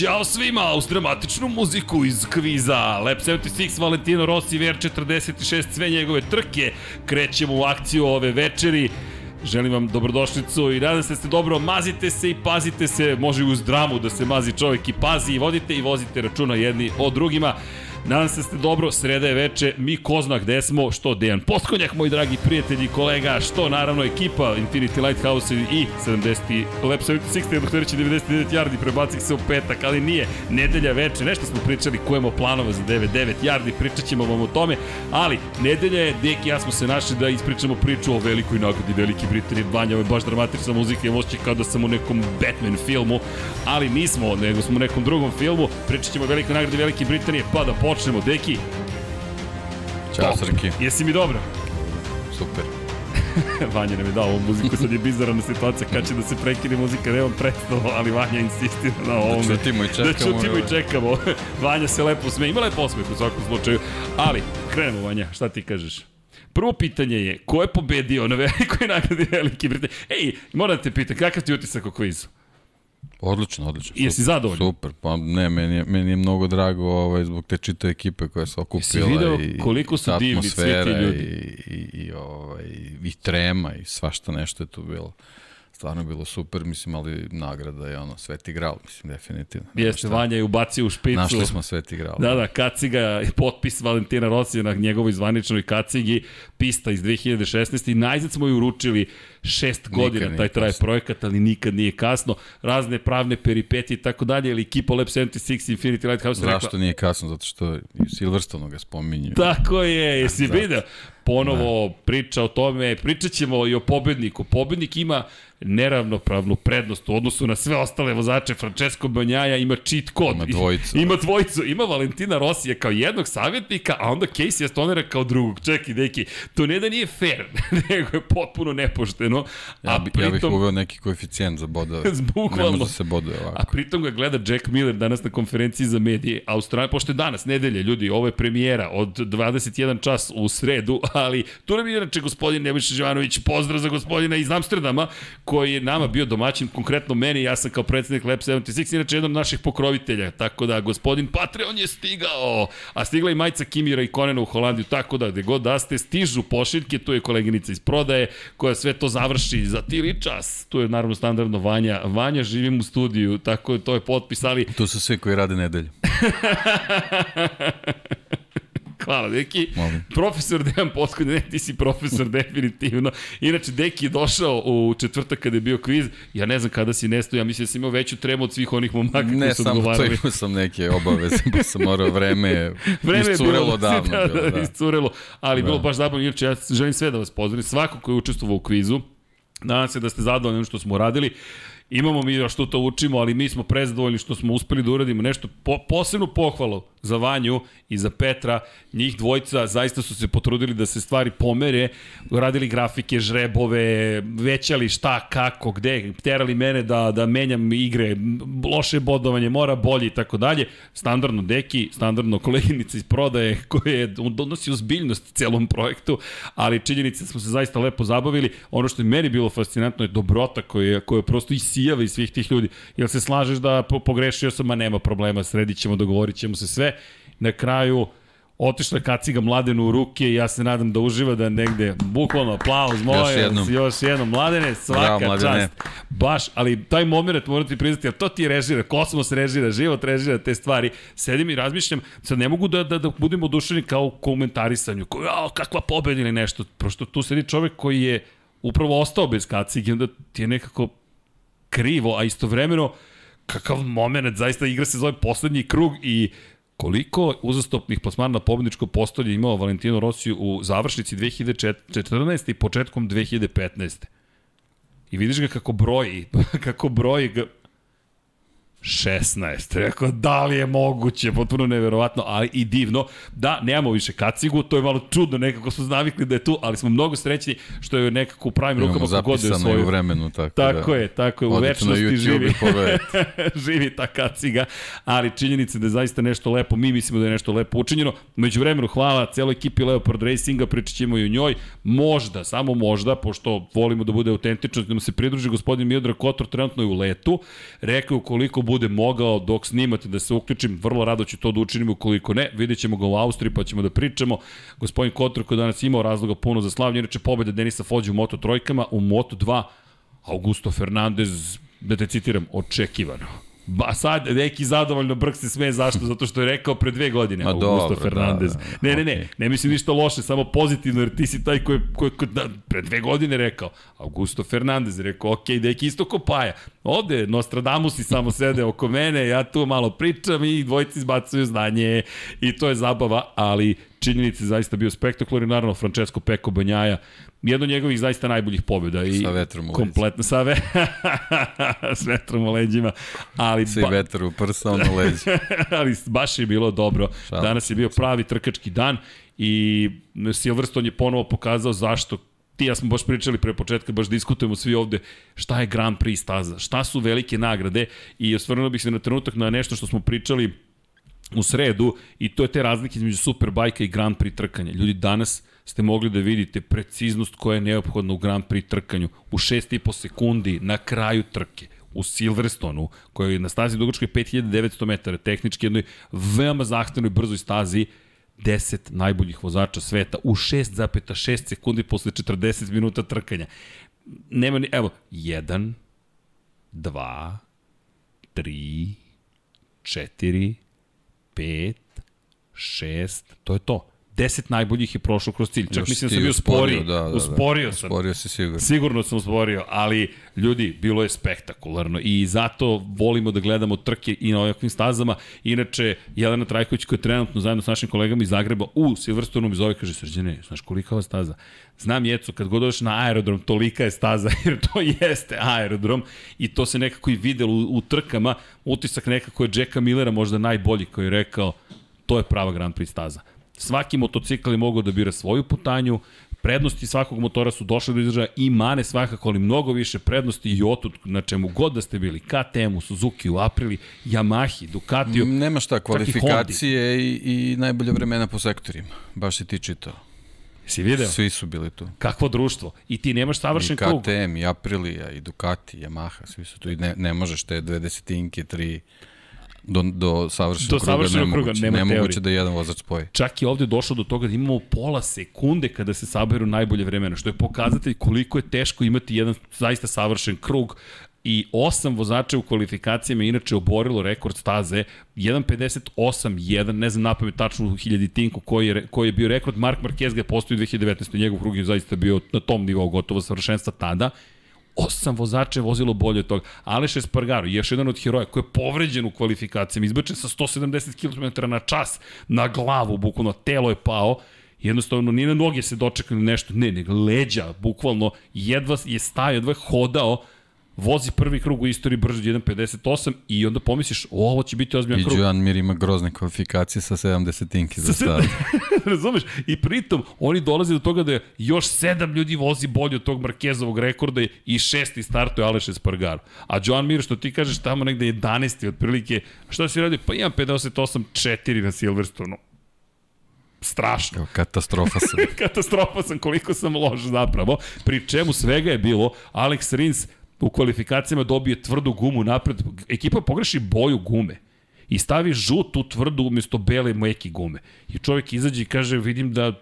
Ćao svima uz dramatičnu muziku iz kviza. Lab 76 Valentino Rossi VR46 sve njegove trke. Krećemo u akciju ove večeri. Želim vam dobrodošlicu i nadam se da ste dobro, mazite se i pazite se, može uz dramu da se mazi čovjek i pazi i vodite i vozite računa jedni o drugima. Nadam se da ste dobro, sreda je veče, mi ko zna gde smo, što Dejan Potkonjak, moji dragi prijatelji i kolega, što naravno ekipa Infinity Lighthouse i 70, Lab 76, jedno htjereći 99 yardi, prebacih se u petak, ali nije, nedelja veče, nešto smo pričali, kujemo planova za 99 yardi, pričat ćemo vam o tome, ali nedelja je, Dek i ja smo se našli da ispričamo priču o velikoj nagradi Velike Britanije, Vanja, ovo je baš dramatična muzika, je osjećaj kao da sam u nekom Batman filmu, ali nismo, nego smo u nekom drugom filmu, pričat ćemo o velikoj nagradi Velike Britanije, pa da počnemo, Deki. Ćao, Srki. Jesi mi dobro? Super. Vanja nam je dao ovu muziku, sad je bizarna situacija kad će da se prekine muzika, nemam predstavu, ali Vanja insistira na ovome. Da čutimo i čekamo. Da čutimo i čekamo. Vanja se lepo sme, ima lepo osmeh u svakom slučaju, ali krenemo Vanja, šta ti kažeš? Prvo pitanje je, ko je pobedio na velikoj nagradi Velike Britanije? Ej, moram da te pitam, kakav ti utisak o kvizu? Odlično, odlično. Jesi super, zadovoljan? Super, pa ne, meni je, meni je mnogo drago ovaj, zbog te čite ekipe koja se okupila. Jesi video i, koliko su divni svi ti ljudi? I, i, i, ovaj, i trema i svašta nešto je tu bilo. Stvarno bilo super, mislim, ali nagrada je ono, sveti gral, mislim, definitivno. Jeste? Vanja je ubacio u špicu. Našli smo sveti gral. Da, da, kaciga, je potpis Valentina Rosija na njegovoj zvaničnoj kacigi, pista iz 2016. I najzad smo ju uručili šest godina, nije taj traje kasno. projekat, ali nikad nije kasno. Razne pravne peripetije i tako dalje, ali ekipa Lab 76 Infinity Lighthouse je rekla, Zašto nije kasno? Zato što Silverstonu ga spominju. Tako je, jesi video? Ponovo priča o tome, pričat ćemo i o pobedniku. Pobednik ima neravnopravnu prednost u odnosu na sve ostale vozače. Francesco Banjaja ima cheat kod. Ima dvojicu. Ima dvojicu. Ima Valentina Rosija kao jednog savjetnika, a onda Casey Stonera kao drugog. Čekaj, deki, to ne da nije fair, nego je potpuno nepošteno. Ja, a bi, ja bih pritom, uveo neki koeficijent za bodove. Ne Bukvalno. može da se boduje ovako. A pritom ga gleda Jack Miller danas na konferenciji za medije Australije, pošto je danas, nedelje, ljudi, ovo je premijera od 21 čas u sredu, ali tu nam je inače gospodin Nebojša Živanović, pozdrav za gospodina iz Amsterdama, koji je nama bio domaćin, konkretno meni, ja sam kao predsednik Lab 76, inače jedan od naših pokrovitelja, tako da gospodin Patreon je stigao, a stigla i majica Kimira i Konena u Holandiju, tako da gde god da ste, stižu pošiljke, tu je koleginica iz prodaje, koja sve to završi za tili čas, tu je naravno standardno Vanja, Vanja živim u studiju, tako to je potpis, ali Tu su svi koji rade nedelju. Hvala, Deki. Molim. Profesor Dejan Potkod, ne, ti si profesor definitivno. Inače, Deki je došao u četvrtak kada je bio kviz. Ja ne znam kada si nestao, ja mislim da si imao veću tremu od svih onih momaka koji Ne su samo to, odgovarali. imao sam neke obaveze, pa sam morao vreme, Vreme je iscurelo bilo, davno. da, bilo, da, da. iscurelo, ali Da. bilo baš zabavno. Inače, ja želim sve da vas pozdravim, svako ko je učestvovao u kvizu, Nadam se da ste zadovoljni onim što smo radili. Imamo mi još što to učimo, ali mi smo prezadovoljni što smo uspeli da uradimo nešto. Po, posebnu pohvalu za Vanju i za Petra. Njih dvojica zaista su se potrudili da se stvari pomere. Radili grafike, žrebove, većali šta, kako, gde. Terali mene da, da menjam igre, loše bodovanje, mora bolje i tako dalje. Standardno deki, standardno koleginica iz prodaje koje donosi ozbiljnost celom projektu, ali činjenica smo se zaista lepo zabavili. Ono što je meni bilo fascinantno je dobrota koja, koja prosto isijava iz svih tih ljudi. Jel se slažeš da po, pogrešio sam, ma nema problema, sredit ćemo, dogovorit ćemo se sve. Na kraju, otišla kaciga mladenu u ruke i ja se nadam da uživa da negde, bukvalno aplauz, molim vas, jednom. još jednom, mladene, svaka Bravo, Mladene. čast. Baš, ali taj moment moram ti priznati, jer to ti režira, kosmos režira, život režira te stvari. Sedim i razmišljam, sad ne mogu da, da, da budem oduševljen kao u komentarisanju, kao, jao, kakva pobeda ili nešto. Prosto tu sedi čovek koji je upravo ostao bez kacige, onda ti je nekako krivo, a istovremeno kakav moment, zaista igra se zove poslednji krug i koliko uzastopnih plasmana na pobedničko postolje imao Valentino Rossi u završnici 2014. i početkom 2015. I vidiš ga kako broji, kako broji 16. Rekao, da li je moguće, potpuno neverovatno, ali i divno. Da, nemamo više kacigu, to je malo čudno, nekako smo navikli da je tu, ali smo mnogo srećni što je nekako u pravim rukama kogod da je zapisano i u svoju. vremenu, tako, Tako da. je, tako je, u večnosti živi. živi ta kaciga, ali činjenica da je zaista nešto lepo, mi mislimo da je nešto lepo učinjeno. Među vremenu hvala celoj ekipi Leopard Racinga, pričat ćemo i o njoj. Možda, samo možda, pošto volimo da bude autentično, da nam se pridruži gospodin Miodrag Kotor, trenutno je u letu. Rekao, ukoliko bude mogao dok snimate da se uključim, vrlo rado ću to da učinim, ukoliko ne, vidjet ćemo ga u Austriji pa ćemo da pričamo. Gospodin Kotor koji danas imao razloga puno za slavnje, inače pobjeda Denisa Fođe u Moto trojkama, u Moto 2 Augusto Fernandez, da te citiram, očekivano. Ba sad neki zadovoljno brk se sme zašto zato što je rekao pre dve godine Ma Augusto dobro, Fernandez. da, da, ne, ne, ne, ne mislim ništa loše, samo pozitivno jer ti si taj koji koji, koji da, pre dve godine rekao Augusto Fernandez je rekao ok, deki isto ko Paja. Ovde Nostradamus i samo sede oko mene, ja tu malo pričam i dvojici izbacuju znanje i to je zabava, ali činjenici zaista bio spektakularni, naravno Francesco Peko Banjaja, jedno od njegovih zaista najboljih pobjeda i Sa vetrom u leđima. kompletno sa ve... s vetrom u leđima, ali Svi ba- vetar u prsa, ono leđe. ali baš je bilo dobro. Šalim Danas je bio pravi trkački dan i Silverstone je ponovo pokazao zašto ti ja smo baš pričali pre početka, baš diskutujemo svi ovde šta je Grand Prix staza, šta su velike nagrade i osvrnuo bih se na trenutak na nešto što smo pričali u sredu i to je te razlike između Superbajka i Grand Prix trkanja. Ljudi, danas ste mogli da vidite preciznost koja je neophodna u Grand Prix trkanju u 6,5 sekundi na kraju trke u Silverstonu, koji je na stazi dugačkoj 5900 metara, tehnički jednoj veoma zahtevnoj brzoj stazi, 10 najboljih vozača sveta u 6,6 sekundi posle 40 minuta trkanja. Nema ni, evo, 1, 2, 3, 4, 5, 6, to je to. 10 najboljih je prošlo kroz cilj. Čak Još mislim da sam bio usporio, sporiji. da, da, da. usporio sam. Sporio si sigurno. Sigurno sam usporio, ali ljudi, bilo je spektakularno i zato volimo da gledamo trke i na ovakvim stazama. Inače, Jelena Trajković koja je trenutno zajedno s našim kolegama iz Zagreba u Silverstonu mi zove kaže, Srđane, znaš kolika ova staza? Znam, Jeco, kad god na aerodrom, tolika je staza, jer to jeste aerodrom i to se nekako i videlo u, u trkama. Utisak nekako je Jacka Millera možda najbolji koji je rekao, to je prava Grand Prix staza. Svaki motocikl je mogao da bira svoju putanju, prednosti svakog motora su došle do izražaja i mane svakako, ali mnogo više prednosti i otud na čemu god da ste bili, KTM-u, Suzuki, u Aprili, Yamahi, Ducatiju. Nema šta, i kvalifikacije i, i najbolje vremena po sektorima. Baš si ti čitao. Si video? Svi su bili tu. Kakvo društvo? I ti nemaš I savršen krug. KTM, i Aprilia, i Ducati, i Yamaha, svi su tu. I ne, ne možeš te dve desetinke, tri do, do savršenog Do kruga. savršenog kruga, nemoguće, nema nemoguće da jedan vozač spoji. Čak je ovde došlo do toga da imamo pola sekunde kada se saberu najbolje vremena, što je pokazatelj koliko je teško imati jedan zaista savršen krug i osam vozača u kvalifikacijama inače oborilo rekord staze 1.58.1, ne znam napamet tačno u hiljaditinku koji je, koji je bio rekord, Mark Marquez ga je postoji 2019. njegov krug je zaista bio na tom nivou gotovo savršenstva tada, osam vozača je vozilo bolje od toga. Aleš Espargaro, još jedan od heroja koji je povređen u kvalifikacijama, izbačen sa 170 km na čas na glavu, bukvalno telo je pao, jednostavno ni na noge se dočekali nešto, ne, nego leđa, bukvalno jedva je stajao, jedva je hodao, vozi prvi krug u istoriji brže od 1.58 i onda pomisliš, o, ovo će biti ozbiljan I krug. Joan Mir ima grozne kvalifikacije sa 70-inki za start. Razumeš? I pritom, oni dolaze do toga da još sedam ljudi vozi bolje od tog Markezovog rekorda i šesti startuje Aleš Espargaro. A Joan Mir, što ti kažeš, tamo negde 11. otprilike, šta si radio? Pa imam 58-4 na Silverstonu. Strašno. Kao katastrofa sam. Katastrofa sam koliko sam loš zapravo. Pri čemu svega je bilo, Alex Rins u kvalifikacijama dobije tvrdu gumu napred. Ekipa pogreši boju gume i stavi žutu tvrdu umjesto bele meke gume. I čovjek izađe i kaže, vidim da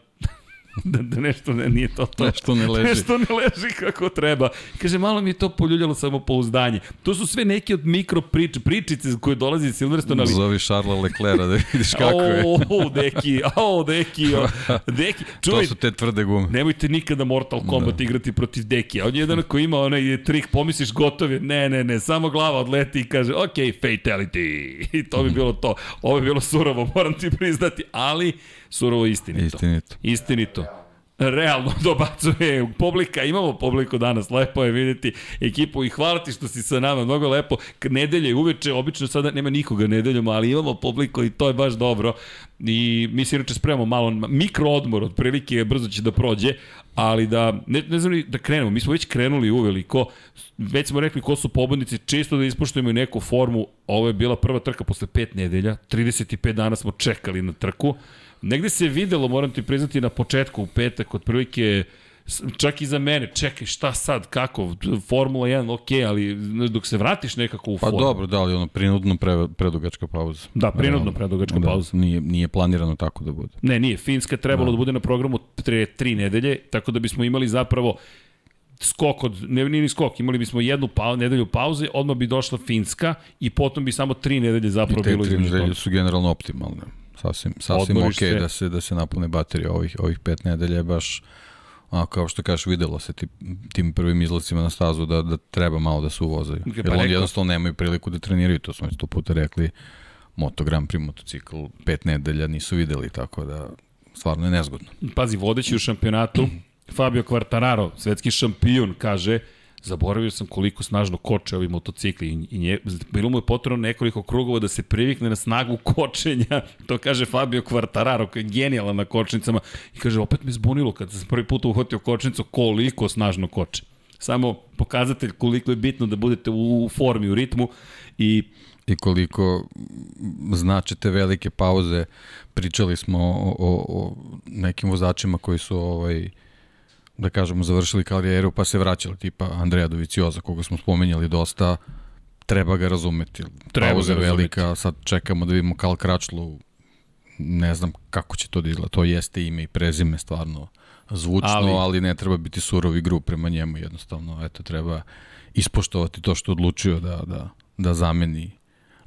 da, da nešto ne, nije to to. Nešto ne leži. Nešto ne leži kako treba. Kaže, malo mi je to poljuljalo samopouzdanje. To su sve neke od mikro prič, pričice koje dolaze iz Silverstone, ali Zovi Šarla Leclera da vidiš kako je. O, deki, o, deki, o, deki. To Čuvaj, su te tvrde gume. Nemojte nikada Mortal Kombat da. igrati protiv Dekija. On je jedan koji ima onaj trik, pomisliš gotov je. Ne, ne, ne, samo glava odleti i kaže, ok, fatality. I to bi bilo to. Ovo je bilo surovo, moram ti priznati, ali surovo istinito. Istinito. Istinito. Realno dobacuje publika, imamo publiku danas, lepo je videti ekipu i hvala ti što si sa nama, mnogo lepo. Nedelje uveče, obično sada nema nikoga nedeljom, ali imamo publiku i to je baš dobro. I mi se inače spremamo malo mikro odmor, otprilike brzo će da prođe, ali da, ne, ne znam ni da krenemo, mi smo već krenuli uveliko, već smo rekli ko su pobednici, često da ispoštujemo i neku formu, ovo je bila prva trka posle pet nedelja, 35 dana smo čekali na trku, Negde se videlo, moram ti priznati, na početku, u petak, otprilike čak i za mene, čekaj, šta sad, kako, Formula 1, ok, ali dok se vratiš nekako u Pa formu. dobro, da li ono prinudno pre, predugačka pauza. Da, prinudno predugačka da, pauza. Nije, nije planirano tako da bude. Ne, nije, Finska trebalo da, bude na programu tre, tri nedelje, tako da bismo imali zapravo skok od, ne, nije ni skok, imali bismo jednu pa, nedelju pauze, odmah bi došla Finska i potom bi samo tri nedelje zapravo I te bilo tri nedelje su generalno optimalne. Sasvim, sasvim Odmoriš ok se. da se, da se napune baterije ovih, ovih pet nedelja baš a, kao što kažeš, videlo se ti, tim prvim izlacima na stazu da, da treba malo da se uvozaju. Pa Jer oni jednostavno nemaju priliku da treniraju, to smo već sto puta rekli, Moto Grand Prix motocikl pet nedelja nisu videli, tako da stvarno je nezgodno. Pazi, vodeći u šampionatu, Fabio Quartararo, svetski šampion, kaže, zaboravio sam koliko snažno koče ovi motocikli i, nje, bilo mu je potrebno nekoliko krugova da se privikne na snagu kočenja, to kaže Fabio Quartararo, koji je genijalan na kočnicama i kaže, opet me zbunilo kad sam prvi put uhvatio kočnicu koliko snažno koče. Samo pokazatelj koliko je bitno da budete u formi, u ritmu i i koliko znače te velike pauze. Pričali smo o, o, o nekim vozačima koji su ovaj da kažemo završili karijeru pa se vraćali tipa Andreja Dovicioza koga smo spomenjali dosta treba ga razumeti. Treba Pauza ga je razumeti. velika, sad čekamo da vidimo Kal Kračlu ne znam kako će to da izgleda. To jeste ime i prezime stvarno zvučno, Ali- ali, ne treba biti surovi grup prema njemu jednostavno. Eto, treba ispoštovati to što odlučio da, da, da zameni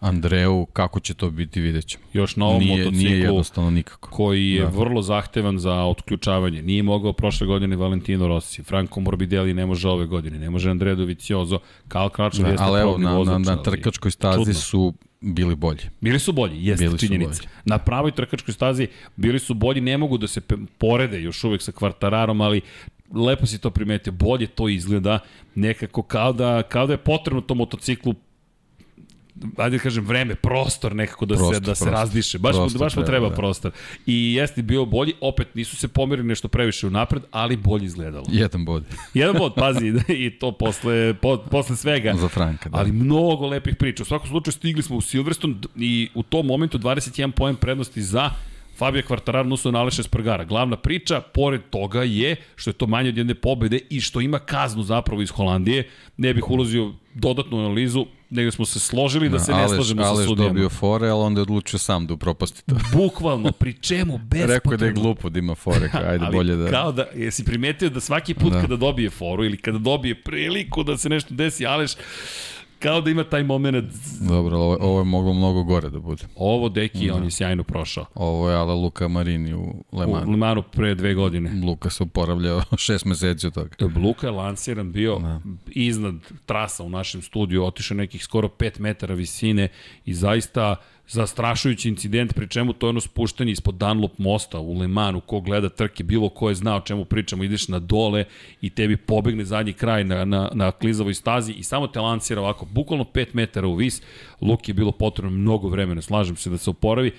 Andreu, kako će to biti, vidjet ćemo. još na ovom Nije, motociklu nije jednostavno nikako. koji je da. Vrlo zahtevan za otključavanje. Nije mogao prošle godine Valentino Rossi, Franco Morbidelli ne može ove godine, ne može Andrea Dovizioso, Karl Kračov Da, jeste ali evo, na, vozač, na, na trkačkoj stazi čudno. su bili bolji. Bili su bolji, jeste Bili činjenica. bolji. Na pravoj trkačkoj stazi bili su bolji, ne mogu da se porede još uvek sa Kvartararom, ali lepo si to primetio, bolje to izgleda, nekako kao da, kao da je potrebno tom motociklu ajde da kažem vreme, prostor nekako da Prostor, se da se prostor. razdiše. Baš Prostor baš mu treba, da. prostor. I jeste bio bolji, opet nisu se pomerili nešto previše unapred, ali bolje izgledalo. Jedan bod Jedan bod, pazi, i to posle, po, posle svega. za Franka. Da. Ali mnogo lepih priča. U svakom slučaju stigli smo u Silverstone i u tom momentu 21 poen prednosti za Fabio Quartararo nusu na Aleša Spargara. Glavna priča, pored toga je što je to manje od jedne pobede i što ima kaznu zapravo iz Holandije. Ne bih ulazio dodatnu analizu, nego smo se složili da se ne Aleš, slažemo sa Aleš sudijama. dobio fore, ali onda je odlučio sam da upropasti to. Bukvalno, pri čemu bespotrebno. Rekao da je glupo da ima fore, ajde Ali bolje da... Kao da, jesi primetio da svaki put. Da. kada dobije foru ili kada dobije priliku da se nešto desi, Aleš, kao da ima taj moment. Dobro, ovo, ovo je moglo mnogo gore da bude. Ovo, deki, da. on je sjajno prošao. Ovo je ala Luka Marini u Le U Manu. Limanu pre dve godine. Luka se oporavljao šest meseci od toga. Luka je lansiran bio da. iznad trasa u našem studiju, otišao nekih skoro 5 metara visine i zaista zastrašujući incident, pri čemu to je ono spuštanje ispod Dunlop mosta u Le Manu, ko gleda trke, bilo ko je znao o čemu pričamo, ideš na dole i tebi pobegne zadnji kraj na, na, na klizavoj stazi i samo te lansira ovako, bukvalno 5 metara u vis, Luki je bilo potrebno mnogo vremena, slažem se da se oporavi,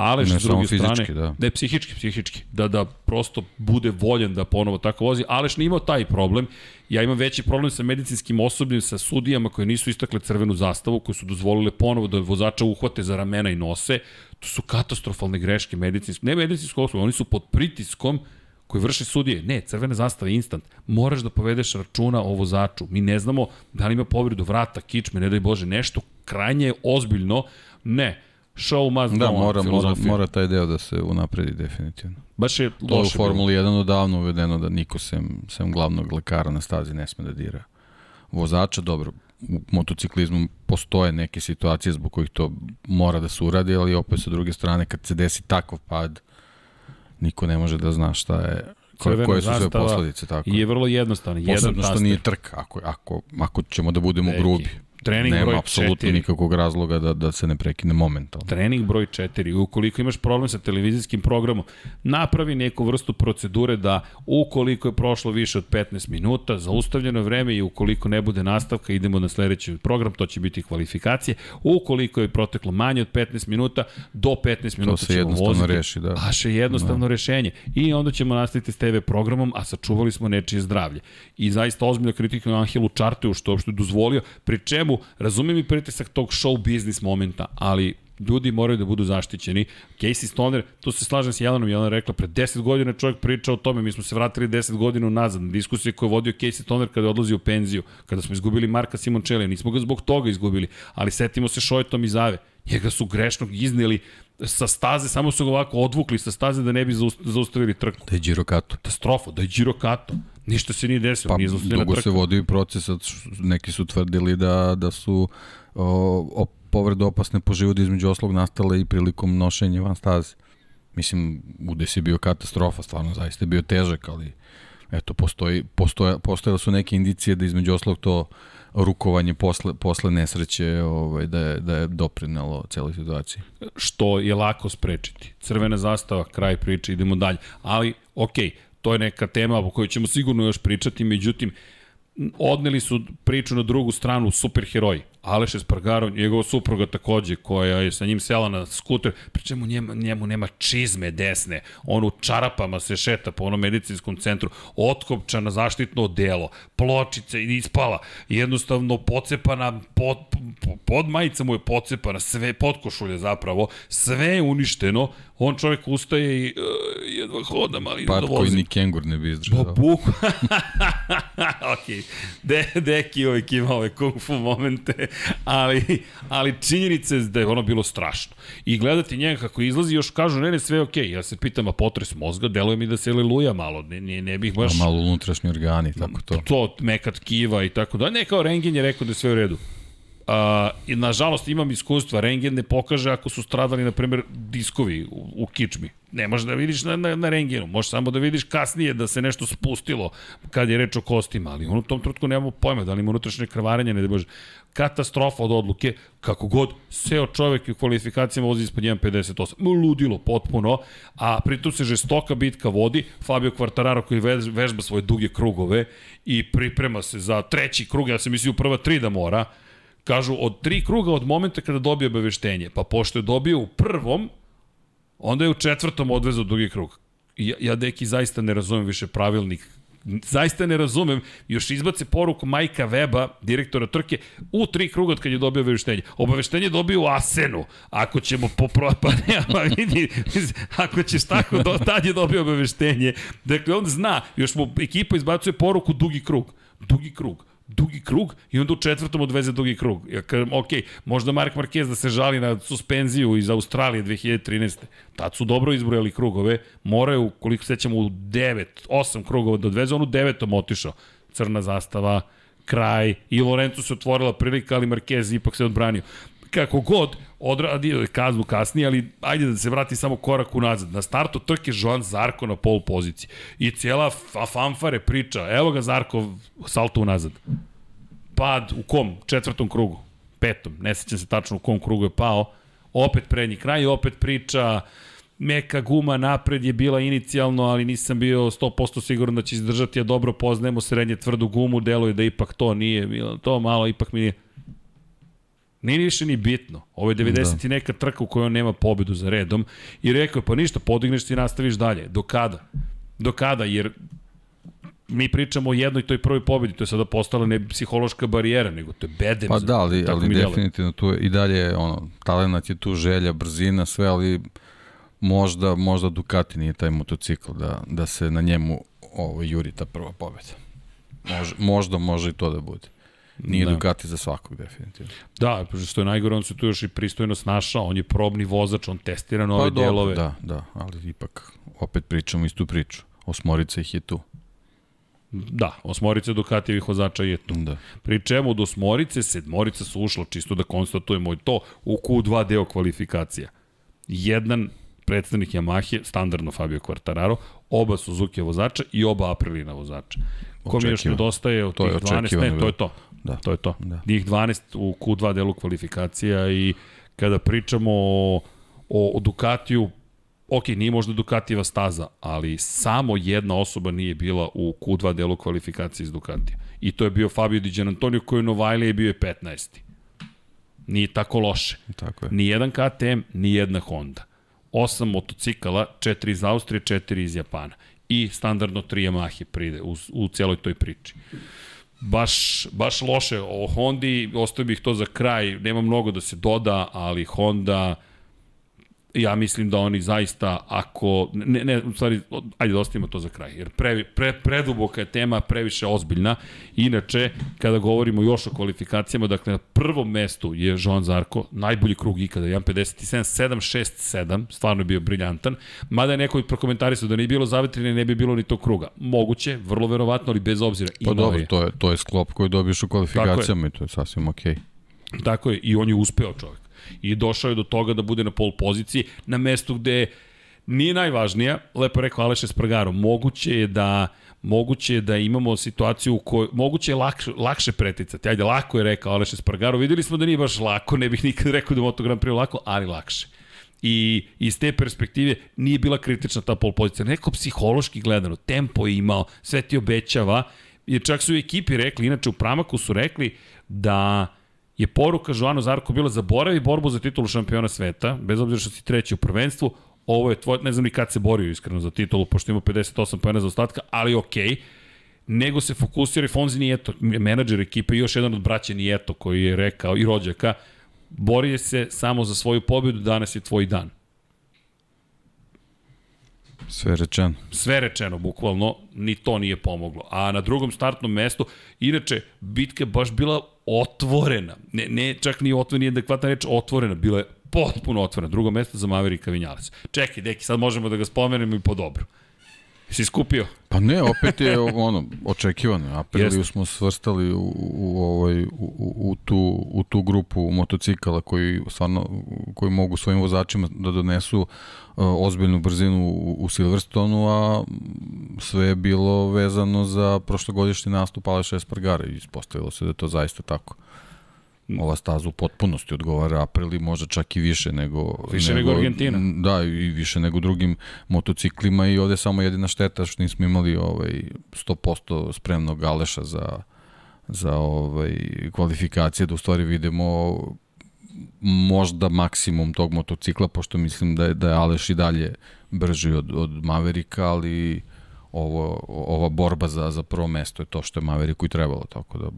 Ali Ne s druge samo fizički, strane, da. Ne, psihički, psihički. Da, da prosto bude voljen da ponovo tako vozi. Aleš nije imao taj problem. Ja imam veći problem sa medicinskim osobljem, sa sudijama koje nisu istakle crvenu zastavu, koje su dozvolile ponovo da vozača uhvate za ramena i nose. To su katastrofalne greške medicinske. Ne medicinsko osoblje, oni su pod pritiskom koji vrše sudije. Ne, crvena zastava je instant. Moraš da povedeš računa o vozaču. Mi ne znamo da li ima povredu vrata, kičme, ne daj Bože, nešto krajnje ozbiljno. Ne, show must Da, go on, mora, mora, filozofija. mora taj deo da se unapredi definitivno. Baš je To je u loše bilo. Formuli 1 odavno uvedeno da niko sem, sem glavnog lekara na stazi ne sme da dira vozača. Dobro, u motociklizmu postoje neke situacije zbog kojih to mora da se uradi, ali opet sa druge strane kad se desi takav pad, niko ne može da zna šta je, koje, koje su sve posledice. Tako. I je vrlo jednostavno. Jedan Posebno što taster. nije trka, ako, ako, ako ćemo da budemo Neki. grubi. Trening Nema broj apsolutno četiri. nikakvog razloga da, da se ne prekine momentalno. Trening broj 4. Ukoliko imaš problem sa televizijskim programom, napravi neku vrstu procedure da ukoliko je prošlo više od 15 minuta, zaustavljeno je vreme i ukoliko ne bude nastavka, idemo na sledeći program, to će biti kvalifikacije. Ukoliko je proteklo manje od 15 minuta, do 15 minuta se ćemo jednostavno voziti. reši, da. Baš je jednostavno da. rešenje. I onda ćemo nastaviti s TV programom, a sačuvali smo nečije zdravlje. I zaista ozbiljno kritikujem Angelu Čarteu što je uopšte dozvolio, pri čemu razumijem i pritisak tog show biznis momenta, ali ljudi moraju da budu zaštićeni. Casey Stoner, tu se slažem s Jelenom, Jelena rekla, pre 10 godina čovjek priča o tome, mi smo se vratili 10 godina nazad na diskusije koje je vodio Casey Stoner kada je odlazio u penziju, kada smo izgubili Marka Simončelija, nismo ga zbog toga izgubili, ali setimo se Šojetom iz Ave, njega su grešno izneli sa staze, samo su ga ovako odvukli sa staze da ne bi zaustavili trku. Da je Giro Kato. Katastrofa, da je Giro Kato. Ništa se nije desilo, pa, nije zaustavljena trka. Dugo se vodio proces, neki su tvrdili da, da su o, o povrede opasne po život između oslog nastale i prilikom nošenja van staze. Mislim, udes je bio katastrofa, stvarno zaista je bio težak, ali eto, postoji, postoja, postojale su neke indicije da između oslog to rukovanje posle, posle nesreće ovaj, da, je, da je doprinelo celoj situaciji. Što je lako sprečiti. Crvena zastava, kraj priče, idemo dalje. Ali, okej, okay, to je neka tema o kojoj ćemo sigurno još pričati, međutim, odneli su priču na drugu stranu superheroji. Aleš Espargaro, njegova supruga takođe, koja je sa njim sela na skuter, pričemu njemu, njemu nema čizme desne, on u čarapama se šeta po onom medicinskom centru, otkopča na zaštitno odelo, pločice i ispala, jednostavno pocepana, pod, pod majica mu je pocepana, sve, podkošulje zapravo, sve je uništeno, on čovjek ustaje i uh, jedva hoda, ali Pat da vozi. koji ni kengur ne bi izdržao. Pa buk. ok, De, deki uvijek ima ove kung fu momente, ali, ali činjenice da je ono bilo strašno. I gledati njega kako izlazi, još kažu, ne, ne, sve je okej. Okay. Ja se pitam, a potres mozga, deluje mi da se leluja malo, ne, ne, ne bih baš... A malo unutrašnji organi, tako to. To, mekat kiva i tako da. Ne, kao rengen je rekao da je sve u redu. Uh, i nažalost imam iskustva, rengen ne pokaže ako su stradali, na primjer, diskovi u, u kičmi. Ne možeš da vidiš na, na, na rengenu, možeš samo da vidiš kasnije da se nešto spustilo kad je reč o kostima, ali u tom trutku nemamo pojma, da li ima unutrašnje krvarenje, ne da bože. Katastrofa od odluke, kako god, seo čovek u kvalifikacijama vozi ispod 1.58. Ludilo, potpuno, a pritom se žestoka bitka vodi, Fabio Quartararo koji vežba svoje duge krugove i priprema se za treći krug, ja sam mislio prva tri da mora, Kažu, od tri kruga od momenta kada dobije obaveštenje, pa pošto je dobio u prvom, onda je u četvrtom odvezao drugi krug. Ja, ja deki zaista ne razumem više pravilnik zaista ne razumem, još izbace poruku Majka Weba, direktora Trke, u tri kruga od kad je dobio obaveštenje. Obaveštenje je dobio u Asenu. Ako ćemo popro... Pa ne, vidi, ako ćeš tako, do, tad je dobio obaveštenje. Dakle, on zna, još mu ekipa izbacuje poruku dugi krug. Dugi krug dugi krug i onda u četvrtom odveze dugi krug. Ja kažem, ok, možda Mark Marquez da se žali na suspenziju iz Australije 2013. Tad su dobro izbrojali krugove, moraju, koliko sećamo, u 9, 8 krugova da odveze, on u devetom otišao. Crna zastava, kraj, i Lorenzo se otvorila prilika, ali Marquez ipak se odbranio kako god, odradio je kaznu kasnije, ali ajde da se vrati samo korak unazad. Na startu trke Joan Zarko na pol poziciji. I cijela fanfare priča, evo ga Zarko salto unazad. Pad u kom? Četvrtom krugu. Petom. Ne sećam se tačno u kom krugu je pao. Opet prednji kraj, opet priča meka guma napred je bila inicijalno, ali nisam bio 100% siguran da će izdržati, a dobro poznajemo srednje tvrdu gumu, deluje da ipak to nije bilo, to malo ipak mi nije Nije više ni bitno. Ovo je 90 da. i neka trka u kojoj on nema pobedu za redom. I rekao je, pa ništa, podigneš se i nastaviš dalje. Do kada? Do kada? Jer mi pričamo o jednoj toj prvoj pobedi, to je sada postala ne psihološka barijera, nego to je bedem. Pa da, ali, ali definitivno tu je, i dalje ono, talenat je tu želja, brzina, sve, ali možda, možda Ducati nije taj motocikl da, da se na njemu ovo, juri ta prva pobeda. Možda, možda može i to da bude. Nije da. Ducati za svakog, definitivno. Da, što je najgore, on se tu još i pristojno snašao, on je probni vozač, on testira nove pa, delove. Da, da, ali ipak opet pričamo istu priču. Osmorica ih je tu. Da, osmorica Ducatijevih vozača je tu. Da. Pri čemu od osmorice, sedmorica su ušla, čisto da konstatujemo i to, u Q2 deo kvalifikacija. Jedan predstavnik Yamahe, standardno Fabio Quartararo, oba Suzuki vozača i oba Aprilina vozača. Ko mi još nedostaje od tih 12, ne, to je to. Da. To je to. Da. Njih 12 u Q2 delu kvalifikacija i kada pričamo o, o, o Ducatiju, ok, nije možda Ducatijeva staza, ali samo jedna osoba nije bila u Q2 delu kvalifikacije iz Ducatija. I to je bio Fabio Di Antonio koji je Novajlija i bio je 15. Nije tako loše. Tako je. Ni jedan KTM, ni jedna Honda. Osam motocikala, četiri iz Austrije, četiri iz Japana. I standardno tri Yamahe pride u, u celoj toj priči baš, baš loše. O Hondi, ostavio bih to za kraj, nema mnogo da se doda, ali Honda ja mislim da oni zaista, ako, ne, ne, u stvari, ajde da ostavimo to za kraj, jer pre, pre, preduboka je tema, previše ozbiljna. Inače, kada govorimo još o kvalifikacijama, dakle, na prvom mestu je Joan Zarko, najbolji krug ikada, 1.57, 7.6.7, stvarno je bio briljantan, mada je neko prokomentarisao da nije bilo zavetrine, ne bi bilo ni tog kruga. Moguće, vrlo verovatno, ali bez obzira. Pa dobro, je. to je, to je sklop koji dobiješ u kvalifikacijama i to je sasvim okej. Okay. Tako je, i on je uspeo čovjek i došao je do toga da bude na pol poziciji na mestu gde nije najvažnija, lepo je rekao Aleš Espargaro, moguće je da moguće je da imamo situaciju u kojoj moguće je lakše, lakše preticati. Ajde, lako je rekao Aleš Espargaro. Videli smo da nije baš lako, ne bih nikad rekao da je Moto Grand Prix lako, ali lakše. I iz te perspektive nije bila kritična ta pol pozicija. Neko psihološki gledano, tempo je imao, sve ti obećava, jer čak su u ekipi rekli, inače u Pramaku su rekli da je poruka Joanu Zarko bila zaboravi borbu za titulu šampiona sveta, bez obzira što si treći u prvenstvu, ovo je tvoj, ne znam ni kad se borio iskreno za titulu, pošto ima 58 pojena za ostatka, ali okej, okay, nego se fokusira i Fonzi Nijeto, menadžer ekipe, još jedan od braća Nijeto koji je rekao, i rođaka, bori se samo za svoju pobedu, danas je tvoj dan. Sve rečeno. Sve rečeno, bukvalno, ni to nije pomoglo. A na drugom startnom mestu, inače, bitka baš bila otvorena. Ne, ne čak ni otvorena, nije adekvatna reč, otvorena. Bila je potpuno otvorena. Drugo mesto za Maverika Vinjalac. Čekaj, deki, sad možemo da ga spomenemo i po dobro. Si skupio? Pa ne, opet je ono očekivano. Apriliju smo svrstali u, u, ovaj, u, u, tu, u tu grupu motocikala koji stvarno koji mogu svojim vozačima da donesu uh, ozbiljnu brzinu u, u Silverstonu, a sve je bilo vezano za prošlogodišnji nastup Aleša Espargara i ispostavilo se da je to zaista tako ova staza u potpunosti odgovara Aprili, možda čak i više nego... Više nego, nego Argentina. Da, i više nego drugim motociklima i ovde je samo jedina šteta što nismo imali ovaj 100% spremnog Aleša za, za ovaj kvalifikacije, da u stvari vidimo možda maksimum tog motocikla, pošto mislim da je, da je Aleš i dalje brži od, od Maverika, ali ovo, ova borba za, za prvo mesto je to što je Maveriku i trebalo, tako da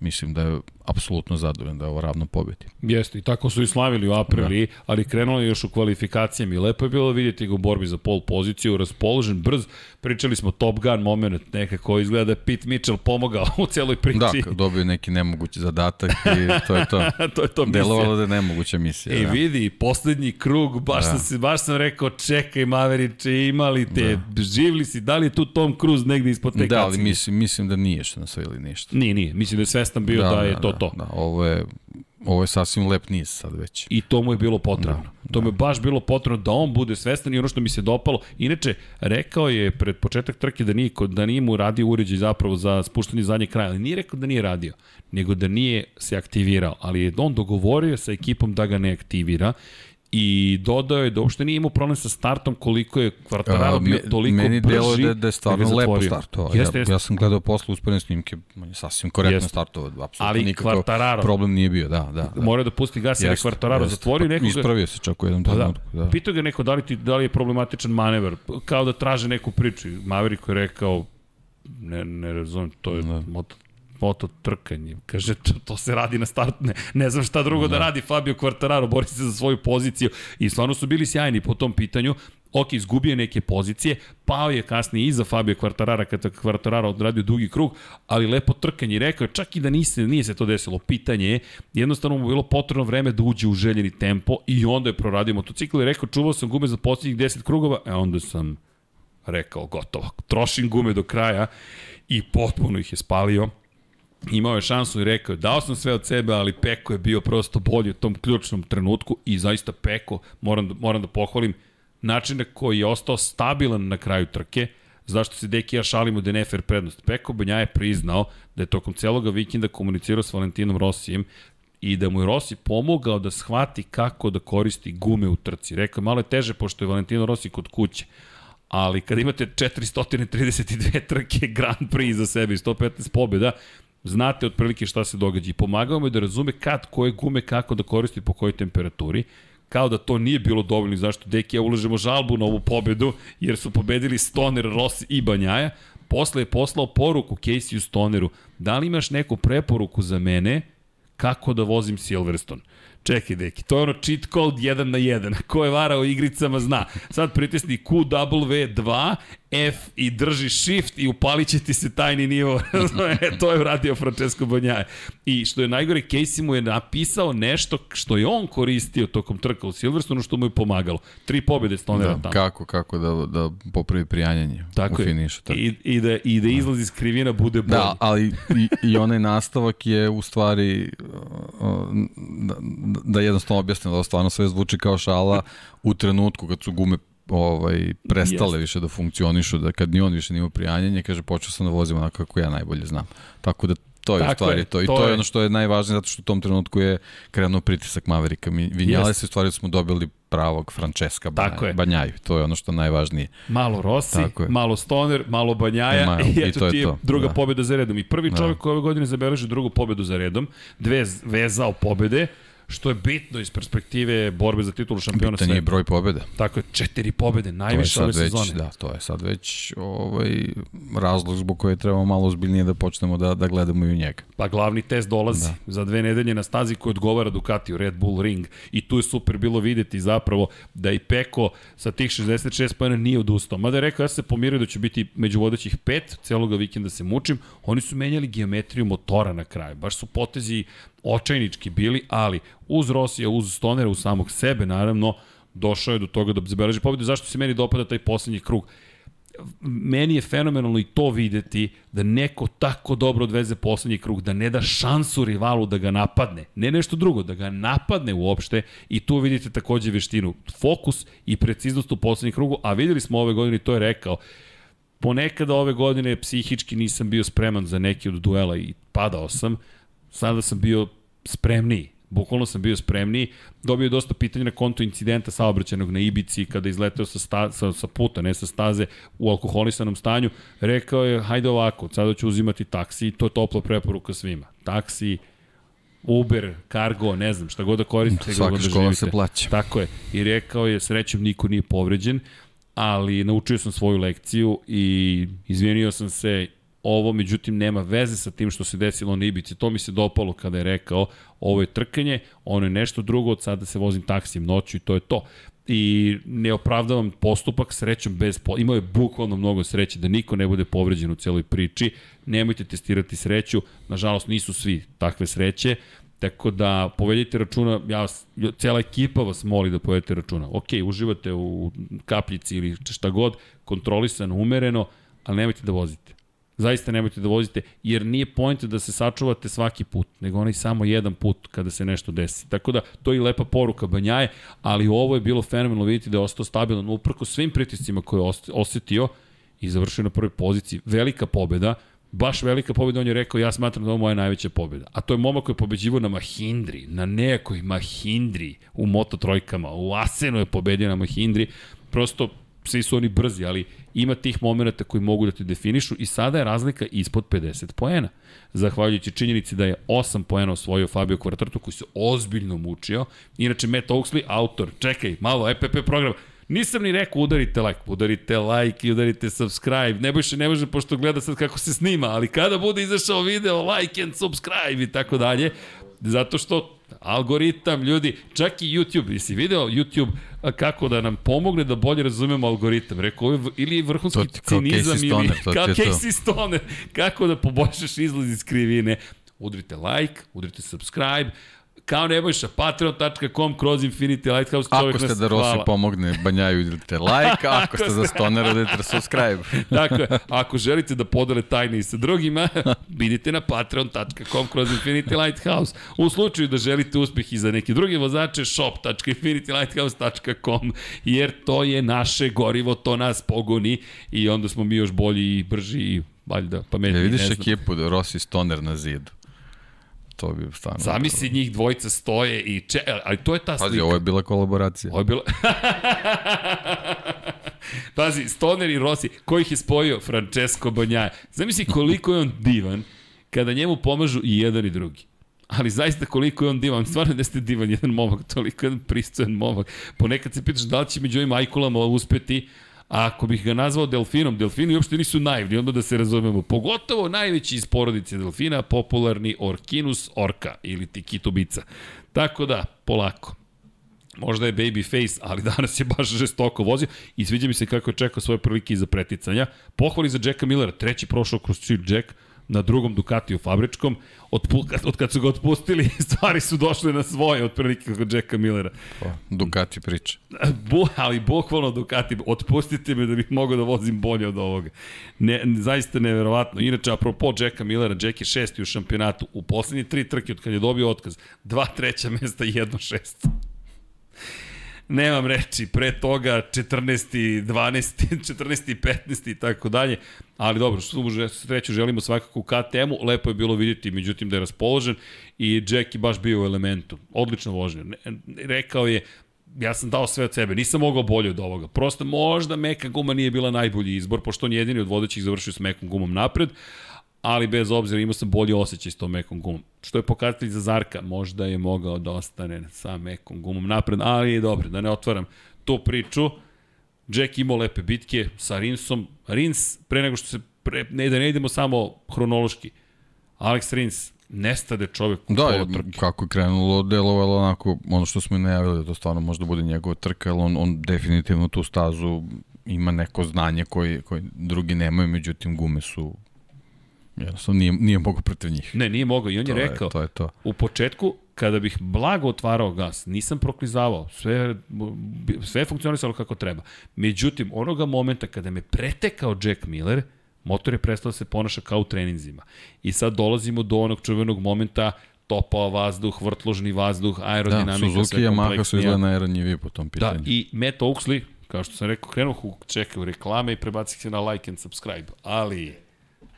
mislim da je apsolutno zadovoljan da je ovo ravno pobedi. Jeste, i tako su i slavili u aprili, da. ali krenulo je još u kvalifikacijama i lepo je bilo vidjeti ga u borbi za pol poziciju, raspoložen, brz, pričali smo Top Gun moment, nekako izgleda da je Pete Mitchell pomogao u celoj priči. Da, dobio neki nemogući zadatak i to je to. to je to misija. Delovalo da je nemoguća misija. I da. vidi, poslednji krug, baš, da. sam, baš sam rekao, čekaj Maveriče, imali te, da. živli si, da li je tu Tom Cruise negde ispod te Da, ali mislim, mislim da nije što nas ili ništa. Nije, nije, mislim da je svestan bio da, da je da, to to. Da, ovo je Ovo je sasvim lep niz sad već. I to mu je bilo potrebno. Da, to da. mu je baš bilo potrebno da on bude svestan i ono što mi se dopalo. Inače, rekao je pred početak trke da nije, da nije mu radio uređaj zapravo za spuštanje zadnje kraja, ali nije rekao da nije radio, nego da nije se aktivirao. Ali je on dogovorio sa ekipom da ga ne aktivira I dodao je da uopšte nije imao problem sa startom koliko je Quartararo bio toliko meni brži. Meni da, da je stvarno da lepo startovao. Jeste, ja, ja sam gledao posle usporedne snimke, on je sasvim korektno startovao. Apsolutno Ali nikakav problem nije bio, da, da. da. Mora da pusti gas jer je Quartararo zatvorio pa. Ispravio se čak u jednom pa da. trenutku. Da. da. Pitao ga neko da li, ti, da li je problematičan manevar, kao da traže neku priču. Maverick je rekao, ne, ne razumem, to je da. Moto, trkanje. Kaže, to, to se radi na start, ne, ne znam šta drugo da. da radi Fabio Quartararo, bori se za svoju poziciju i stvarno su bili sjajni po tom pitanju. Ok, izgubio neke pozicije, pao je kasnije iza Fabio Quartarara kada Quartararo odradio dugi krug, ali lepo trkanje. Rekao je, čak i da nise, nije se to desilo, pitanje je, jednostavno mu bilo potrebno vreme da uđe u željeni tempo i onda je proradio motocikl i rekao, čuvao sam gume za posljednjih 10 krugova, e onda sam rekao, gotovo, trošim gume do kraja i potpuno ih je spalio imao je šansu i rekao dao sam sve od sebe, ali Peko je bio prosto bolji u tom ključnom trenutku i zaista Peko, moram da, moram da pohvalim, način na koji je ostao stabilan na kraju trke, zašto se Deki ja šalimo da je nefer prednost. Peko Banja je priznao da je tokom celoga vikenda komunicirao s Valentinom Rosijem i da mu je Rossi pomogao da shvati kako da koristi gume u trci. Rekao je, malo je teže pošto je Valentino Rossi kod kuće, ali kada imate 432 trke Grand Prix za sebe i 115 pobjeda, znate otprilike šta se događa i pomagao mu da razume kad, koje gume, kako da koristi po kojoj temperaturi, kao da to nije bilo dovoljno zašto Deki ja ulažemo žalbu na ovu pobedu, jer su pobedili Stoner, Rossi i Banjaja, posle je poslao poruku Casey Stoneru, da li imaš neku preporuku za mene kako da vozim Silverstone? Čekaj, deki, to je ono cheat code 1 na 1. Ko je varao igricama zna. Sad pritisni QW2, F i drži shift i upalit će ti se tajni nivo. E, to je uradio Francesco Banjaje. I što je najgore, Casey mu je napisao nešto što je on koristio tokom trka u Silverstonu što mu je pomagalo. Tri pobjede Stonera da, tamo. Kako, kako da, da popravi prijanjanje Tako u finišu. Tako. I, i, da, I da izlazi iz krivina bude bolji. Da, ali i, i onaj nastavak je u stvari da, da jednostavno objasnim da stvarno sve zvuči kao šala u trenutku kad su gume ovaj, prestale Jest. više da funkcionišu, da kad ni on više nima prijanjanje, kaže počeo sam da vozim onako kako ja najbolje znam. Tako da to je Tako u stvari je, to. I to, to je ono što je najvažnije zato što u tom trenutku je krenuo pritisak Maverika. Mi vinjale se u stvari smo dobili pravog Francesca Banjaju. Banjaju. To je ono što je najvažnije. Malo Rossi, malo Stoner, malo Banjaja e, ma, i, eto i to ti je to. druga da. pobjeda za redom. I prvi da. čovjek da. koji ove godine zabeleži drugu pobjedu za redom, dve vezao pobjede, što je bitno iz perspektive borbe za titulu šampiona sveta. Bitan je broj pobjeda. Tako je, četiri pobjede, najviše ove sezone. Da, to je sad već ovaj, razlog zbog koje trebamo malo ozbiljnije da počnemo da, da gledamo i u njega. Pa glavni test dolazi da. za dve nedelje na stazi koji odgovara Ducati u Red Bull Ring i tu je super bilo videti zapravo da i Peko sa tih 66 pojena nije odustao. Mada je rekao ja se pomirio da će biti među vodećih pet, celoga vikenda se mučim, oni su menjali geometriju motora na kraju. Baš su potezi očajnički bili, ali uz Rosija, uz Stonera, uz samog sebe, naravno, došao je do toga da zabeleži pobedu. Zašto se meni dopada taj poslednji krug? meni je fenomenalno i to videti da neko tako dobro odveze poslednji krug, da ne da šansu rivalu da ga napadne, ne nešto drugo, da ga napadne uopšte i tu vidite takođe veštinu, fokus i preciznost u poslednjih krugu, a videli smo ove godine i to je rekao, ponekada ove godine psihički nisam bio spreman za neki od duela i padao sam, sada sam bio spremniji. Bukvalno sam bio spremniji. Dobio je dosta pitanja na kontu incidenta saobraćenog na Ibici kada izleteo sa, sta, sa, sa puta, ne sa staze, u alkoholisanom stanju. Rekao je, hajde ovako, sada ću uzimati taksi i to je topla preporuka svima. Taksi, Uber, Cargo, ne znam, šta god da koristite. Svaka god da škola se plaća. Tako je. I rekao je, srećem, niko nije povređen, ali naučio sam svoju lekciju i izvinio sam se Ovo, međutim, nema veze sa tim što se desilo na Ibici. To mi se dopalo kada je rekao, ovo je trkanje, ono je nešto drugo, od sada se vozim taksijem noću i to je to. I ne opravdavam postupak srećom bez po... Imao je bukvalno mnogo sreće da niko ne bude povređen u celoj priči. Nemojte testirati sreću. Nažalost, nisu svi takve sreće. Tako da povedite računa, ja vas, cijela ekipa vas moli da povedite računa. Ok, uživate u kapljici ili šta god, kontrolisano, umereno, ali nemojte da vozite zaista nemojte da vozite, jer nije pojent da se sačuvate svaki put, nego onaj samo jedan put kada se nešto desi. Tako da, to je i lepa poruka Banjaje, ali ovo je bilo fenomenalno vidjeti da je ostao stabilan uprko svim pritiscima koje je osetio i završio na prvoj poziciji. Velika pobeda, baš velika pobeda, on je rekao, ja smatram da ovo je moja najveća pobeda. A to je momak koji je pobeđivo na Mahindri, na nekoj Mahindri, u Moto trojkama, u Asenu je pobedio na Mahindri, prosto svi su oni brzi, ali ima tih momenta koji mogu da te definišu i sada je razlika ispod 50 poena. Zahvaljujući činjenici da je 8 poena osvojio Fabio Quartarto koji se ozbiljno mučio. Inače, Matt Oaksley, autor, čekaj, malo, EPP program, Nisam ni rekao udarite like, udarite like i udarite subscribe. Ne bojše, ne može, pošto gleda sad kako se snima, ali kada bude izašao video, like and subscribe i tako dalje. Zato što algoritam, ljudi, čak i YouTube, jesi video YouTube kako da nam pomogne da bolje razumemo algoritam? Rekao, ovo ili je vrhunski to, cinizam ili kao Casey Stoner, kako da poboljšaš izlaz iz krivine. Udrite like, udrite subscribe, kao Nebojša, patreon.com kroz Infinity Lighthouse čovjek Ako ste da Rossi pomogne Banjaju, idete like, ako ste za Stonera, idete subscribe. Tako je, ako želite da podele tajne i sa drugima, vidite na patreon.com kroz Infinity Lighthouse. U slučaju da želite uspeh i za neki drugi vozače, shop.infinitylighthouse.com, jer to je naše gorivo, to nas pogoni i onda smo mi još bolji i brži i valjda pametniji. Ja vidiš ekipu da Rossi Stoner na zidu to bi stvarno... Zamisli njih dvojica stoje i če... Ali to je ta slika. Pazi, ovo je bila kolaboracija. Ovo je bila... Pazi, Stoner i Rossi, ko ih je spojio? Francesco Banjaja. Zamisli koliko je on divan kada njemu pomažu i jedan i drugi. Ali zaista koliko je on divan, stvarno da ste divan jedan momak, toliko jedan pristojan momak. Ponekad se pitaš da li će među ovim ajkulama uspeti, A ako bih ga nazvao delfinom, delfini uopšte nisu naivni, onda da se razumemo. Pogotovo najveći iz porodice delfina, popularni Orkinus orka ili ti kitubica. Tako da, polako. Možda je baby face, ali danas je baš žestoko vozio i sviđa mi se kako je čekao svoje prilike iza preticanja. Pohvali za Jacka Millera, treći prošao kroz čir Jack, na drugom Ducatiju fabričkom. Od, od kad su ga otpustili, stvari su došle na svoje, otprilike kod Jacka Millera. Pa, Ducati priča. Bu, ali bukvalno Ducati, otpustite me da bih mogao da vozim bolje od ovoga. Ne, zaista neverovatno. Inače, apropo Jacka Millera, Jack je šesti u šampionatu. U poslednje tri trke od kad je dobio otkaz, dva treća mesta i jedno šesto nemam reči, pre toga 14. 12. 14. 15. i tako dalje, ali dobro, svu sreću želimo svakako u KTM-u, lepo je bilo vidjeti, međutim da je raspoložen i Jack je baš bio u elementu, odlično vožnja, rekao je, ja sam dao sve od sebe, nisam mogao bolje od ovoga. Prosto možda meka guma nije bila najbolji izbor, pošto on jedini od vodećih završio s mekom gumom napred, ali bez obzira imao sam bolji osjećaj s tom mekom gumom. Što je pokazatelj za Zarka, možda je mogao da ostane sa mekom gumom napred, ali je dobro, da ne otvaram tu priču. Jack imao lepe bitke sa Rinsom. Rins, pre nego što se, pre, ne da ne idemo samo hronološki, Alex Rins, nestade čovek u da, trke. kako je krenulo, delovalo onako, ono što smo i najavili, da to stvarno možda bude njegova trka, ali on, on definitivno tu stazu ima neko znanje koje, koje drugi nemaju, međutim gume su Jednostavno nije, nije mogo protiv njih. Ne, nije mogao i on to je rekao, je, to je to. u početku, kada bih blago otvarao gas, nisam proklizavao, sve, sve je funkcionisalo kako treba. Međutim, onoga momenta kada me pretekao Jack Miller, motor je prestao da se ponaša kao u treninzima. I sad dolazimo do onog čuvenog momenta topao vazduh, vrtložni vazduh, aerodinamika, da, Suzuki i Yamaha su izgleda najranjiviji po tom da, pitanju. Da, i Matt Oaksley, kao što sam rekao, krenuo čekaju reklame i prebacih se na like and subscribe. Ali,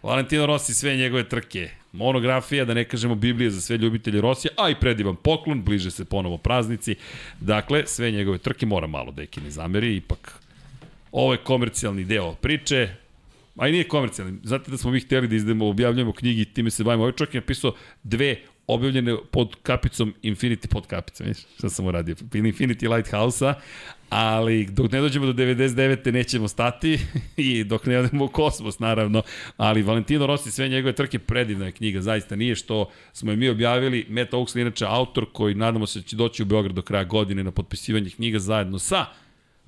Valentino Rossi, sve njegove trke. Monografija, da ne kažemo Biblija za sve ljubitelje Rosija, a i predivan poklon, bliže se ponovo praznici. Dakle, sve njegove trke mora malo da ne zameri, ipak ovo je komercijalni deo priče, a i nije komercijalni. Zato da smo mi hteli da izdemo, objavljamo knjigi, time se bavimo. Ovaj čovjek je napisao dve objavljene pod kapicom Infinity pod kapicom, viš, šta sam uradio, Infinity Lighthouse-a, ali dok ne dođemo do 99. nećemo stati i dok ne odemo u kosmos naravno, ali Valentino Rossi sve njegove trke predivna je knjiga, zaista nije što smo je mi objavili, Matt Oaksley inače autor koji nadamo se da će doći u Beograd do kraja godine na potpisivanje knjiga zajedno sa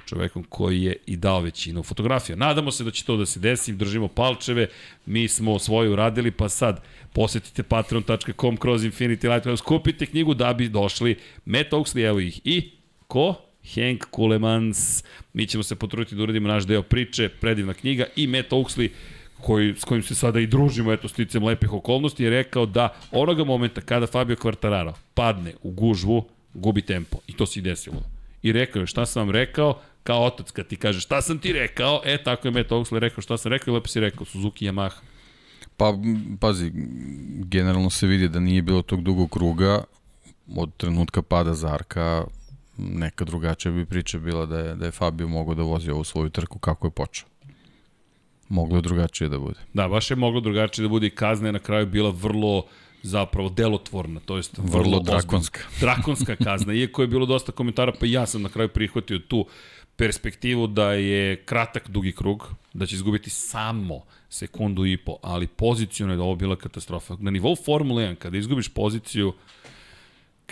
čovekom koji je i dao većinu fotografija. Nadamo se da će to da se desi, držimo palčeve, mi smo svoje uradili, pa sad posetite patreon.com kroz Infinity Light, skupite knjigu da bi došli Matt Oaksley, evo ih i ko? Henk Kulemans, mi ćemo se potruditi da uradimo naš deo priče, predivna knjiga i Matt Oaksley, koji, s kojim se sada i družimo, eto, sticam lepih okolnosti, je rekao da onoga momenta kada Fabio Quartararo padne u gužvu, gubi tempo. I to se i desilo. I rekao je, šta sam vam rekao, kao otac kad ti kaže šta sam ti rekao, e tako je Matt Oaksley rekao šta sam rekao i lepo si rekao, Suzuki Yamaha. Pa, pazi, generalno se vidi da nije bilo tog dugog kruga od trenutka pada Zarka, neka drugačija bi priča bila da je, da je Fabio mogao da vozi ovu svoju trku kako je počeo. Moglo je drugačije da bude. Da, baš je moglo drugačije da bude i kazna je na kraju bila vrlo zapravo delotvorna, to jest vrlo, vrlo drakonska. drakonska kazna, iako je bilo dosta komentara, pa ja sam na kraju prihvatio tu perspektivu da je kratak dugi krug, da će izgubiti samo sekundu i po, ali pozicijno je da ovo bila katastrofa. Na nivou Formule 1, kada izgubiš poziciju,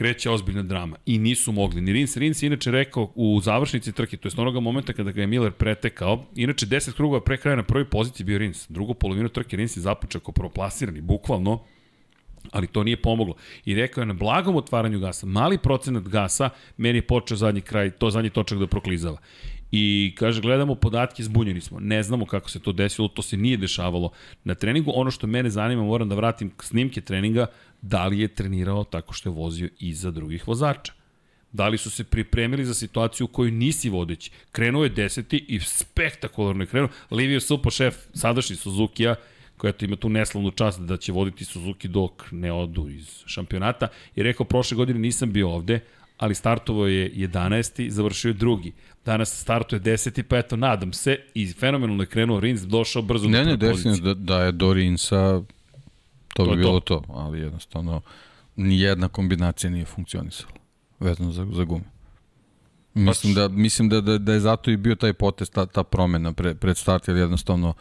kreće ozbiljna drama. I nisu mogli. Ni Rins, Rins je inače rekao u završnici trke, to je onoga momenta kada ga je Miller pretekao, inače 10 krugova pre kraja na prvoj poziciji bio Rins. Drugu polovinu trke Rins je započeo kao prvoplasirani, bukvalno, ali to nije pomoglo. I rekao je na blagom otvaranju gasa, mali procenat gasa, meni je počeo zadnji kraj, to zadnji točak da proklizava. I kaže, gledamo podatke, zbunjeni smo. Ne znamo kako se to desilo, to se nije dešavalo na treningu. Ono što mene zanima, moram da vratim snimke treninga, da li je trenirao tako što je vozio iza drugih vozača. Da li su se pripremili za situaciju u kojoj nisi vodeći. Krenuo je deseti i spektakularno je krenuo. Livio Supo, šef sadašnji Suzuki-a, koja ima tu neslavnu čast da će voditi Suzuki dok ne odu iz šampionata, je rekao prošle godine nisam bio ovde, ali startovo je 11. završio je drugi. Danas startuje 10. pa eto, nadam se, i fenomenalno je krenuo Rins, došao brzo ne, do Ne, ne, definitivno da, da je do Rinsa, to, to bi bilo to. to, ali jednostavno nijedna kombinacija nije funkcionisala vezano za, za gume. Mislim da, mislim da, da, da je zato i bio taj potest, ta, ta promena pre, pred start, jer jednostavno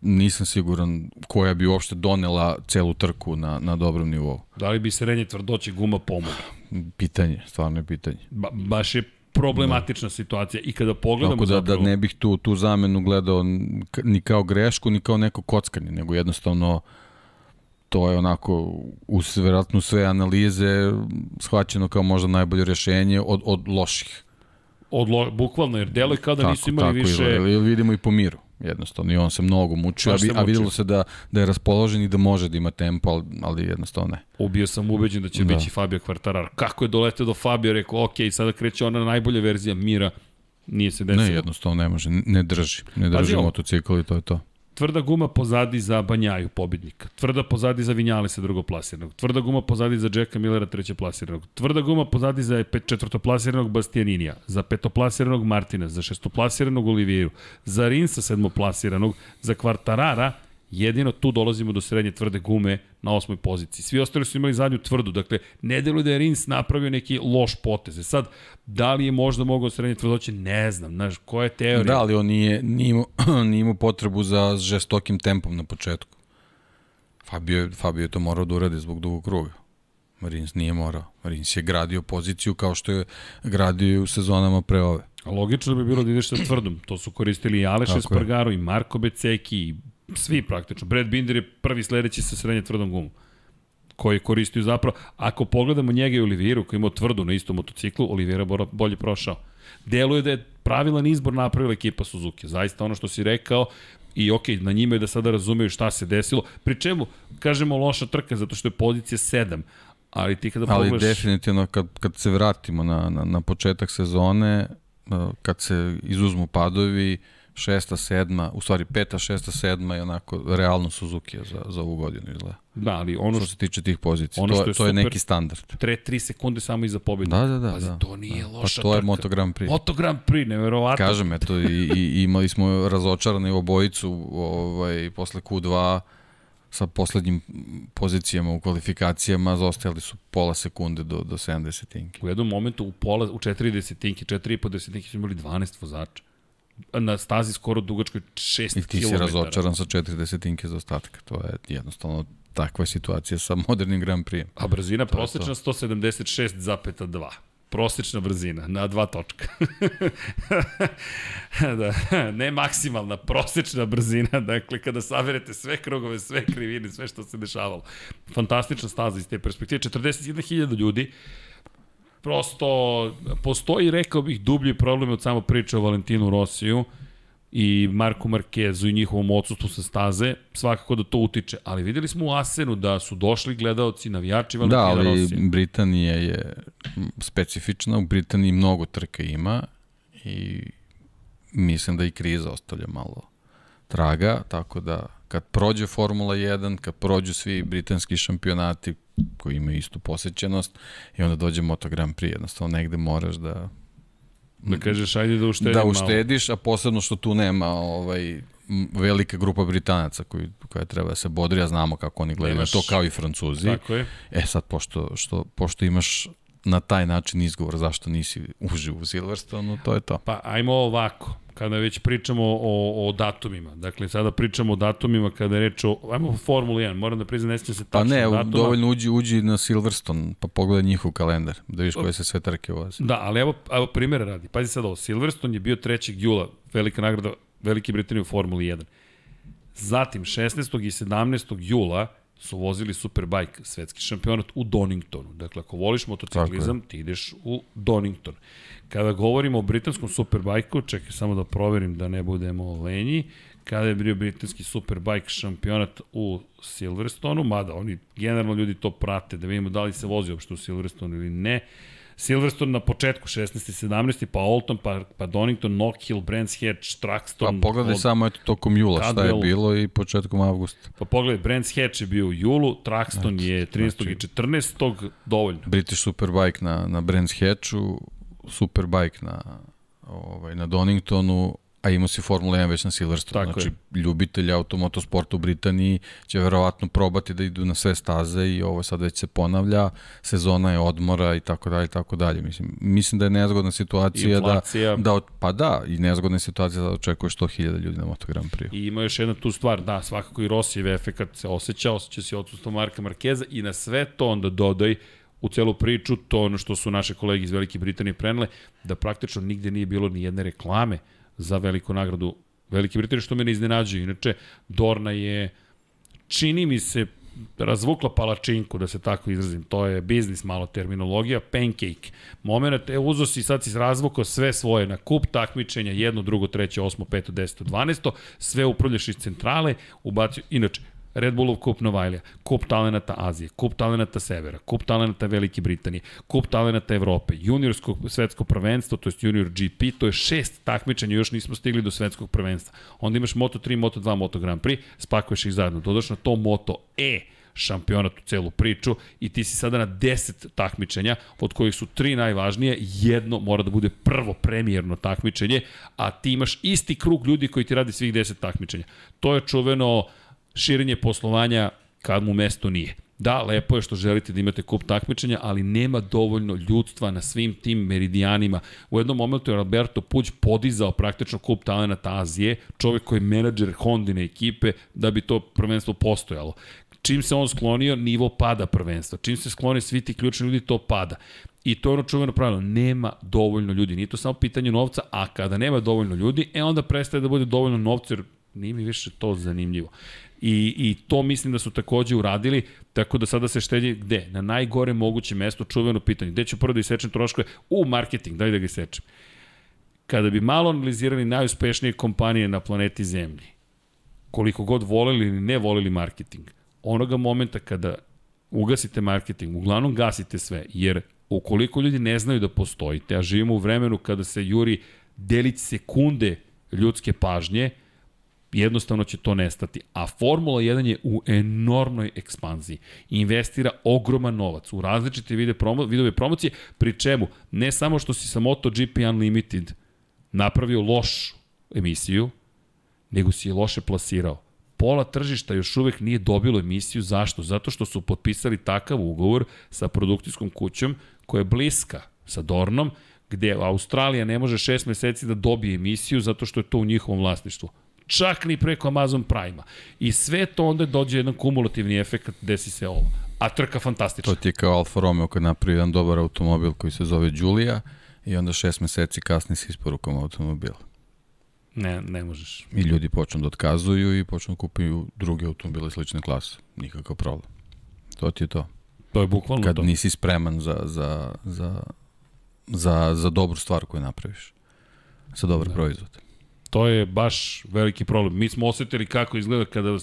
nisam siguran koja bi uopšte donela celu trku na, na dobrom nivou. Da li bi srednje tvrdoće guma pomogla? pitanje, stvarno je pitanje. Ba, baš je problematična da. situacija i kada pogledamo Tako da, zapravo... da ne bih tu, tu zamenu gledao ni kao grešku, ni kao neko kockanje, nego jednostavno to je onako uz verovatno sve analize shvaćeno kao možda najbolje rešenje od, od loših. Od lo, bukvalno, jer deluje kao da tako, nisu imali tako, više... Ili, ili vidimo i po miru, jednostavno. I on se mnogo mučio, a, a videlo se da, da je raspoložen i da može da ima tempo, ali, ali jednostavno ne. Ubio sam ubeđen da će da. biti Fabio Kvartarar. Kako je doleteo do Fabio, rekao, ok, sada kreće ona najbolja verzija mira. Nije se desilo. Ne, jednostavno ne može, ne drži. Ne drži Pazi, motocikl i to je to. Tvrda guma pozadi za Banjaju, pobednika. Tvrda pozadi za Vinjalisa, drugoplasiranog. Tvrda guma pozadi za Jacka Millera, trećeplasiranog. Tvrda guma pozadi za četvrtoplasiranog Bastianinija. Za petoplasiranog Martina. Za šestoplasiranog Olivieru. Za Rinsa, sedmoplasiranog. Za Kvartarara, Jedino tu dolazimo do srednje tvrde gume na osmoj poziciji. Svi ostali su imali zadnju tvrdu, dakle, ne deluje da je Rins napravio neki loš potez. E sad, da li je možda mogao srednje tvrdoće, ne znam, znaš, koja je teorija? Da, ali on nije, nije, imao, nije imao potrebu za žestokim tempom na početku. Fabio, Fabio je to morao da uradi zbog dugog kruga. Rins nije morao. Rins je gradio poziciju kao što je gradio u sezonama pre ove. Logično bi bilo da ideš sa tvrdom. To su koristili i Aleš Espargaro, i Marko Beceki, i Svi praktično. Brad Binder je prvi sledeći sa srednje tvrdom gumom koji je koristio zapravo, ako pogledamo njega i Oliviru koji imao tvrdu na istom motociklu, Olivira bolje prošao. Deluje da je pravilan izbor napravila ekipa Suzuki. Zaista ono što si rekao, i ok, na njima je da sada razumeju šta se desilo. Pri čemu, kažemo loša trka, zato što je pozicija 7, ali ti kada ali pogledaš... Ali definitivno kad, kad se vratimo na, na, na početak sezone, kad se izuzmu padovi, šesta, sedma, u stvari peta, šesta, sedma je onako realno Suzuki za, za ovu godinu izgleda. Da, ali ono što, što se tiče tih pozicija, ono to, je, to je neki standard. Tre, tri sekunde samo iza pobjede. Da, da, da. Pazi, da. to nije da. loša Pa to je Moto Grand Prix. Moto Grand Prix, neverovatno. Kažem, eto, i, i imali smo razočarani obojicu ovaj, posle Q2 sa poslednjim pozicijama u kvalifikacijama, zaostajali su pola sekunde do, do 70 tinke. U jednom momentu u, pola, u 4 desetinke, 4,5 desetinke smo imali 12 vozača na stazi skoro dugačkoj 6 km. I ti si razočaran sa 4 desetinke za ostatka. To je jednostavno takva situacija sa modernim Grand Prix. A brzina to prosečna 176,2. Prosečna brzina na dva točka. da, ne maksimalna, prosečna brzina, dakle kada saberete sve krugove, sve krivine, sve što se dešavalo. Fantastična staza iz te perspektive. 41.000 ljudi, prosto postoji, rekao bih, dublji problem od samo priče o Valentinu Rosiju i Marku Markezu i njihovom odsustvu sa staze, svakako da to utiče. Ali videli smo u Asenu da su došli gledaoci, navijači Valentina Rosija. Da, ali Rosija. Britanija je specifična, u Britaniji mnogo trka ima i mislim da i kriza ostavlja malo traga, tako da kad prođe Formula 1, kad prođu svi britanski šampionati koji imaju istu posećenost i onda dođe Moto Grand Prix, jednostavno negde moraš da Da kažeš, ajde da uštediš Da uštediš, malo. a posebno što tu nema ovaj, velika grupa Britanaca koji, koja treba da se bodri, a znamo kako oni gledaju Nemaš... to kao i Francuzi. Tako je. E sad, pošto, što, pošto imaš na taj način izgovor zašto nisi uživ u Silverstonu, to je to. Pa ajmo ovako kada već pričamo o, o datumima. Dakle, sada pričamo o datumima kada je reč o... Ajmo o Formula 1, moram da priznam, ne se tačno Pa ne, datuma. dovoljno uđi, uđi na Silverstone, pa pogledaj njihov kalendar, da viš koje se sve trke voze. Da, ali evo, evo primjera radi. Pazi sad ovo, Silverstone je bio 3. jula, velika nagrada Velike Britanije u Formuli 1. Zatim, 16. i 17. jula su vozili Superbike, svetski šampionat u Doningtonu. Dakle, ako voliš motociklizam, ti ideš u Donington. Kada govorimo o britanskom Superbajku, čekaj samo da proverim da ne budemo lenji, kada je bio britanski Superbike šampionat u Silverstonu, mada oni generalno ljudi to prate, da vidimo da li se vozi uopšte u Silverstonu ili ne. Silverstone na početku 16. 17. pa Alton, pa, pa Donington, Knockhill, Brands Hatch, Truxton. Pa pogledaj od, samo eto tokom jula Cadwell, šta je bilo i početkom avgusta. Pa pogledaj, Brands Hatch je bio u julu, Truxton znači, je 13. Znači, i 14. dovoljno. British Superbike na, na Brands Hatchu, Superbike na, ovaj, na Doningtonu, a imao si Formula 1 već na Silverstone. Tako znači, je. ljubitelji automotosporta u Britaniji će verovatno probati da idu na sve staze i ovo sad već se ponavlja, sezona je odmora i tako dalje i tako dalje. Mislim, mislim da je nezgodna situacija da- Inflacija. da, da pa da, i nezgodna situacija da očekuje 100.000 ljudi na Moto Grand Prix. I ima još jedna tu stvar, da, svakako i Rosijev efekt se osjeća, osjeća se odsustvo Marka Markeza i na sve to onda dodaj u celu priču, to ono što su naše kolege iz Velike Britanije prenele, da praktično nigde nije bilo ni jedne reklame za veliku nagradu Velike Britanije, što me ne iznenađuje. Inače, Dorna je, čini mi se, razvukla palačinku, da se tako izrazim. To je biznis malo terminologija, pancake. Moment, e, uzo si sad si razvukao sve svoje na kup takmičenja, jedno, drugo, treće, osmo, peto, deseto, dvanesto, sve upravljaš iz centrale, ubacio, inače, Red Bullov kup Novajlija, kup talenata Azije, kup talenata Severa, kup talenata Velike Britanije, kup talenata Evrope, juniorsko svetsko prvenstvo, to je junior GP, to je šest takmičenja, još nismo stigli do svetskog prvenstva. Onda imaš Moto3, Moto2, Moto Grand Prix, spakuješ ih zajedno, dodaš na to Moto E, šampionat u celu priču i ti si sada na 10 takmičenja, od kojih su tri najvažnije, jedno mora da bude prvo premijerno takmičenje, a ti imaš isti krug ljudi koji ti radi svih 10 takmičenja. To je čuveno uh, širenje poslovanja kad mu mesto nije. Da, lepo je što želite da imate kup takmičenja, ali nema dovoljno ljudstva na svim tim meridijanima. U jednom momentu je Alberto Puć podizao praktično kup talenata Azije, čovek koji je menadžer Hondine ekipe, da bi to prvenstvo postojalo. Čim se on sklonio, nivo pada prvenstva. Čim se sklone svi ti ključni ljudi, to pada. I to je ono čuveno pravilo, nema dovoljno ljudi. Nije to samo pitanje novca, a kada nema dovoljno ljudi, e onda prestaje da bude dovoljno novca, jer nije mi više to zanimljivo. I, I to mislim da su takođe uradili, tako da sada se štedi gde? Na najgore moguće mesto, čuveno pitanje. Gde ću prvo da isečem troškove? U marketing, daj da ga isečem. Kada bi malo analizirali najuspešnije kompanije na planeti Zemlji, koliko god voleli ili ne voleli marketing, onoga momenta kada ugasite marketing, uglavnom gasite sve, jer ukoliko ljudi ne znaju da postojite, a živimo u vremenu kada se juri delić sekunde ljudske pažnje, jednostavno će to nestati. A Formula 1 je u enormnoj ekspanziji. Investira ogroman novac u različite vide promo, vidove promocije, pri čemu ne samo što si sa MotoGP Unlimited napravio lošu emisiju, nego si je loše plasirao. Pola tržišta još uvek nije dobilo emisiju. Zašto? Zato što su potpisali takav ugovor sa produkcijskom kućom koja je bliska sa Dornom, gde Australija ne može šest meseci da dobije emisiju zato što je to u njihovom vlasništvu čak ni preko Amazon Prime-a. I sve to onda dođe jedan kumulativni efekt, desi se ovo. A trka fantastična. To ti je kao Alfa Romeo kad napravi jedan dobar automobil koji se zove Giulia i onda šest meseci kasni s isporukom automobila. Ne, ne možeš. I ljudi počnu da otkazuju i počnu da kupuju druge automobile slične klase. Nikakav problem. To ti je to. To je bukvalno Kad to. nisi spreman za, za, za, za, za dobru stvar koju napraviš. Za dobar da. proizvod. To je baš veliki problem. Mi smo osetili kako izgleda kada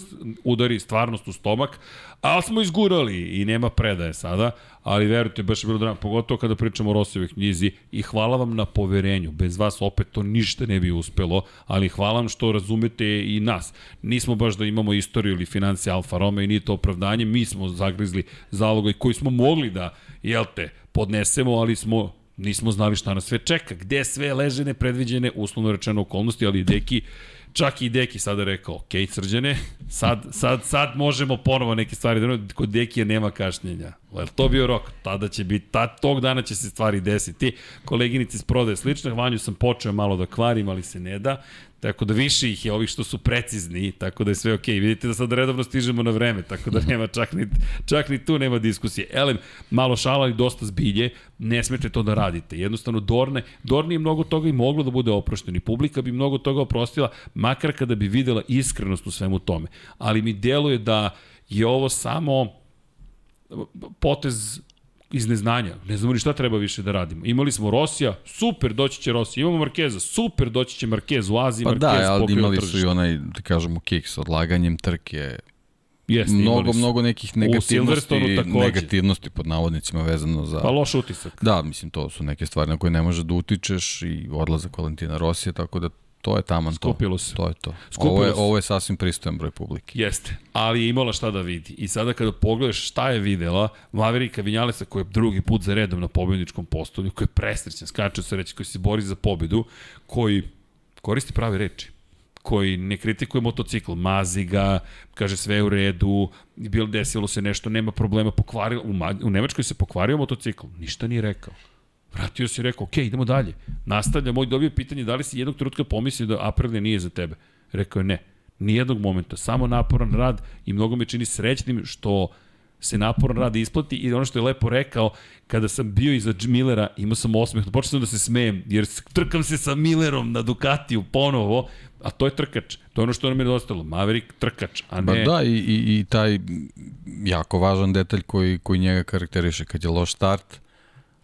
udari stvarnost u stomak, ali smo izgurali i nema predaje sada, ali verujte, baš je bilo drago, pogotovo kada pričamo o Rosijevoj knjizi i hvala vam na poverenju. Bez vas opet to ništa ne bi uspelo, ali hvala vam što razumete i nas. Nismo baš da imamo istoriju ili financije Alfa Romeo i nije to opravdanje, mi smo zagrizli zalogaj koji smo mogli da, jel te, podnesemo, ali smo nismo znali šta nas sve čeka, gde sve leže nepredviđene, uslovno rečeno okolnosti, ali Deki, čak i Deki sada rekao, ok, srđane, sad, sad, sad možemo ponovo neke stvari, da kod Dekija nema kašnjenja. Je to bio rok? Tada će biti, ta, tog dana će se stvari desiti. Koleginici iz prodaje slične, Vanju sam počeo malo da kvarim, ali se ne da. Tako da više ih je ovih što su precizni, tako da je sve okej. Okay. Vidite da sad redovno stižemo na vreme, tako da nema čak ni, čak ni tu nema diskusije. Elem, malo šala i dosta zbilje, ne smete to da radite. Jednostavno, Dorne, Dorne je mnogo toga i moglo da bude oprošteno i publika bi mnogo toga oprostila, makar kada bi videla iskrenost u svemu tome. Ali mi deluje da je ovo samo potez iz neznanja. Ne znamo ni šta treba više da radimo. Imali smo Rosija, super, doći će Rosija. Imamo Markeza, super, doći će Markez u Aziji. Pa Markez da, ali imali tržište. su i onaj, da kažemo, kick s odlaganjem trke. Jeste, mnogo, mnogo nekih negativnosti, negativnosti pod navodnicima vezano za... Pa loš utisak. Da, mislim, to su neke stvari na koje ne možeš da utičeš i odlazak Valentina Rosija, tako da To je taman Skupilo to. se. To je to. Skupilo ovo je, se. ovo je sasvim pristojan broj publike. Jeste, ali je imala šta da vidi. I sada kada pogledaš šta je videla, Maverika Vinjalesa koji je drugi put za redom na pobedničkom postolju, koji je presrećan, skače se reći, koji se bori za pobedu, koji koristi prave reči koji ne kritikuje motocikl, mazi ga, kaže sve u redu, bilo desilo se nešto, nema problema, pokvarilo, u, u Nemačkoj se pokvario motocikl, ništa nije rekao. Vratio se i rekao, ok, idemo dalje. Nastavlja, moj dobio pitanje da li si jednog trenutka pomislio da Aprilia nije za tebe. Rekao je ne, nijednog momenta, samo naporan rad i mnogo me čini srećnim što se naporno radi isplati i ono što je lepo rekao, kada sam bio iza Millera, imao sam osmeh, počeo sam da se smejem, jer trkam se sa Millerom na Ducatiju ponovo, a to je trkač. To je ono što nam je dostalo. Maverick trkač, a ne... Ba da, i, i, i taj jako važan detalj koji, koji njega karakteriše. Kad je loš start,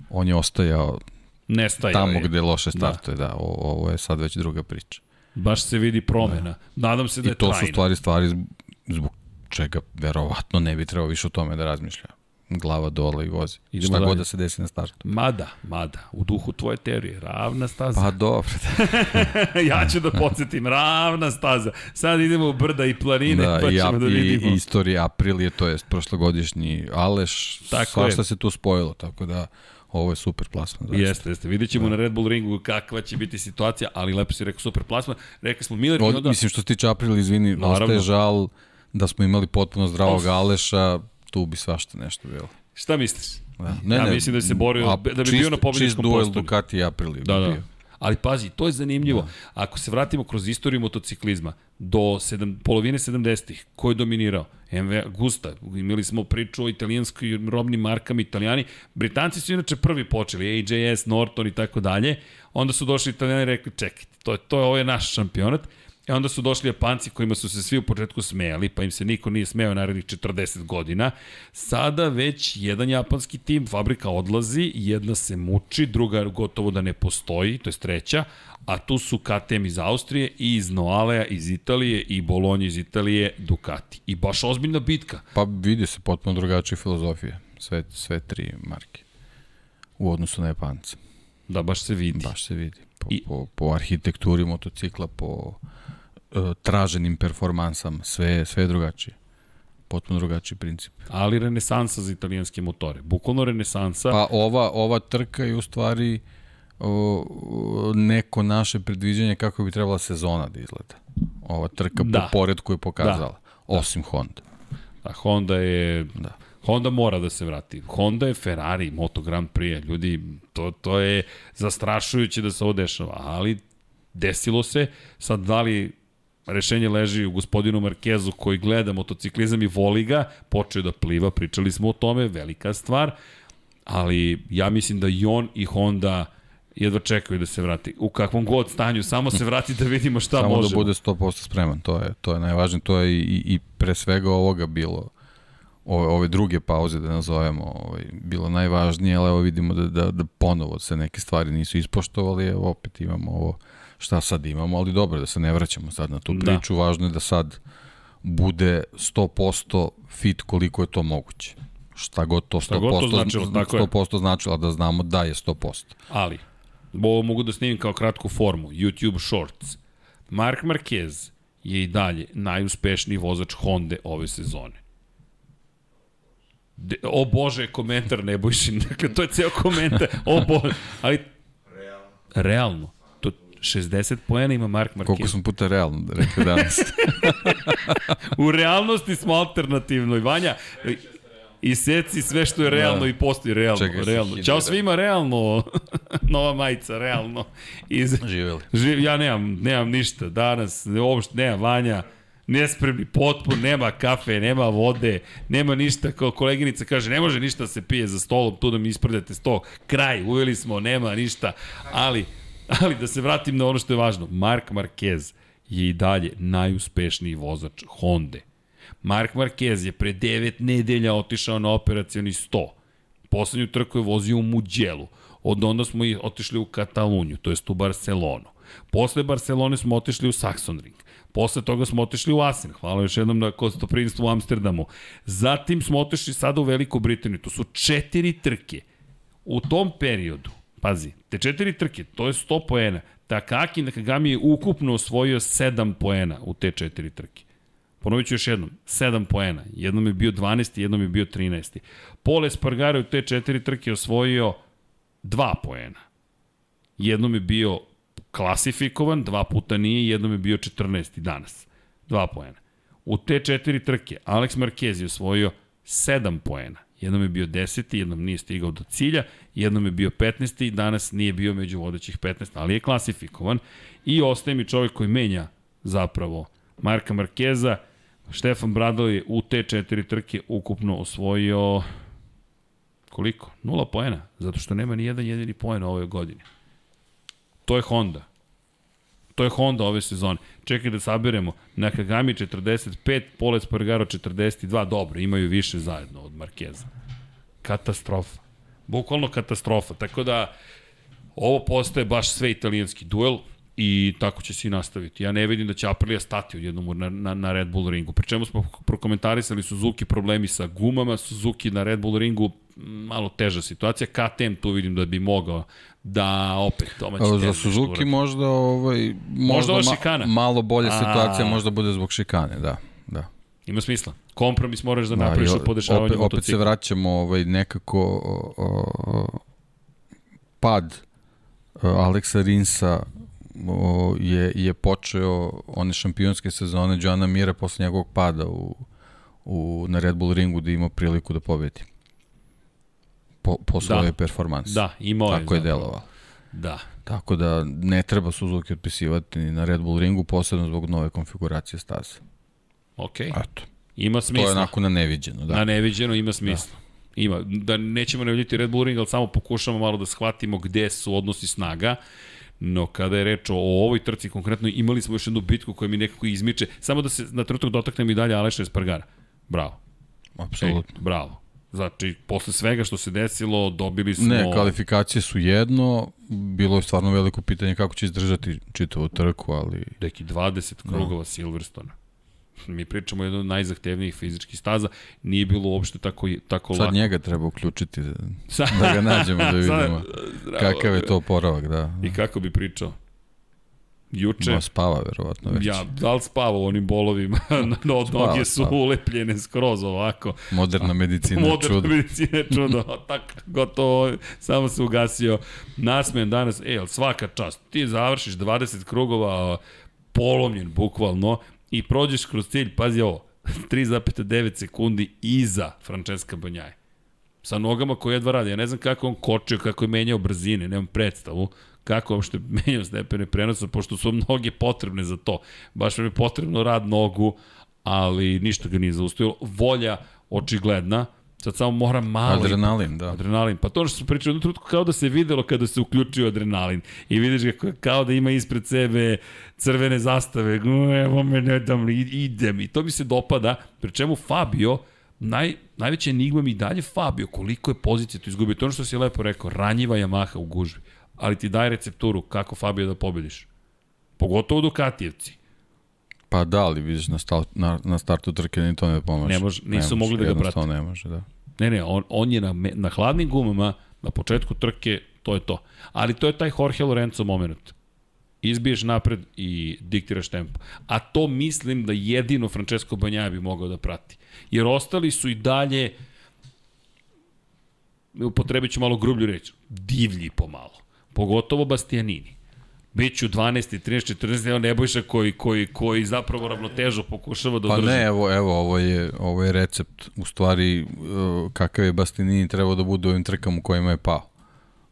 on je ostajao Nestajao tamo gde loše da. startuje. Da. da. O, ovo je sad već druga priča. Baš se vidi promena. Da. Nadam se da je trajna. I to trajna. su stvari stvari zbog čega verovatno ne bi trebao više o tome da razmišlja glava dole i vozi. Idemo Šta dalje. god da se desi na startu. Mada, mada, u duhu tvoje teorije, ravna staza. Pa dobro. Da. ja ću da podsjetim, ravna staza. Sad idemo u brda i planine, da, pa ćemo i, da vidimo. I istorija Aprilije, to je prošlogodišnji Aleš, tako svašta je. se tu spojilo, tako da ovo je super plasman. Zaista. Jeste, jeste. Vidjet ćemo da. na Red Bull ringu kakva će biti situacija, ali lepo si rekao super plasman. Rekli smo Miller... Od, onda... Mislim što se tiče April, izvini, Naravno. ostaje žal da smo imali potpuno zdravog Aleša, tu bi svašta nešto bilo. Šta misliš? Da. Ne, ja ne, mislim da se borio, a, da bi čist, bio na pobjedičkom postoju. Čist duel Ducati i Aprili. Da, da. Bio. Ali pazi, to je zanimljivo. Da. Ako se vratimo kroz istoriju motociklizma, do sedam, polovine 70-ih, ko je dominirao? MV Gusta. Imali smo priču o italijanskim robnim markama italijani. Britanci su inače prvi počeli, AJS, Norton i tako dalje. Onda su došli italijani i rekli, čekajte, to je, to je, ovo je naš šampionat. E onda su došli Japanci kojima su se svi u početku smejali, pa im se niko nije smeo narednih 40 godina. Sada već jedan japanski tim, fabrika odlazi, jedna se muči, druga gotovo da ne postoji, to je treća, a tu su KTM iz Austrije i iz Noalea iz Italije i Bolonja iz Italije Ducati. I baš ozbiljna bitka. Pa vidi se potpuno drugačije filozofije, sve, sve tri marke u odnosu na Japance. Da, baš se vidi. Baš se vidi. Po, I... po, po arhitekturi motocikla, po traženim performansama, sve, sve je drugačije. Potpuno drugačiji princip. Ali renesansa za italijanske motore. Bukvalno renesansa. Pa ova, ova trka je u stvari o, neko naše predviđanje kako bi trebala sezona da izgleda. Ova trka da. po poredku je pokazala. Da. Osim Honda. Da, Honda je... Da. Honda mora da se vrati. Honda je Ferrari, Moto Grand Prix. Ljudi, to, to je zastrašujuće da se ovo dešava. Ali desilo se. Sad, da li rešenje leži u gospodinu Markezu koji gleda motociklizam i voli ga, počeo da pliva, pričali smo o tome, velika stvar, ali ja mislim da i on i Honda jedva čekaju da se vrati. U kakvom god stanju, samo se vrati da vidimo šta samo može. Samo da bude 100% spreman, to je, to je najvažnije, to je i, i pre svega ovoga bilo ove, ove druge pauze da nazovemo ovaj, bilo najvažnije, ali evo vidimo da, da, da ponovo se neke stvari nisu ispoštovali, evo opet imamo ovo šta sad imamo, ali dobro da se ne vraćamo sad na tu da. priču, da. važno je da sad bude 100% fit koliko je to moguće. Šta god to 100%, šta god to značilo, 100% značilo da znamo da je 100%. Ali, ovo mogu da snimim kao kratku formu, YouTube Shorts. Mark Marquez je i dalje najuspešniji vozač Honda ove sezone. De, o Bože, komentar Nebojšin. Dakle, to je ceo komentar. O Bože. Ali, realno. realno. 60 poena ima Mark Marquez. Koliko smo puta realno da rekli danas. u realnosti smo alternativno. Vanja, i seci sve što je realno da. i postoji realno. Čekaj, realno. Ćao svima, realno. Nova majica, realno. Iz... Živjeli. Živ, ja nemam, nemam ništa danas, uopšte nemam Vanja nespremni, potpun, nema kafe, nema vode, nema ništa, kao koleginica kaže, ne može ništa da se pije za stolom, tu da mi ispredate sto, kraj, uveli smo, nema ništa, ali Ali da se vratim na ono što je važno. Mark Marquez je i dalje najuspešniji vozač Honda. Mark Marquez je pre 9 nedelja otišao na operacioni 100. Poslednju trku je vozio u Muđelu. Od onda smo i otišli u Katalunju, to jest u Barcelonu. Posle Barcelone smo otišli u Saxonring. Posle toga smo otišli u Asen. Hvala još jednom na kostoprinstvu u Amsterdamu. Zatim smo otišli sada u Veliku Britaniju. To su četiri trke. U tom periodu Pazi, te četiri trke, to je 100 poena. Takaki Nakagami je ukupno osvojio 7 poena u te četiri trke. Ponovit ću još jednom, 7 poena. Jednom je bio 12. jednom je bio 13. Pole Espargaro u te četiri trke osvojio 2 poena. Jednom je bio klasifikovan, dva puta nije, jednom je bio 14. danas. 2 poena. U te četiri trke Alex Marquez je osvojio 7 poena. Jednom je bio 10. jednom nije stigao do cilja, jednom je bio 15. danas nije bio među vodećih 15, ali je klasifikovan. I ostaje mi čovjek koji menja zapravo Marka Markeza, Štefan Bradl je u te četiri trke ukupno osvojio koliko? Nula poena, zato što nema ni jedan jedini poen u ovoj godini. To je Honda. To je Honda ove sezone. Čekaj da sabiremo. Nakagami 45, Pole Spargaro 42. Dobro, imaju više zajedno od Markeza. Katastrofa. Bukvalno katastrofa. Tako da, ovo postaje baš sve italijanski duel i tako će se i nastaviti. Ja ne vidim da će Aprilia stati odjednom na, na, na Red Bull ringu. Pričemu smo prokomentarisali Suzuki problemi sa gumama, Suzuki na Red Bull ringu malo teža situacija. KTM tu vidim da bi mogao da opet domaći Evo, za Suzuki možda, ovaj, možda, možda šikana. Ma, malo bolja situacija A... možda bude zbog šikane, da. da. Ima smisla. Kompromis moraš da, da napraviš u podešavanju opet, motocikla. Opet se vraćamo ovaj, nekako o, o, pad Aleksa Rinsa o, je, je počeo one šampionske sezone Joana Mira posle njegovog pada u, u, na Red Bull ringu da ima priliku da pobedi. Po, po svoje da. performanse. Da, imao je. Tako je delovao. Da. Tako da ne treba Suzuki otpisivati ni na Red Bull ringu, posebno zbog nove konfiguracije staze. Ok. Eto. Ima smisla. To je onako na neviđeno. Da. Na neviđeno ima smisla. Da. Ima. Da nećemo ne vidjeti Red Bull ring, ali samo pokušamo malo da shvatimo gde su odnosi snaga. No kada je reč o ovoj trci konkretno, imali smo još jednu bitku koja mi nekako izmiče. Samo da se na trenutak dotaknem i dalje Aleša Espargara. Bravo. Apsolutno. Ej, bravo. Znači, posle svega što se desilo, dobili smo... Ne, kvalifikacije su jedno, bilo je stvarno veliko pitanje kako će izdržati čitavu trku, ali... Deki, 20 krugova no. Silverstona mi pričamo o jednoj od najzahtevnijih fizičkih staza, nije bilo uopšte tako, tako Sad lako. Sad njega treba uključiti da, da ga nađemo, da vidimo Sad, kakav je to oporavak. Da. I kako bi pričao? Juče... Ma spava, verovatno već. Ja, da li spava u onim bolovima? no, od spava, noge su spava. ulepljene skroz ovako. Moderna medicina Moderna čudo. Moderna medicina čudo. tak, gotovo, samo se ugasio. Nasmejem danas, e, svaka čast. Ti završiš 20 krugova polomljen, bukvalno, i prođeš kroz cilj, pazi ovo, 3,9 sekundi iza Francesca Banjaje. Sa nogama koje jedva radi. Ja ne znam kako on kočio, kako je menjao brzine, nemam predstavu kako uopšte menjao stepene prenosa, pošto su mnoge potrebne za to. Baš vam je potrebno rad nogu, ali ništa ga nije zaustavilo. Volja očigledna, Sad samo mora malo... Adrenalin, da. Adrenalin. Pa to što su pričali, jednu trutku kao da se videlo kada se uključio adrenalin. I vidiš ga kao da ima ispred sebe crvene zastave. Evo me, ne dam, idem. I to mi se dopada. Pri čemu Fabio, naj, najveća enigma mi dalje Fabio, koliko je pozicija tu izgubio. To ono što si lepo rekao, ranjiva Yamaha u gužbi. Ali ti daj recepturu kako Fabio da pobediš. Pogotovo Dukatijevci. Pa da, ali vidiš na, stal, na, na startu trke ni to ne pomože. Ne može, nisu ne mogli da ga prate. ne može, da. Ne, ne, on, on je na, na hladnim gumama, na početku trke, to je to. Ali to je taj Jorge Lorenzo moment. Izbiješ napred i diktiraš tempo. A to mislim da jedino Francesco Banjaja bi mogao da prati. Jer ostali su i dalje, upotrebit ću malo grublju reč, divlji pomalo. Pogotovo Bastianini. Biću 12. 13. 14. Evo Nebojša koji, koji, koji zapravo ravnotežu pokušava da održi. Pa ne, evo, evo ovo, je, ovo je recept. U stvari, e, kakav je Bastianini trebao da bude u ovim trkama u kojima je pao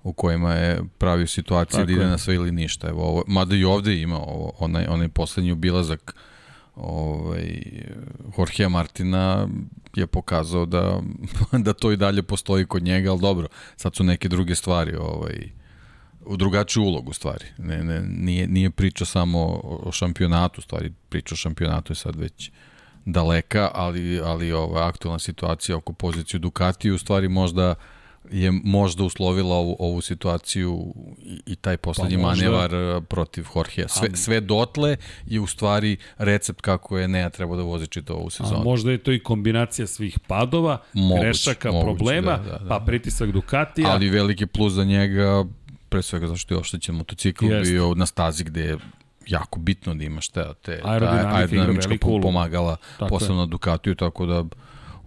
u kojima je pravio situacije Tako da ide je. na sve ili ništa. Evo, ovo, mada i ovde ima ovo, onaj, onaj poslednji obilazak ovaj, Jorgea Martina je pokazao da, da to i dalje postoji kod njega, ali dobro, sad su neke druge stvari ovaj, u drugačiju ulogu stvari. Ne, ne, nije, nije priča samo o šampionatu, stvari priča o šampionatu je sad već daleka, ali, ali ova aktualna situacija oko pozicije Ducati u stvari možda je možda uslovila ovu, ovu situaciju i, i taj poslednji pa manevar eh, protiv Jorgea. Sve, sve dotle je u stvari recept kako je Nea trebao da vozi čito ovu sezonu. A možda je to i kombinacija svih padova, moguć, grešaka, moguć, problema, da, da, da. pa pritisak Ducatija. Ali veliki plus za njega pre svega zašto je oštećen motocikl Jest. bio na stazi gde je jako bitno da imaš te, te aerodinamika, aerodinamička pomagala, tako posebno na Ducatiju, tako da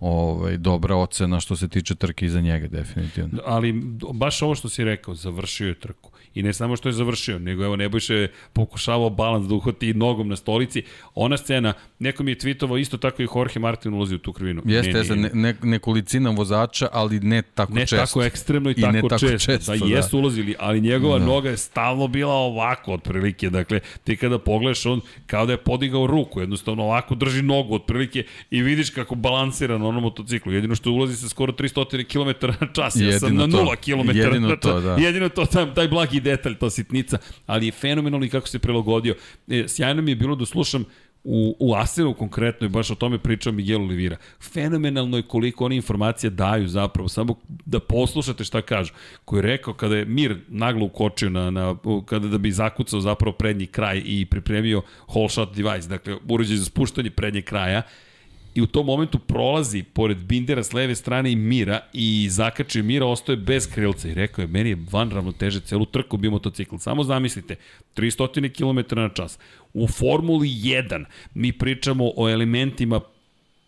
ovaj, dobra ocena što se tiče trke iza njega, definitivno. Ali baš ovo što si rekao, završio je trku. I ne samo što je završio, nego evo Nebojša je pokušavao balans da uhvati nogom na stolici. Ona scena, neko mi je tweetovao isto tako i Jorge Martin ulazi u tu krivinu. Jeste, ne, ne, ne, nekolicina vozača, ali ne tako ne često. Ne tako ekstremno i, I tako, ne tako često. često da, da. jesu ulazili, ali njegova Da. noga je stalno bila ovako otprilike. Dakle, ti kada pogledaš, on kao da je podigao ruku, jednostavno ovako drži nogu otprilike i vidiš kako balansira na onom motociklu. Jedino što ulazi sa skoro 300 km na čas. Ja sam na to. 0 km Jedino na čas. to, da. Jedino to, taj, taj blagi detalj, to sitnica, ali je fenomenalno i kako se prilagodio. E, sjajno mi je bilo da slušam u, u Asenu konkretno i baš o tome pričao Miguel Olivira. Fenomenalno je koliko oni informacija daju zapravo, samo da poslušate šta kažu. Koji je rekao kada je Mir naglo ukočio na, na, kada da bi zakucao zapravo prednji kraj i pripremio whole shot device, dakle uređaj za spuštanje prednjeg kraja, i u tom momentu prolazi pored Bindera s leve strane i Mira i zakačio Mira, ostaje bez krilca i rekao je, meni je van ravnoteže celu trku bio motocikl. Samo zamislite, 300 km na čas. U Formuli 1 mi pričamo o elementima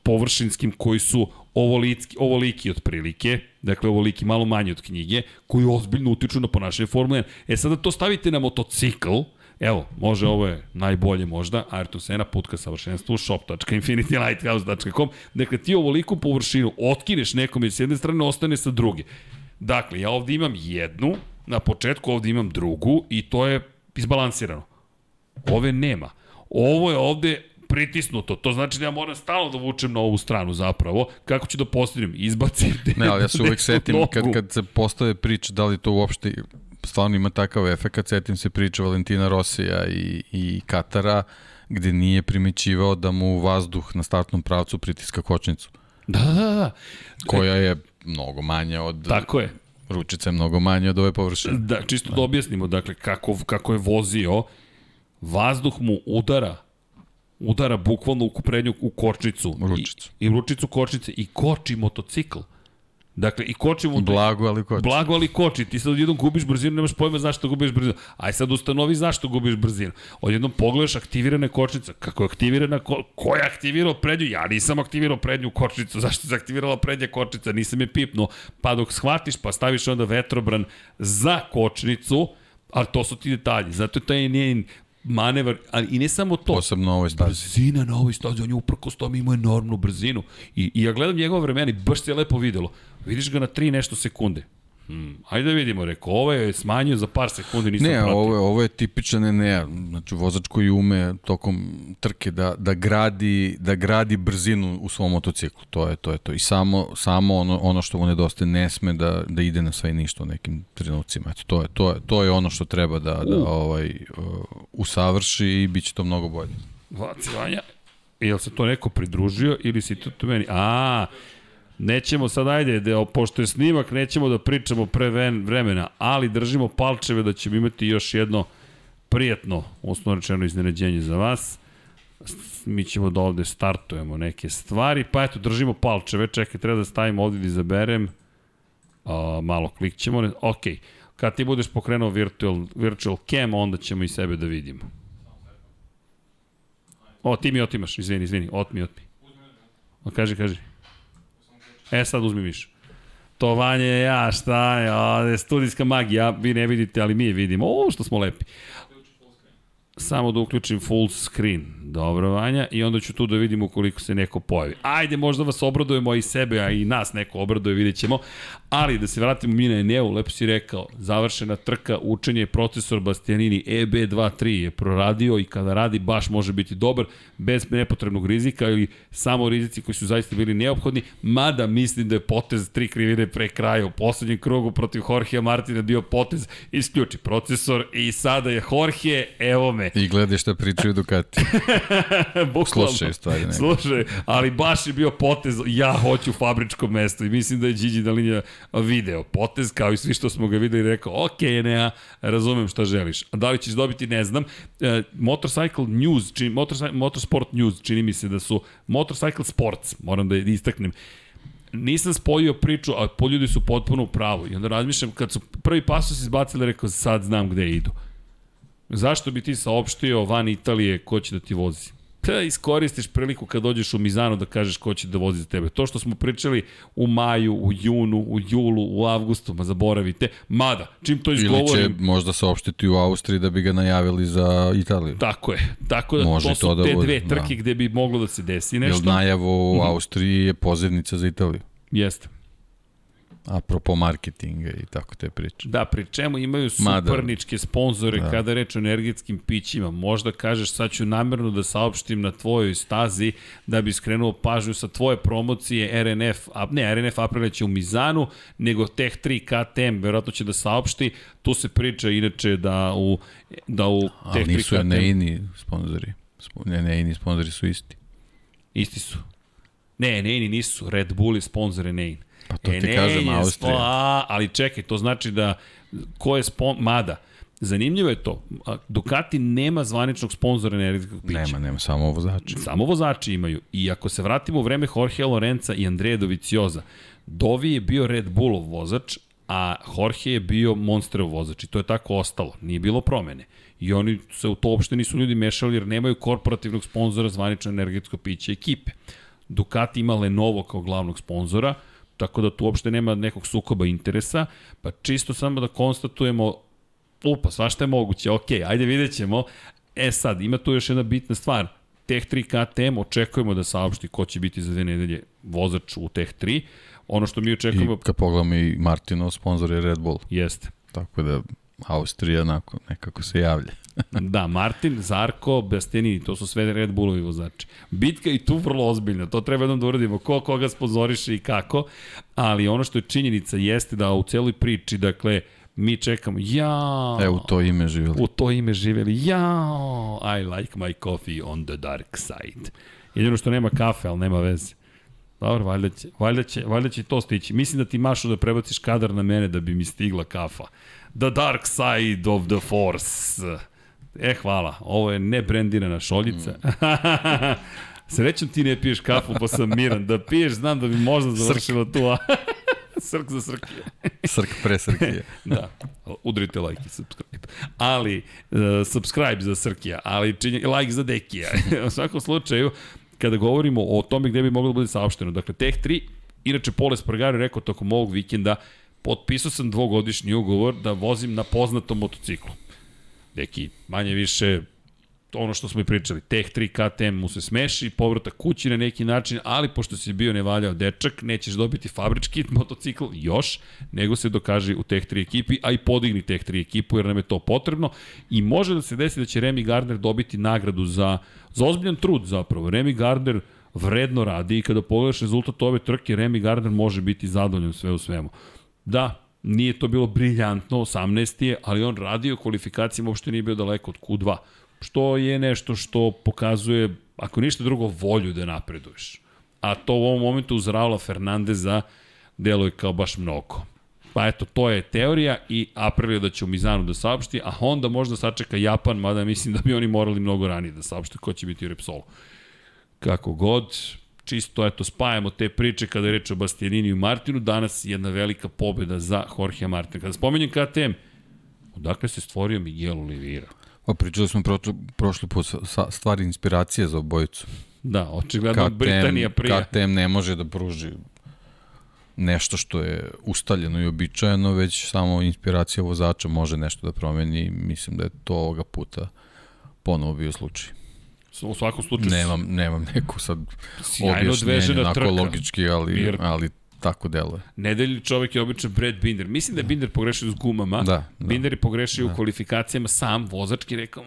površinskim koji su ovoliki, ovoliki otprilike, dakle ovoliki malo manje od knjige, koji ozbiljno utiču na ponašanje Formule 1. E sada to stavite na motocikl, Evo, može, ovo je najbolje možda, Ayrton Senna, put ka savršenstvu, shop.infinitylighthouse.com, dakle ti ovoliku površinu otkineš nekome s jedne strane, ostane sa druge. Dakle, ja ovde imam jednu, na početku ovde imam drugu i to je izbalansirano. Ove nema. Ovo je ovde pritisnuto. To znači da ja moram stalno da vučem na ovu stranu zapravo. Kako ću da postignem? Izbacim. Ne, ali ja se uvek setim kad, kad se postave priče da li to uopšte stvarno ima takav efekt, setim se priče Valentina Rosija i, i Katara, gde nije primećivao da mu vazduh na startnom pravcu pritiska kočnicu, Da, da, da. koja je mnogo manja od... Tako je. Ručica je mnogo manja od ove površine. Da, čisto da objasnimo, dakle, kako, kako je vozio, vazduh mu udara udara bukvalno u u kočnicu. Ručicu. I, I ručicu kočnice i koči motocikl. Dakle, i koči mu... Blago, ali koči. Blago, ali koči. Ti sad odjednom gubiš brzinu, nemaš pojma zašto gubiš brzinu. Aj sad ustanovi zašto gubiš brzinu. Odjednom pogledaš aktivirana je kočnica. Kako je aktivirana? Ko, ko je aktivirao prednju? Ja nisam aktivirao prednju kočnicu. Zašto se aktivirala prednja kočnica? Nisam je pipnuo. Pa dok shvatiš, pa staviš onda vetrobran za kočnicu, ali to su ti detalji. Zato je taj njen manevar, ali i ne samo to. Posebno na ovoj stazi. Brzina na ovoj stazi, on je uprkos tome imao enormnu brzinu. I, I ja gledam njegove vremena i baš se je lepo videlo. Vidiš ga na 3 nešto sekunde. Hmm, ajde da vidimo, rekao, ovo je smanjio za par sekundi, nisam Ne, pratio. ovo je, ovo je tipičan ne, znači vozač koji ume tokom trke da, da gradi da gradi brzinu u svom motociklu. To je to je to. I samo samo ono ono što mu nedostaje ne sme da da ide na sve i ništa u nekim trenucima. Eto to je to je to je ono što treba da da ovaj uh, usavrši i biće to mnogo bolje. Vaci Vanja, jel se to neko pridružio ili si to tu meni? A, nećemo sad, ajde, da, pošto je snimak, nećemo da pričamo pre vremena, ali držimo palčeve da ćemo imati još jedno prijatno, osnovno rečeno, iznenađenje za vas. Mi ćemo da ovde startujemo neke stvari, pa eto, držimo palčeve, čekaj, treba da stavim ovde da izaberem, A, malo klikćemo, ok, kad ti budeš pokrenuo virtual, virtual cam, onda ćemo i sebe da vidimo. O, ti mi otimaš, izvini, izvini, otmi, otmi. Kaži, kaži. E, sad uzmi više. To vanje ja, šta je, studijska magija, vi ne vidite, ali mi je vidimo. O, što smo lepi. Samo da uključim full screen. Dobro, Vanja. I onda ću tu da vidimo ukoliko se neko pojavi. Ajde, možda vas obradujemo i sebe, a i nas neko obraduje, vidjet ćemo. Ali da se vratimo mi na Eneu, lepo si rekao, završena trka, učenje, procesor Bastianini E EB23 je proradio i kada radi baš može biti dobar, bez nepotrebnog rizika ili samo rizici koji su zaista bili neophodni, mada mislim da je potez tri krivine pre kraja u poslednjem krugu protiv Jorgea Martina bio potez isključi procesor i sada je Jorge, evo me, I gledaj šta pričaju Ducati. Bukvalno. Slušaj stvari, ne. Slušaj, ali baš je bio potez, ja hoću fabričko mesto i mislim da je Gigi Dalinja video potez, kao i svi što smo ga videli, rekao, ok, ne, razumem šta želiš. A da li ćeš dobiti, ne znam. E, Motorcycle News, čini, Motorcycle, Motorsport News, čini mi se da su Motorcycle Sports, moram da istaknem, nisam spojio priču, a po ljudi su potpuno u pravu. I onda razmišljam, kad su prvi pasus izbacili, rekao, sad znam gde idu. Zašto bi ti saopštio van Italije ko će da ti vozi? Da iskoristiš priliku kad dođeš u Mizano da kažeš ko će da vozi za tebe. To što smo pričali u maju, u junu, u julu, u avgustu, ma zaboravite. Mada, čim to izgovorim... Ili će možda saopštiti u Austriji da bi ga najavili za Italiju. Tako je. Tako da Može to su to da te dve trke da. gde bi moglo da se desi nešto. Jer najavu u mhm. Austriji je pozivnica za Italiju. Jeste. Apropo marketinga i tako te priče. Da, pri čemu imaju suparničke Mada, sponzore da. kada reč o energetskim pićima. Možda kažeš sad ću namerno da saopštim na tvojoj stazi da bi skrenuo pažnju sa tvoje promocije RNF, a ne RNF Aprilia će u Mizanu, nego Tech 3 KTM, verovatno će da saopšti, tu se priča inače da u, da u Tech 3 KTM... Ali nisu Neini sponzori. Ne, Neini sponzori su isti. Isti su. Ne, Neini nisu. Red Bull je sponsor Neini. Pa to e, ti kažem, Austrija. A, ali čekaj, to znači da ko je spon... Mada, Zanimljivo je to. Ducati nema zvaničnog sponzora energetskog pića. Nema, nema, samo vozači. Samo vozači imaju. I ako se vratimo u vreme Jorge Lorenza i Andreja Dovicioza, Dovi je bio Red Bullov vozač, a Jorge je bio Monsterov vozač i to je tako ostalo. Nije bilo promene. I oni se u to uopšte nisu ljudi mešali jer nemaju korporativnog sponzora zvanično energetsko piće ekipe. Ducati ima Lenovo kao glavnog sponzora, tako da tu uopšte nema nekog sukoba interesa, pa čisto samo da konstatujemo, upa, svašta je moguće, ok, ajde vidjet ćemo. E sad, ima tu još jedna bitna stvar, Tech 3 KTM očekujemo da saopšti ko će biti za dve nedelje vozač u Tech 3. Ono što mi očekujemo... I kad pogledamo i Martino, sponsor je Red Bull. Jeste. Tako da Austrija onako, nekako se javlja. da, Martin, Zarko, Bastianini, to su sve Red Bullovi vozači. Bitka i tu vrlo ozbiljna, to treba jednom da uradimo, ko koga spozoriše i kako, ali ono što je činjenica jeste da u celoj priči, dakle, mi čekamo, ja... E, u to ime živjeli. U to ime živjeli, ja, I like my coffee on the dark side. Jedino što nema kafe, ali nema veze. Dobro, valjda će, valjda će, valjda će to stići. Mislim da ti mašu da prebaciš kadar na mene da bi mi stigla kafa. The Dark Side of the Force. E, hvala. Ovo je nebrendirana šoljica. Mm. Srećom ti ne piješ kafu, pa sam miran. Da piješ, znam da bi možda završilo tu. Srk za srkije. Srk pre srkije. da. Udrite like i subscribe. Ali, uh, subscribe za srkija, ali činje, like za dekija. U svakom slučaju, kada govorimo o tome gde bi moglo da bude saopšteno, dakle, Tech 3, inače Pole Spargaro rekao tokom ovog vikenda, potpisao sam dvogodišnji ugovor da vozim na poznatom motociklu. Neki, manje više, ono što smo i pričali, Tech 3 KTM mu se smeši, povratak kući na neki način, ali pošto si bio nevaljao dečak, nećeš dobiti fabrički motocikl još, nego se dokaže u Tech 3 ekipi, a i podigni Tech 3 ekipu jer nam je to potrebno i može da se desi da će Remy Gardner dobiti nagradu za, za ozbiljan trud zapravo. Remy Gardner vredno radi i kada pogledaš rezultat ove trke, Remy Gardner može biti zadovoljan sve u svemu. Da, nije to bilo briljantno, 18. je, ali on radio kvalifikacijama, uopšte nije bio daleko od Q2, što je nešto što pokazuje, ako ništa drugo, volju da napreduješ. A to u ovom momentu uz Raula Fernandeza deluje kao baš mnogo. Pa eto, to je teorija i Aprilia da će u Mizanu da saopšti, a onda možda sačeka Japan, mada mislim da bi oni morali mnogo ranije da saopšte ko će biti u Repsolu. Kako god, čisto eto spajamo te priče kada je reč o Bastianini i Martinu, danas jedna velika pobeda za Jorge Martina. Kada spomenjem KTM, odakle se stvorio Miguel Oliveira? Pa pričali smo pro, prošli put sa, stvari inspiracije za obojicu. Da, očigledno KTM, Britanija prija. KTM ne može da pruži nešto što je ustaljeno i običajeno, već samo inspiracija vozača može nešto da promeni. Mislim da je to ovoga puta ponovo bio slučaj. U svakom slučaju... Nemam, nemam neku sad objašnjenje, onako trka. logički, ali, Mir. ali tako deluje. Nedelji čovek je običan Brad Binder. Mislim da je Binder pogrešio s gumama. Da, da. Binder je pogrešio da. u kvalifikacijama sam, vozački rekao,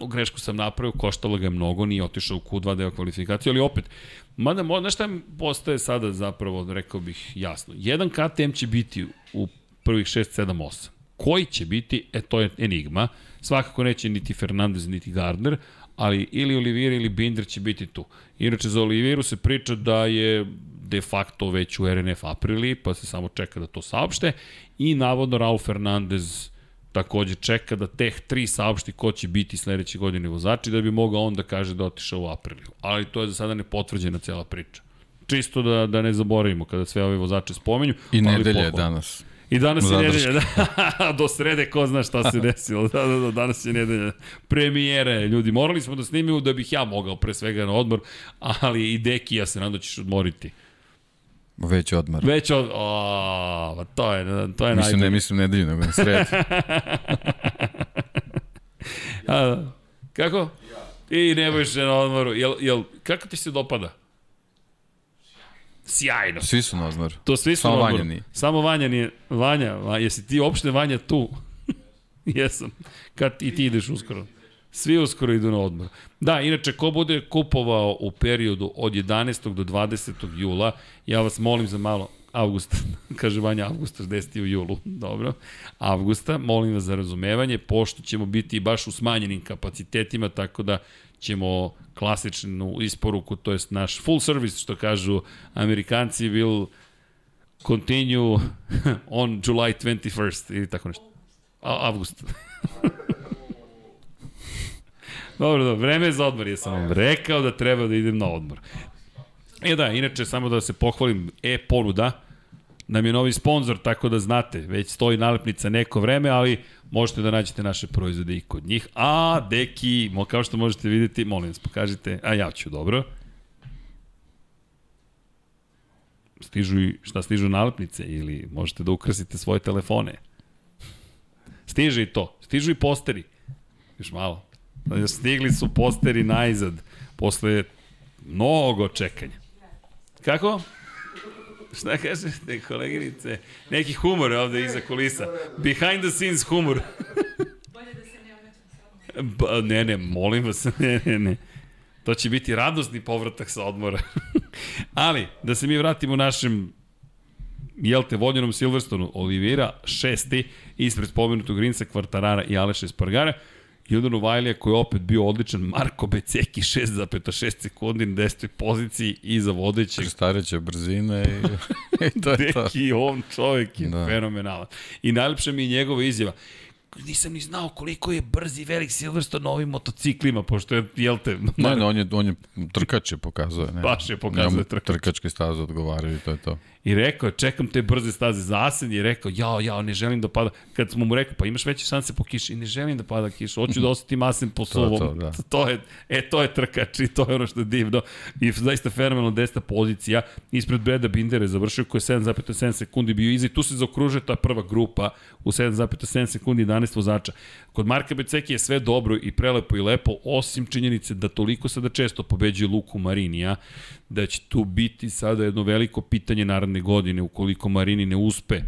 u grešku sam napravio, koštalo ga je mnogo, nije otišao u Q2 deo kvalifikacije, ali opet, mada, znaš šta postaje sada zapravo, rekao bih jasno, jedan KTM će biti u prvih 6, 7, 8. Koji će biti, e to je enigma. Svakako neće niti Fernandez, niti Gardner, ali ili Olivier ili Binder će biti tu. Inače, za Olivieru se priča da je de facto već u RNF aprili, pa se samo čeka da to saopšte i navodno Raul Fernandez takođe čeka da teh 3 saopšti ko će biti sledeće godine vozači da bi mogao on da kaže da otišao u apriliju. Ali to je za sada nepotvrđena cela priča. Čisto da, da ne zaboravimo kada sve ove vozače spomenju. I nedelje je danas. I danas je nedelja, da, do srede ko zna šta se desilo, da, da, da, danas je nedelja. Premijere, ljudi, morali smo da snimimo da bih ja mogao pre svega na odmor, ali i Deki, ja se nadam da ćeš odmoriti. Već odmar. Već od... O, pa to je, to je Mislim, ne najbolje. mislim nedelju, nego na sred. A, kako? I ne bojiš se na odmoru. Jel, jel, kako ti se dopada? Sjajno. Svi su na odmoru. To svi su Samo na Vanja odmoru. nije. Samo Vanja nije. Vanja, Va- jesi ti uopšte Vanja tu? Jesam. Kad i ti ideš uskoro. Svi uskoro idu na odmor. Da, inače, ko bude kupovao u periodu od 11. do 20. jula, ja vas molim za malo, avgusta, kaže Vanja, avgusta, 10. u julu, dobro, avgusta, molim vas za razumevanje, pošto ćemo biti baš u smanjenim kapacitetima, tako da ćemo klasičnu isporuku, to jest naš full service, što kažu Amerikanci, will continue on July 21st, ili tako nešto. Avgust. dobro, dobro, vreme je za odmor, ja sam vam rekao da treba da idem na odmor. E da, inače, samo da se pohvalim, e-ponuda, nam je novi sponsor, tako da znate, već stoji nalepnica neko vreme, ali možete da nađete naše proizvode i kod njih. A, deki, kao što možete vidjeti, molim vas, pokažite, a ja ću, dobro. Stižu i, šta stižu nalepnice ili možete da ukrasite svoje telefone. Stiže i to, stižu i posteri. Još malo. Stigli su posteri najzad, posle mnogo čekanja. Kako? Šta kažete, koleginice? Neki humor ovde iza kulisa. Behind the scenes humor. Bolje da se ne omećam. Ba, ne, ne, molim vas, ne, ne, ne. To će biti radosni povratak sa odmora. Ali, da se mi vratimo našem jel te, vodnjenom Silverstonu, Olivira, šesti, ispred spomenutog Rinsa, Kvartarara i Aleša Espargara, Judanu Vajlija koji je opet bio odličan, Marko Beceki 6,6 sekundi na 10. poziciji iza vodećeg Krstareća brzina i, i to je to. Deki, on čovjek je da. Fenomenalan. I najlepša mi je njegova izjava. Nisam ni znao koliko je brz i velik Silverstone na ovim motociklima, pošto je, jel te, Ne, ne, on je, on je trkač je pokazuje. Ne. Baš je pokazuje Njemu trkač. Trkačke staze odgovaraju i to je to. I rekao čekam te brze staze za Asen i rekao, jao, jao, ne želim da pada. Kad smo mu rekao, pa imaš veće šanse po kiši, i ne želim da pada kiša, hoću da osetim Asen po je suvom. to, da. to je, e, to je trkač i to je ono što je divno. I zaista fenomenalna desna pozicija. Ispred Breda Bindera je završio koji je 7,7 sekundi bio iza i tu se zaokružuje ta prva grupa u 7,7 sekundi 11 vozača. Kod Marka Beceki je sve dobro i prelepo i lepo, osim činjenice da toliko sada često pobeđuje Luku Marinija, da će tu biti sada jedno veliko pitanje naredne godine ukoliko Marini ne uspe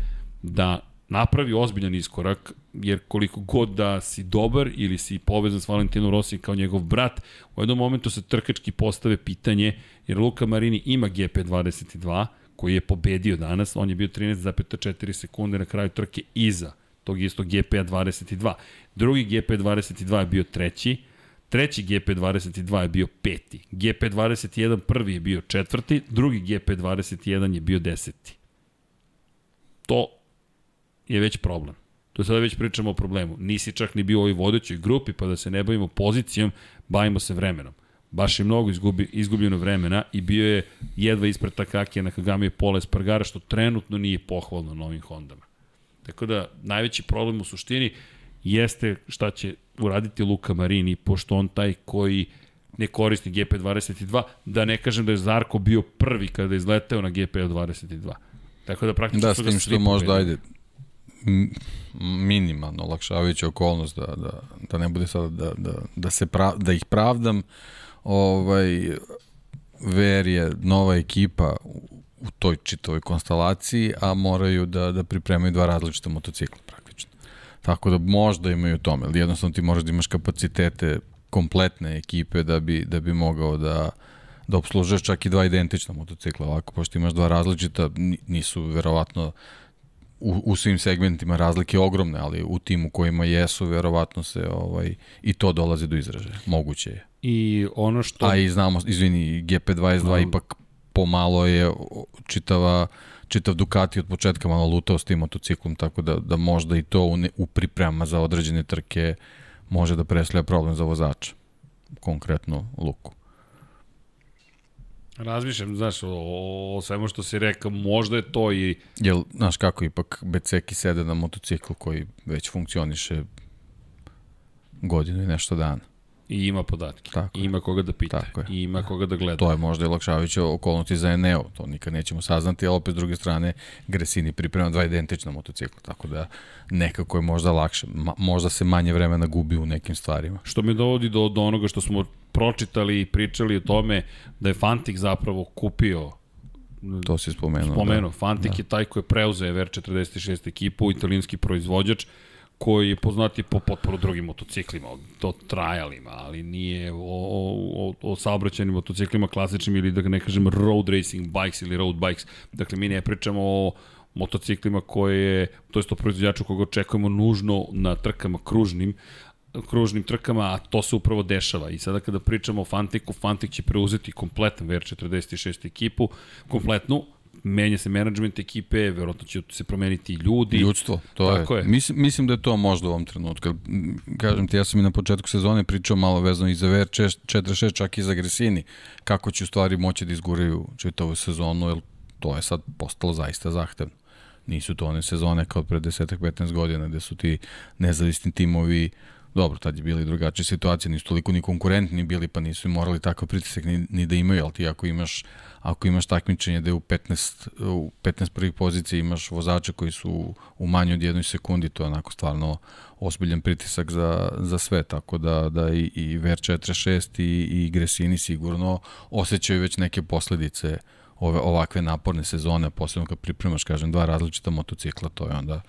da napravi ozbiljan iskorak, jer koliko god da si dobar ili si povezan s Valentinom Rossi kao njegov brat, u jednom momentu se trkački postave pitanje, jer Luka Marini ima GP22, koji je pobedio danas, on je bio 13,4 sekunde na kraju trke iza tog istog GP 22. Drugi GP 22 je bio treći, treći GP 22 je bio peti, GP 21 prvi je bio četvrti, drugi GP 21 je bio deseti. To je već problem. To sada već pričamo o problemu. Nisi čak ni bio u ovoj vodećoj grupi, pa da se ne bavimo pozicijom, bavimo se vremenom. Baš je mnogo izgubi, izgubljeno vremena i bio je jedva ispred Takakija na Kagami Pola Espargara, što trenutno nije pohvalno na ovim Hondama. Tako da, najveći problem u suštini jeste šta će uraditi Luka Marini, pošto on taj koji ne koristi GP22, da ne kažem da je Zarko bio prvi kada je izleteo na GP22. Tako da praktično Da, su s ga tim svi što možda, pobedili. ajde, minimalno olakšavajuća okolnost da, da, da ne bude sada da, da, da, se pra, da ih pravdam ovaj Ver je nova ekipa u toj čitavoj konstelaciji, a moraju da, da pripremaju dva različita motocikla praktično. Tako da možda imaju tome, ali jednostavno ti možeš da imaš kapacitete kompletne ekipe da bi, da bi mogao da, da obslužuješ čak i dva identična motocikla ovako, pošto imaš dva različita, ni- nisu verovatno u, u svim segmentima razlike ogromne, ali u timu kojima jesu, verovatno se ovaj, i to dolazi do izražaja. Moguće je. I ono što... A i znamo, izvini, GP22 No. ipak pomalo je čitava čitav Ducati od početka malo lutao s tim motociklom, tako da, da možda i to u, ne, u pripremama za određene trke može da predstavlja problem za vozača, konkretno Luku. Razmišljam, znaš, o, o, o svemu što si rekao, možda je to i... Jel, znaš kako, ipak Beceki sede na motocikl koji već funkcioniše godinu i nešto dana. I ima podatke. Tako I ima koga da pita. Tako je. I ima koga da gleda. To je možda i lakšavića okolnosti za Eneo, to nikad nećemo saznati, ali opet s druge strane Gresini priprema dva identična motocikla, tako da nekako je možda lakše, Ma, možda se manje vremena gubi u nekim stvarima. Što me dovodi do, do onoga što smo pročitali i pričali o tome da je Fantik zapravo kupio To si spomenuo. spomenuo. Da. Fantik da. je taj koji je preuzeo VR46 ekipu, italijanski proizvođač, koji je poznati po potporu drugim motociklima, to trajalima, ali nije o, o, o, o motociklima klasičnim ili da ne kažem road racing bikes ili road bikes. Dakle, mi ne pričamo o motociklima koje, to je to proizvođaču koga očekujemo nužno na trkama kružnim, kružnim trkama, a to se upravo dešava. I sada kada pričamo o Fantiku, Fantik će preuzeti kompletan VR46 ekipu, kompletnu, menja se menadžment ekipe, verovatno će se promeniti i ljudi. Ljudstvo, to Tako je. je. Mislim, mislim da je to možda u ovom trenutku. Kažem ti, ja sam i na početku sezone pričao malo vezano i za VR46, čak i za Gresini, kako će u stvari moći da izguraju čitavu sezonu, jer to je sad postalo zaista zahtevno. Nisu to one sezone kao pre 10-15 godina gde su ti nezavisni timovi Dobro, tad je bili drugačije situacije, nisu toliko ni konkurentni bili, pa nisu morali takav pritisak ni, ni da imaju, ali ti ako imaš, ako imaš takmičenje da je u 15, u 15 prvih pozicija imaš vozača koji su u manje od jednoj sekundi, to je onako stvarno osbiljen pritisak za, za sve, tako da, da i, i VR46 i, i Gresini sigurno osjećaju već neke posledice ove ovakve naporne sezone, posebno kad pripremaš, kažem, dva različita motocikla, to je onda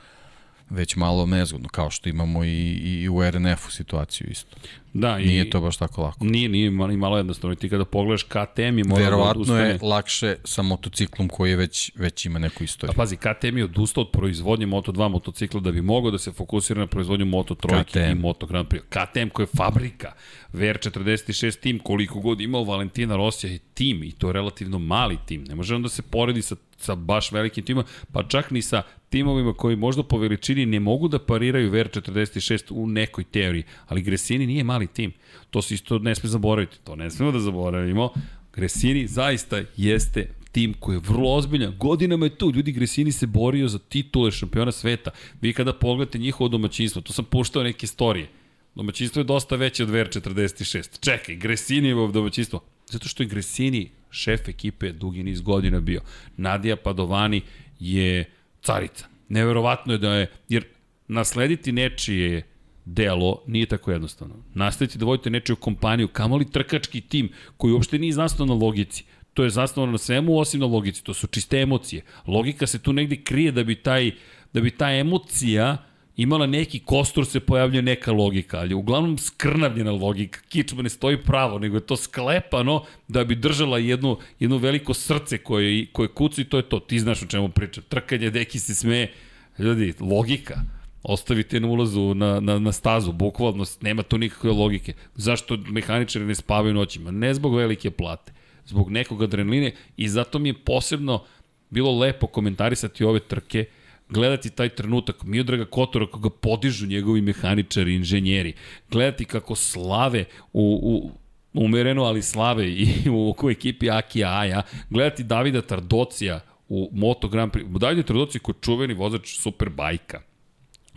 već malo nezgodno, kao što imamo i, i u RNF-u situaciju isto. Da, i, Nije to baš tako lako. Nije, nije ni malo jednostavno. I ti kada pogledaš KTM je morao da Verovatno odustane. je lakše sa motociklom koji je već, već ima neku A istoriju. pazi, KTM je odustao od proizvodnje Moto2 motocikla da bi mogao da se fokusira na proizvodnju Moto3 KTM. i Moto Grand Prix. KTM koja je fabrika, VR46 tim, koliko god imao Valentina Rosija je tim i to je relativno mali tim. Ne može on da se poredi sa, sa baš velikim timom, pa čak ni sa timovima koji možda po veličini ne mogu da pariraju VR46 u nekoj teoriji, ali Gresini nije mali tim. To se isto ne sme zaboraviti, to ne smemo da zaboravimo. Gresini zaista jeste tim koji je vrlo ozbiljan. Godinama je tu. Ljudi, Gresini se borio za titule šampiona sveta. Vi kada pogledate njihovo domaćinstvo, to sam puštao neke istorije. Domaćinstvo je dosta veće od VR46. Čekaj, Gresinijevo domaćinstvo. Zato što je Gresini šef ekipe dugi niz godina bio. Nadija Padovani je carica. Neverovatno je da je, jer naslediti nečije delo nije tako jednostavno. Nastaviti da vodite nečiju kompaniju, kamoli trkački tim koji uopšte nije zasnovan na logici. To je zasnovano na svemu osim na logici. To su čiste emocije. Logika se tu negde krije da bi taj da bi ta emocija imala neki kostur se pojavljuje neka logika, ali uglavnom skrnavljena logika. Kičma ne stoji pravo, nego je to sklepano da bi držala jedno, jedno veliko srce koje, koje kuca i to je to. Ti znaš o čemu pričam. Trkanje, deki se smeje. Ljudi, logika ostavite na ulazu na, na, na stazu, bukvalno, nema tu nikakve logike. Zašto mehaničari ne spavaju noćima? Ne zbog velike plate, zbog nekog adrenaline i zato mi je posebno bilo lepo komentarisati ove trke, gledati taj trenutak Miodraga Kotora koga podižu njegovi mehaničari, inženjeri, gledati kako slave u, u umereno, ali slave i u, u ekipi Akija Aja, gledati Davida Tardocija u Moto Grand Prix. Davide Tardocija koji je čuveni vozač Superbajka,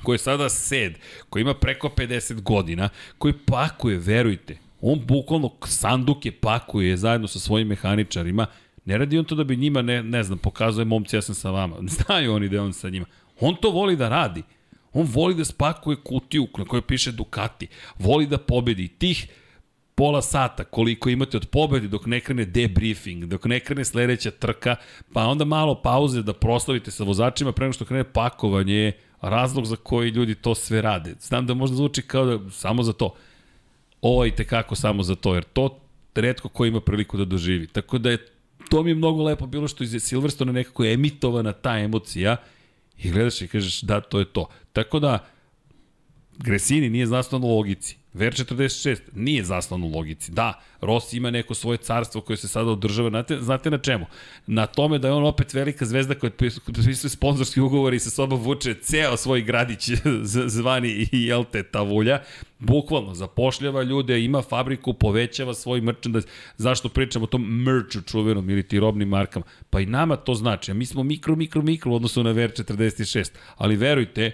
koji je sada sed, koji ima preko 50 godina, koji pakuje, verujte, on bukvalno sanduke pakuje zajedno sa svojim mehaničarima, ne radi on to da bi njima, ne, ne znam, pokazuje momci, ja sam sa vama, znaju oni da je on sa njima. On to voli da radi. On voli da spakuje kutiju na kojoj piše Ducati, voli da pobedi. Tih pola sata koliko imate od pobedi dok ne krene debriefing, dok ne krene sledeća trka, pa onda malo pauze da proslavite sa vozačima pre nego što krene pakovanje je razlog za koji ljudi to sve rade. Znam da možda zvuči kao da samo za to. Ovo je tekako samo za to, jer to redko ko ima priliku da doživi. Tako da je to mi je mnogo lepo bilo što iz Silverstone nekako je emitovana ta emocija i gledaš i kažeš da, to je to. Tako da, Gresini nije zasnovan u logici. VR46 nije zasnovan u logici. Da, Rossi ima neko svoje carstvo koje se sada održava. Znate, znate na čemu? Na tome da je on opet velika zvezda koja potpisuje sponzorski ugovor i sa sobom vuče ceo svoj gradić zvani i jelte tavulja. Bukvalno, zapošljava ljude, ima fabriku, povećava svoj merchandise. Zašto pričamo o tom merchu čuvenom ili ti robnim markama? Pa i nama to znači. Mi smo mikro, mikro, mikro u odnosu na VR46. Ali verujte,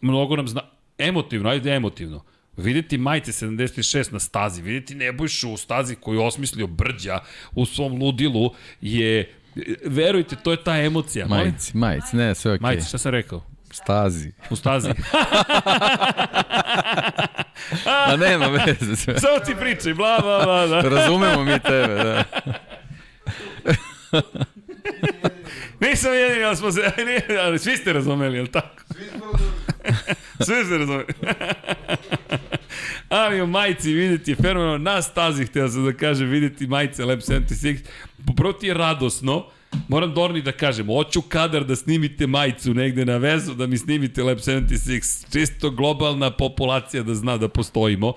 mnogo nam zna... Emotivno, ajde emotivno Videti majice 76 na stazi, videti Nebojšu u stazi koju je osmislio Brđa u svom ludilu je, verujte, to je ta emocija. Majici, majici, ne, sve okej. Okay. Majici, šta sam rekao? Stazi. U stazi. A nema veze. Sve. Samo ti pričaj, bla, bla, bla. Da. Razumemo mi tebe, da. Nisam jedini, ali smo se, ali svi ste razumeli, je li tako? Svi smo Sve se razumeli. Ali u majici videti je fenomenalno. Na stazi, htio sam da kažem, videti majice Lab 76. Proti je radosno. Moram Dorni da kažem, hoću kadar da snimite majicu negde na vezu, da mi snimite Lab 76. Čisto globalna populacija da zna da postojimo.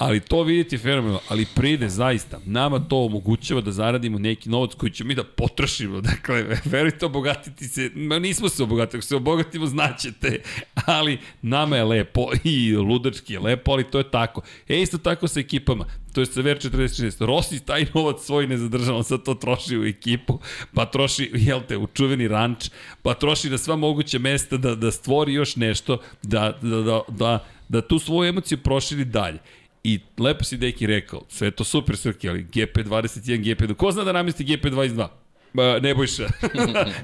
Ali to vidite fenomenalno, ali pride zaista. Nama to omogućava da zaradimo neki novac koji ćemo mi da potrošimo. Dakle, verujte, obogatiti se, ma nismo se obogatili, ako se obogatimo znaćete, ali nama je lepo i ludački je lepo, ali to je tako. E, isto tako sa ekipama, to je sa VR46. Rossi taj novac svoj ne zadržava, sad to troši u ekipu, pa troši, jel te, u čuveni ranč, pa troši na sva moguća mesta da, da stvori još nešto, da, da, da, da, da tu svoju emociju proširi dalje. I lepo si Deki rekao, sve je to super Srki, ali GP21, GP2, ko zna da namesti GP22? Ba, Nebojša.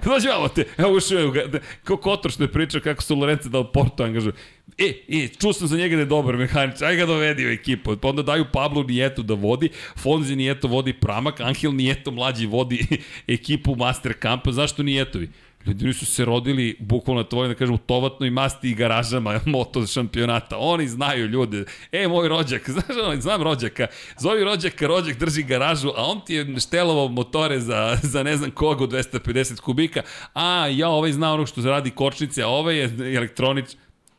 Dođe malo te, evo ušao ga, kao Kotor što je pričao kako su Lorence dal Porto angažu. E, e, čuo sam za njega da je dobar mehanič, aj ga dovedi u ekipu. Pa onda daju Pablo Nijeto da vodi, Fonzi Nijeto vodi Pramak, Angel Nijeto mlađi vodi ekipu Master Campa, zašto Nijetovi? Ljudi su se rodili bukvalno tvoje, da kažem, u tovatnoj masti i garažama moto šampionata. Oni znaju ljude. E, moj rođak, znaš, znam rođaka. Zove rođaka, rođak drži garažu, a on ti je štelovao motore za, za ne znam koga 250 kubika. A, ja, ovaj zna ono što radi kočnice, a ovaj je elektronič.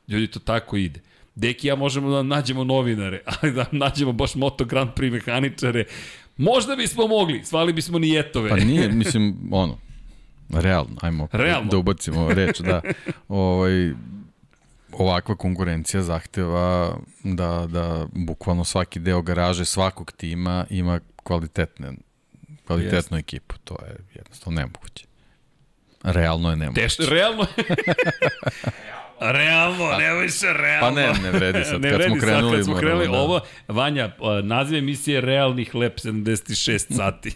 Ljudi, to tako ide. Deki ja možemo da nađemo novinare, ali da nađemo baš Moto Grand Prix mehaničare. Možda bismo mogli, svali bismo nijetove. Pa nije, mislim, ono, Realno, ajmo Realno. da ubacimo reč, da. Ovaj, ovakva konkurencija zahteva da, da bukvalno svaki deo garaže svakog tima ima kvalitetne, kvalitetnu Jest. ekipu. To je jednostavno nemoguće. Realno je nemoguće. Teš, realno je. Realno, pa, ne više realno. Pa ne, ne vredi sad. ne kad vredi smo krenuli, sad, kad smo krenuli da. ovo, Vanja, naziv emisije Realnih Lep 76 sati.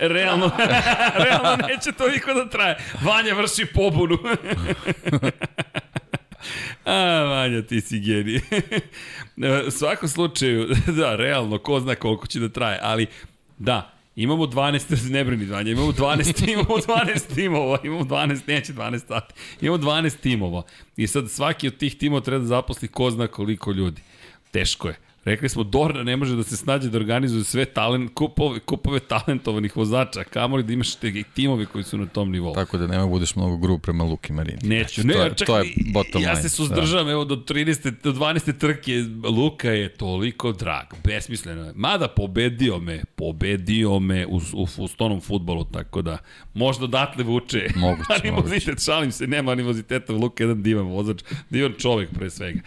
Realno, realno neće toliko da traje. Vanja vrši pobunu. A, Vanja, ti si genij. U svakom slučaju, da, realno, ko zna koliko će da traje, ali da, Imamo 12, ne brini Vanja, imamo 12, imamo 12 timova, imamo 12, neće 12 sati, imamo 12 timova. I sad svaki od tih timova treba da zaposli ko zna koliko ljudi. Teško je. Rekli smo, Dorna ne može da se snađe da organizuje sve talent, kupove, kupove talentovanih vozača, kamoli da imaš te timove koji su na tom nivou. Tako da nema budeš mnogo grup prema Luki Marini. Neću, znači, ne, to je, čak, to je bottom ja line. se suzdržavam, da. evo do 30, do 12. trke, Luka je toliko drag, besmisleno je. Mada pobedio me, pobedio me u, u, u stonom futbolu, tako da možda odatle vuče. Moguće, animozitet, moguće. šalim se, nema animoziteta, Luka je jedan divan vozač, divan čovek pre svega.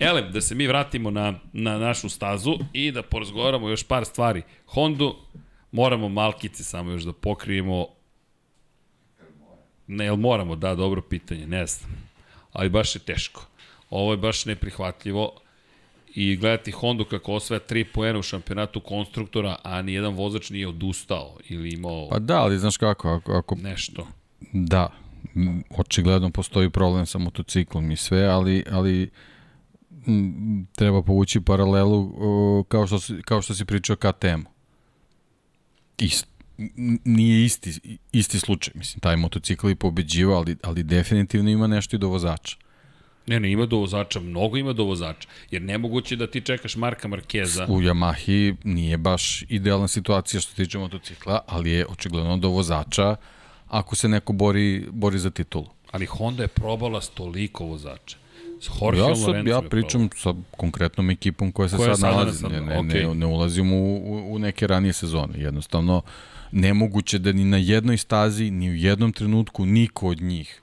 Ele, da se mi vratimo na, na našu stazu i da porazgovaramo još par stvari. Hondu moramo malkice samo još da pokrijemo. Ne, jel moramo? Da, dobro pitanje, ne znam. Ali baš je teško. Ovo je baš neprihvatljivo i gledati Hondu kako osvaja 3 poena u šampionatu konstruktora, a ni jedan vozač nije odustao ili imao... Pa da, ali znaš kako, ako... ako nešto. Da, očigledno postoji problem sa motociklom i sve, ali, ali treba povući paralelu kao što, si, kao što si pričao KTM-u. Ist, nije isti, isti slučaj. Mislim, taj motocikl je pobeđivo, ali, ali definitivno ima nešto i do vozača. Ne, ne, ima do vozača, mnogo ima do vozača. Jer nemoguće da ti čekaš Marka Markeza. U Yamahi nije baš idealna situacija što se tiče motocikla, ali je očigledno do vozača ako se neko bori, bori za titulu. Ali Honda je probala stoliko vozača S Jorgeom ja, sad, Lorenzom ja pričam sa konkretnom ekipom koja se Koja sad nalazi. na Ne, sad- ne, okej. ne, ne ulazim u, u, neke ranije sezone. Jednostavno, nemoguće da ni na jednoj stazi, ni u jednom trenutku niko od njih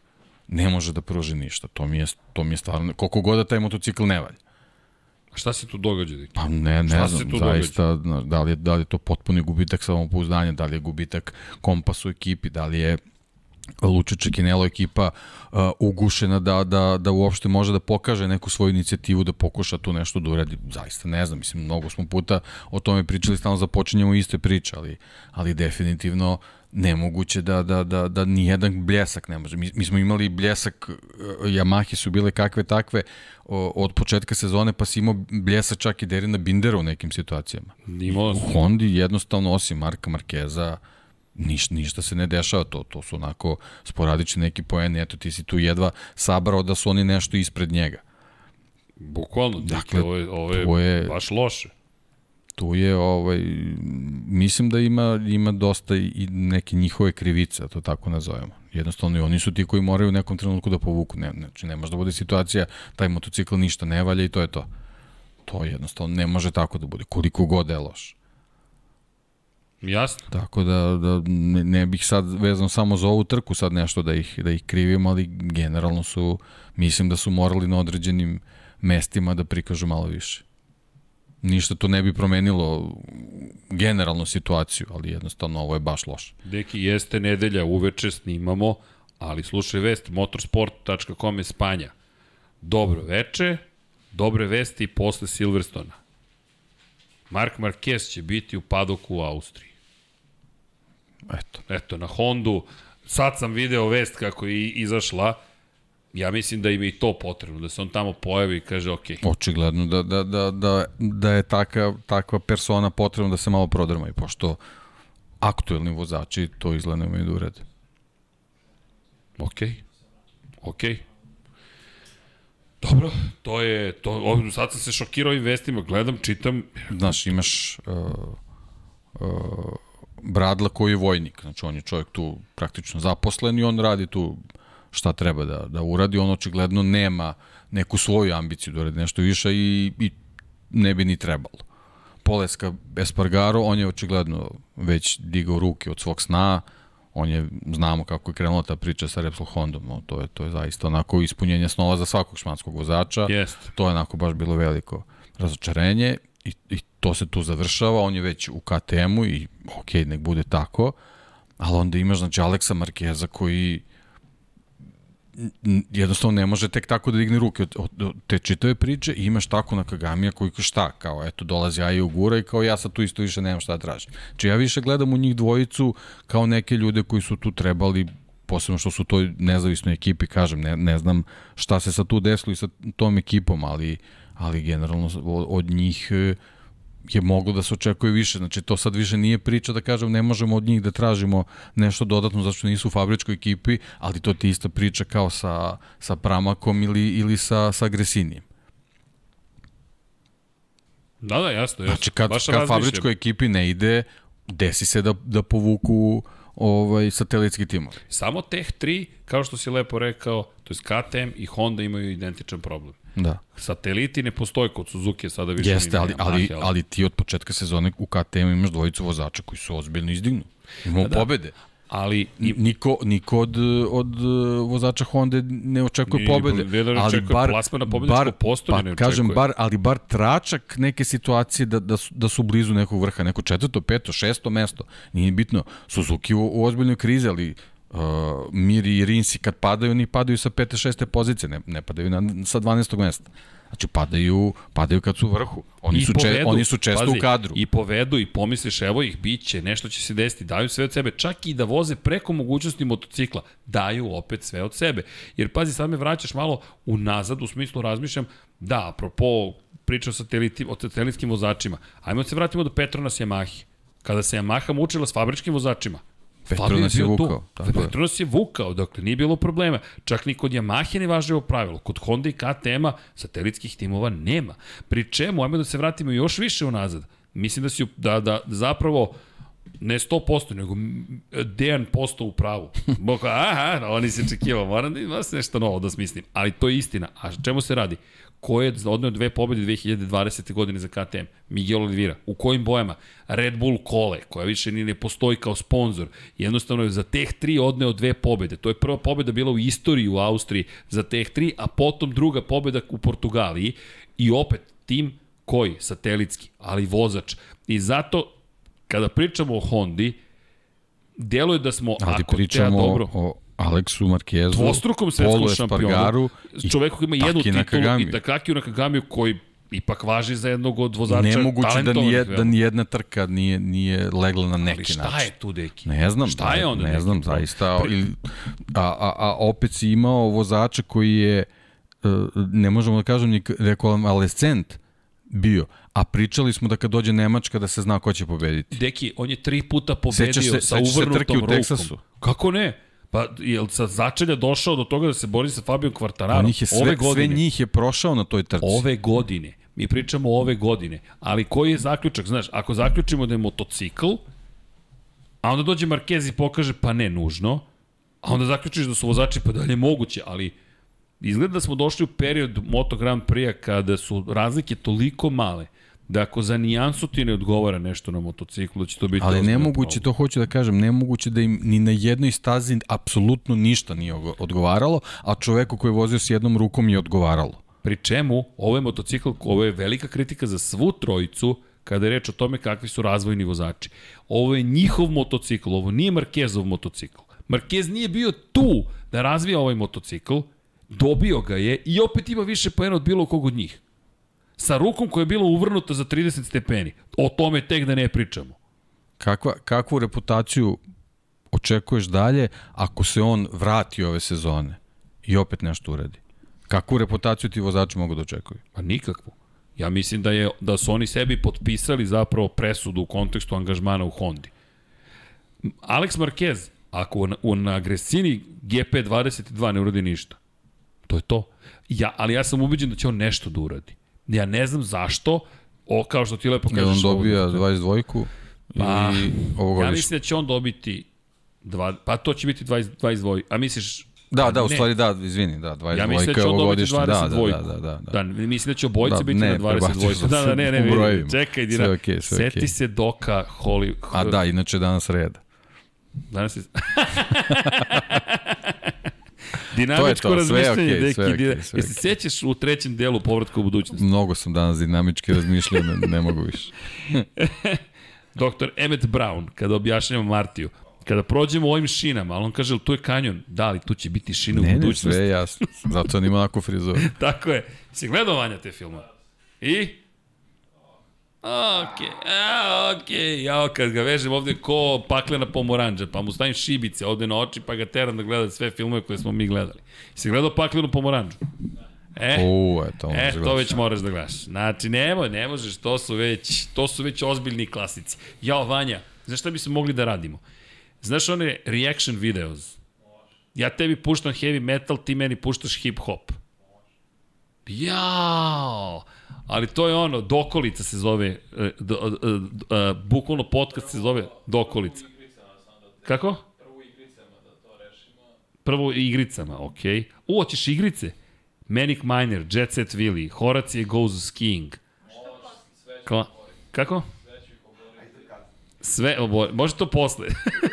ne može da pruži ništa. To mi je, to mi je stvarno, koliko god da taj motocikl ne valja. A šta se tu događa? Deki? Pa ne, Šta ne se znam, zaista, znaš, da li, je, da li je to potpuni gubitak samopouzdanja, da li je gubitak kompas u ekipi, da li je Luče Čekinelo ekipa uh, ugušena da, da, da uopšte može da pokaže neku svoju inicijativu, da pokuša tu nešto da uradi. Zaista ne znam, mislim, mnogo smo puta o tome pričali, stalno započinjemo iste priče, ali, ali definitivno nemoguće da, da, da, da nijedan bljesak ne može. Mi, mi smo imali bljesak, uh, Yamahe su bile kakve takve o, od početka sezone, pa si imao bljesak čak i Derina Bindera u nekim situacijama. Imao U Hondi jednostavno, osim Marka Markeza, ništa, ništa se ne dešava, to, to su onako sporadični neki poeni, eto ti si tu jedva sabrao da su oni nešto ispred njega. Bukvalno, dakle, Dakle, ovo je, ovo je, je- baš loše. Tu je, ovaj, mislim da ima, ima dosta i neke njihove krivice, da to tako nazovemo. Jednostavno i oni su ti koji moraju u nekom trenutku da povuku. Ne, znači, ne može da bude situacija, taj motocikl ništa ne valja i to je to. To jednostavno ne može tako da bude, koliko god je loš. Jasno. Tako da, da ne, bih sad vezano samo za ovu trku sad nešto da ih, da ih krivim, ali generalno su, mislim da su morali na određenim mestima da prikažu malo više. Ništa to ne bi promenilo generalnu situaciju, ali jednostavno ovo je baš loše. Deki, jeste nedelja, uveče snimamo, ali slušaj vest, motorsport.com je Spanja. Dobro veče, dobre vesti posle Silverstona. Mark Marquez će biti u padoku u Austriji. Eto. Eto, na Hondu, sad sam video vest kako je i- izašla, ja mislim da im je i to potrebno, da se on tamo pojavi i kaže, ok, Očigledno da, da, da, da, da je taka, takva persona potrebna da se malo prodrma i pošto aktuelni vozači to izgleda nemaju da urede. ok, ok. Dobro, to je, to, ovdje, sad sam se šokirao ovim vestima, gledam, čitam, Znaš, imaš uh, uh, Bradla koji je vojnik, znači on je čovjek tu praktično zaposlen i on radi tu šta treba da, da uradi, on očigledno nema neku svoju ambiciju da uradi nešto više i, i ne bi ni trebalo. Poleska Espargaro, on je očigledno već digao ruke od svog sna, on je, znamo kako je krenula ta priča sa Repsol Hondom, no, to, je, to je zaista onako ispunjenje snova za svakog španskog vozača. Jest. to je onako baš bilo veliko razočarenje i, i to se tu završava, on je već u KTM-u i ok, nek bude tako, ali onda imaš znači Aleksa Markeza koji jednostavno ne može tek tako da digne ruke od, od, od te čitave priče i imaš tako na Kagamija koji šta, kao eto dolazi Aja Ugura i kao ja sad tu isto više nemam šta da tražim. Či ja više gledam u njih dvojicu kao neke ljude koji su tu trebali posebno što su toj nezavisnoj ekipi, kažem, ne, ne znam šta se sad tu desilo i sa tom ekipom, ali, ali generalno od, od njih e, je moglo da se očekuje više. Znači, to sad više nije priča da kažem ne možemo od njih da tražimo nešto dodatno zato što nisu u fabričkoj ekipi, ali to ti ista priča kao sa, sa Pramakom ili, ili sa, sa Gresinijem. Da, da, jasno. jasno. Znači, kad, Baš kad fabričkoj ekipi ne ide, desi se da, da povuku ovaj, satelitski timovi. Samo Tech 3, kao što si lepo rekao, to je KTM i Honda imaju identičan problem. Da. Sateliti ne postoje kod Suzuki, sada više Jeste, ali, Yamaha, ali, ali ti od početka sezone u KTM imaš dvojicu vozača koji su ozbiljno izdignu. Imamo da, da. pobede. ali i, Niko, niko od, od uh, vozača Honda ne očekuje pobede. ne da očekuje plasman na pobedničko postolje, pa, ne kažem, očekuje. bar, ali bar tračak neke situacije da, da, su, da su blizu nekog vrha, neko četvrto, peto, šesto mesto. Nije bitno. Suzuki u, u ozbiljnoj krizi, ali uh, Miri i Rinsi kad padaju, oni padaju sa pete, šeste pozicije, ne, ne padaju na, sa 12. mesta. Znači padaju, padaju kad su u vrhu. Oni, I su, če, povedu, oni su često pazi, u kadru. I povedu i pomisliš, evo ih, bit će, nešto će se desiti, daju sve od sebe, čak i da voze preko mogućnosti motocikla, daju opet sve od sebe. Jer pazi, sad me vraćaš malo unazad, u smislu razmišljam, da, apropo priča o, sateliti, o satelitskim vozačima, ajmo se vratimo do Petronas Yamahe. Kada se Yamaha mučila s fabričkim vozačima, Petronas je vukao, tako je. Petronas je vukao, dakle nije bilo problema. Čak ni kod Yamahe ne važe ovo pravilo. Kod Honda i KTM-a satelitskih timova nema. Pri čemu, ajmo da se vratimo još više unazad. Mislim da, si, da, da zapravo ne 100%, nego Dejan posto u pravu. Boko, aha, oni se čekivao, moram da ima nešto novo da smislim. Ali to je istina. A čemu se radi? Ko je odneo dve pobjede 2020. godine za KTM? Miguel Oliveira. U kojim bojama? Red Bull kole, koja više ni ne postoji kao sponsor. Jednostavno je za teh tri odneo dve pobjede. To je prva pobjeda bila u istoriji u Austriji za teh tri, a potom druga pobjeda u Portugaliji. I opet, tim koji? Satelitski, ali vozač. I zato, kada pričamo o Hondi, deluje da smo, Ali ako pričamo treba dobro, o Aleksu Markezu, dvostrukom svetskom šampionu, čoveku koji ima jednu titulu Nakagami. i Takaki Nakagamiju koji ipak važi za jednog od vozača Nemoguće da, nije, da nijedna trka nije, nije legla na neki Ali šta način. je tu, deki? Ne znam. Šta je onda Ne neki znam, zaista. Pri- a, a, a opet si imao vozača koji je, e, ne možemo da kažem, ni rekonvalescent bio. A pričali smo da kad dođe Nemačka da se zna ko će pobediti. Deki, on je tri puta pobedio Sećaš se- sa sećaš se uvrnutom trke u rukom. Teksasu? Kako ne? Pa, jel sa začelja došao do toga da se bori sa Fabio? On ih je sve, ove sve godine. njih je prošao na toj trci. Ove godine. Mi pričamo ove godine. Ali koji je zaključak? Znaš, ako zaključimo da je motocikl, a onda dođe Marquez i pokaže pa ne nužno, a onda zaključiš da su vozači pa dalje moguće, ali izgleda da smo došli u period Moto Grand Prix-a kada su razlike toliko male da ako za nijansu ti ne odgovara nešto na motociklu, da će to biti Ali nemoguće, problem. to hoću da kažem, nemoguće da im ni na jednoj stazi apsolutno ništa nije odgovaralo, a čoveku koji je vozio s jednom rukom je odgovaralo. Pri čemu, ovo je motocikl, ovo je velika kritika za svu trojicu, kada je reč o tome kakvi su razvojni vozači. Ovo je njihov motocikl, ovo nije Markezov motocikl. Markez nije bio tu da razvija ovaj motocikl, dobio ga je i opet ima više poena od bilo kog od njih. Sa rukom koja je bila uvrnuta za 30 stepeni. O tome tek da ne pričamo. Kakva, kakvu reputaciju očekuješ dalje ako se on vrati ove sezone i opet nešto uradi? Kakvu reputaciju ti vozači mogu da očekuju? Pa nikakvu. Ja mislim da je da su oni sebi potpisali zapravo presudu u kontekstu angažmana u Hondi. Alex Marquez, ako na, u, na Gresini GP22 ne uradi ništa, to je to. Ja, ali ja sam ubeđen da će on nešto da uradi. Ja ne znam zašto, o, kao što ti lepo kažeš. on ovo- dobija 22-ku Pa, ili ovogodišnju? Ja mislim da će on dobiti dva, pa to će biti 20, 22. A misliš Da, da, u ne. stvari da, izvini, da, 22 Ja mislim da će on dobiti ovogodišnja. 22. Da, da, da, da, da. Da, mislim da će obojice Da, biti ne, na 22. prebaciš Da, da, ne, ne, brojevima. Čekaj, Sve Dina. okej, sve Seti okej. se Doka Holly... A da, inače danas reda. Danas je... Dinamičko to, razmišljanje, okej, deki. dina- sve je Jesi se sećaš u trećem delu povratka u budućnost? Mnogo sam danas dinamički razmišljao, ne, ne mogu više. Dr. Emmett Brown, kada objašnjamo Martiju, kada prođemo ovim šinama, ali on kaže, "Jel tu je kanjon? Da, ali tu će biti šina u Ne, ne, budućnosti. sve je jasno. Zato on ima onako frizuru. Tako je. Si gledao Vanja te filma? I? Okej, a, okej, ja kad ga vežem ovde ko paklena pomoranđa, pa mu stavim šibice ovde na oči, pa ga teram da gleda sve filmove koje smo mi gledali. Si gledao paklenu pomoranđu? E, U, eto, on E, to već moraš da gledaš. Znači, nemoj, ne možeš, to su već, to su već ozbiljni klasici. Jao, Vanja, znaš šta bi se mogli da radimo? Znaš one reaction videos? Ja tebi puštam heavy metal, ti meni puštaš hip hop. Jao! Ali to je ono, Dokolica se zove, e, do, e, e, bukvalno podcast se zove Dokolica. Kako? Prvo igricama, okej. Okay. U, hoćeš igrice? Manic Miner, Jet Set Willy, Horacije Goes Skiing. Kla, kako? Sve, obor, može to posle.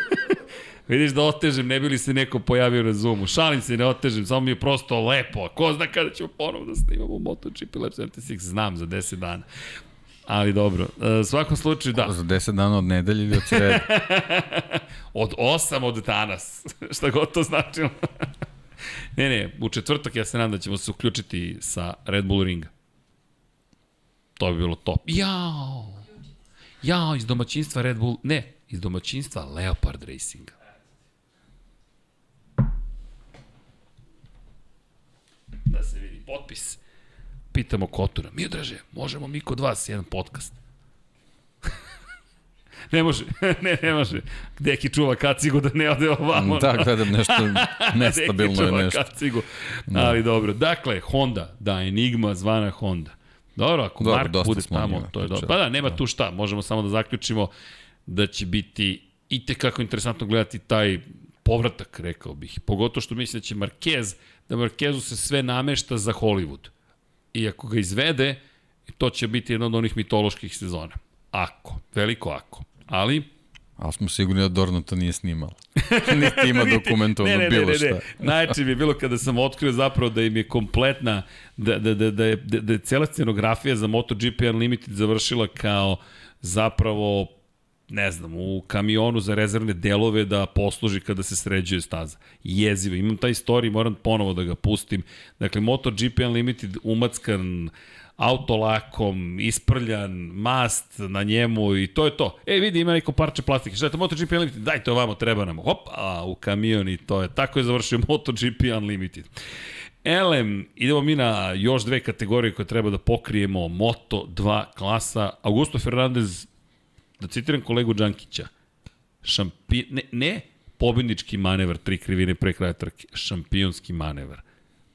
Vidiš da otežem, ne bi li se neko pojavio na Zoomu. Šalim se, ne otežem, samo mi je prosto lepo. Ko zna kada ćemo ponovo da snimamo MotoGP Lab 76? Znam, za 10 dana. Ali dobro, e, u svakom slučaju da. Za 10 dana od nedelje ili od sreda. Od 8 od danas. Šta god to značilo. ne, ne, u četvrtak ja se nadam da ćemo se uključiti sa Red Bull ringa. To bi bilo top. Jao! Jao, iz domaćinstva Red Bull, ne, iz domaćinstva Leopard Racinga. Da se vidi potpis. Pitamo Kotura, Miodraže, možemo mi kod vas jedan podcast? ne može, ne, ne može. Deki čuva kacigu da ne ode ovamo. da, gledam nešto nestabilno Deki je nešto. Kacigu. Ali dobro, dakle, Honda, da, Enigma zvana Honda. Dobro, ako Dobro, Mark bude tamo, njima to je dobro. Pa da, nema tu šta, možemo samo da zaključimo da će biti i tekako interesantno gledati taj povratak, rekao bih. Pogotovo što mislim da će Marquez, da Marquezu se sve namešta za Hollywood. I ako ga izvede, to će biti jedna od onih mitoloških sezona. Ako, veliko ako. Ali, Ali smo sigurni da Dorna to nije snimala. Niti ima dokumentovano ne, ne, bilo ne, ne, šta. Najče mi je bilo kada sam otkrio zapravo da im je kompletna, da, da, da, da, je, da, da je cela scenografija za MotoGP Unlimited završila kao zapravo ne znam, u kamionu za rezervne delove da posluži kada se sređuje staza. Jezivo. Imam taj story, moram ponovo da ga pustim. Dakle, MotoGP Unlimited umackan autolakom, isprljan, mast na njemu i to je to. E, vidi, ima neko parče plastike. Šta je to MotoGP Unlimited? Daj to ovamo, treba nam. Hop, a u kamion i to je. Tako je završio MotoGP Unlimited. Elem, idemo mi na još dve kategorije koje treba da pokrijemo. Moto 2 klasa. Augusto Fernandez, da citiram kolegu Đankića, šampi... ne, ne pobednički manevar, tri krivine pre kraja trke, šampionski manevar.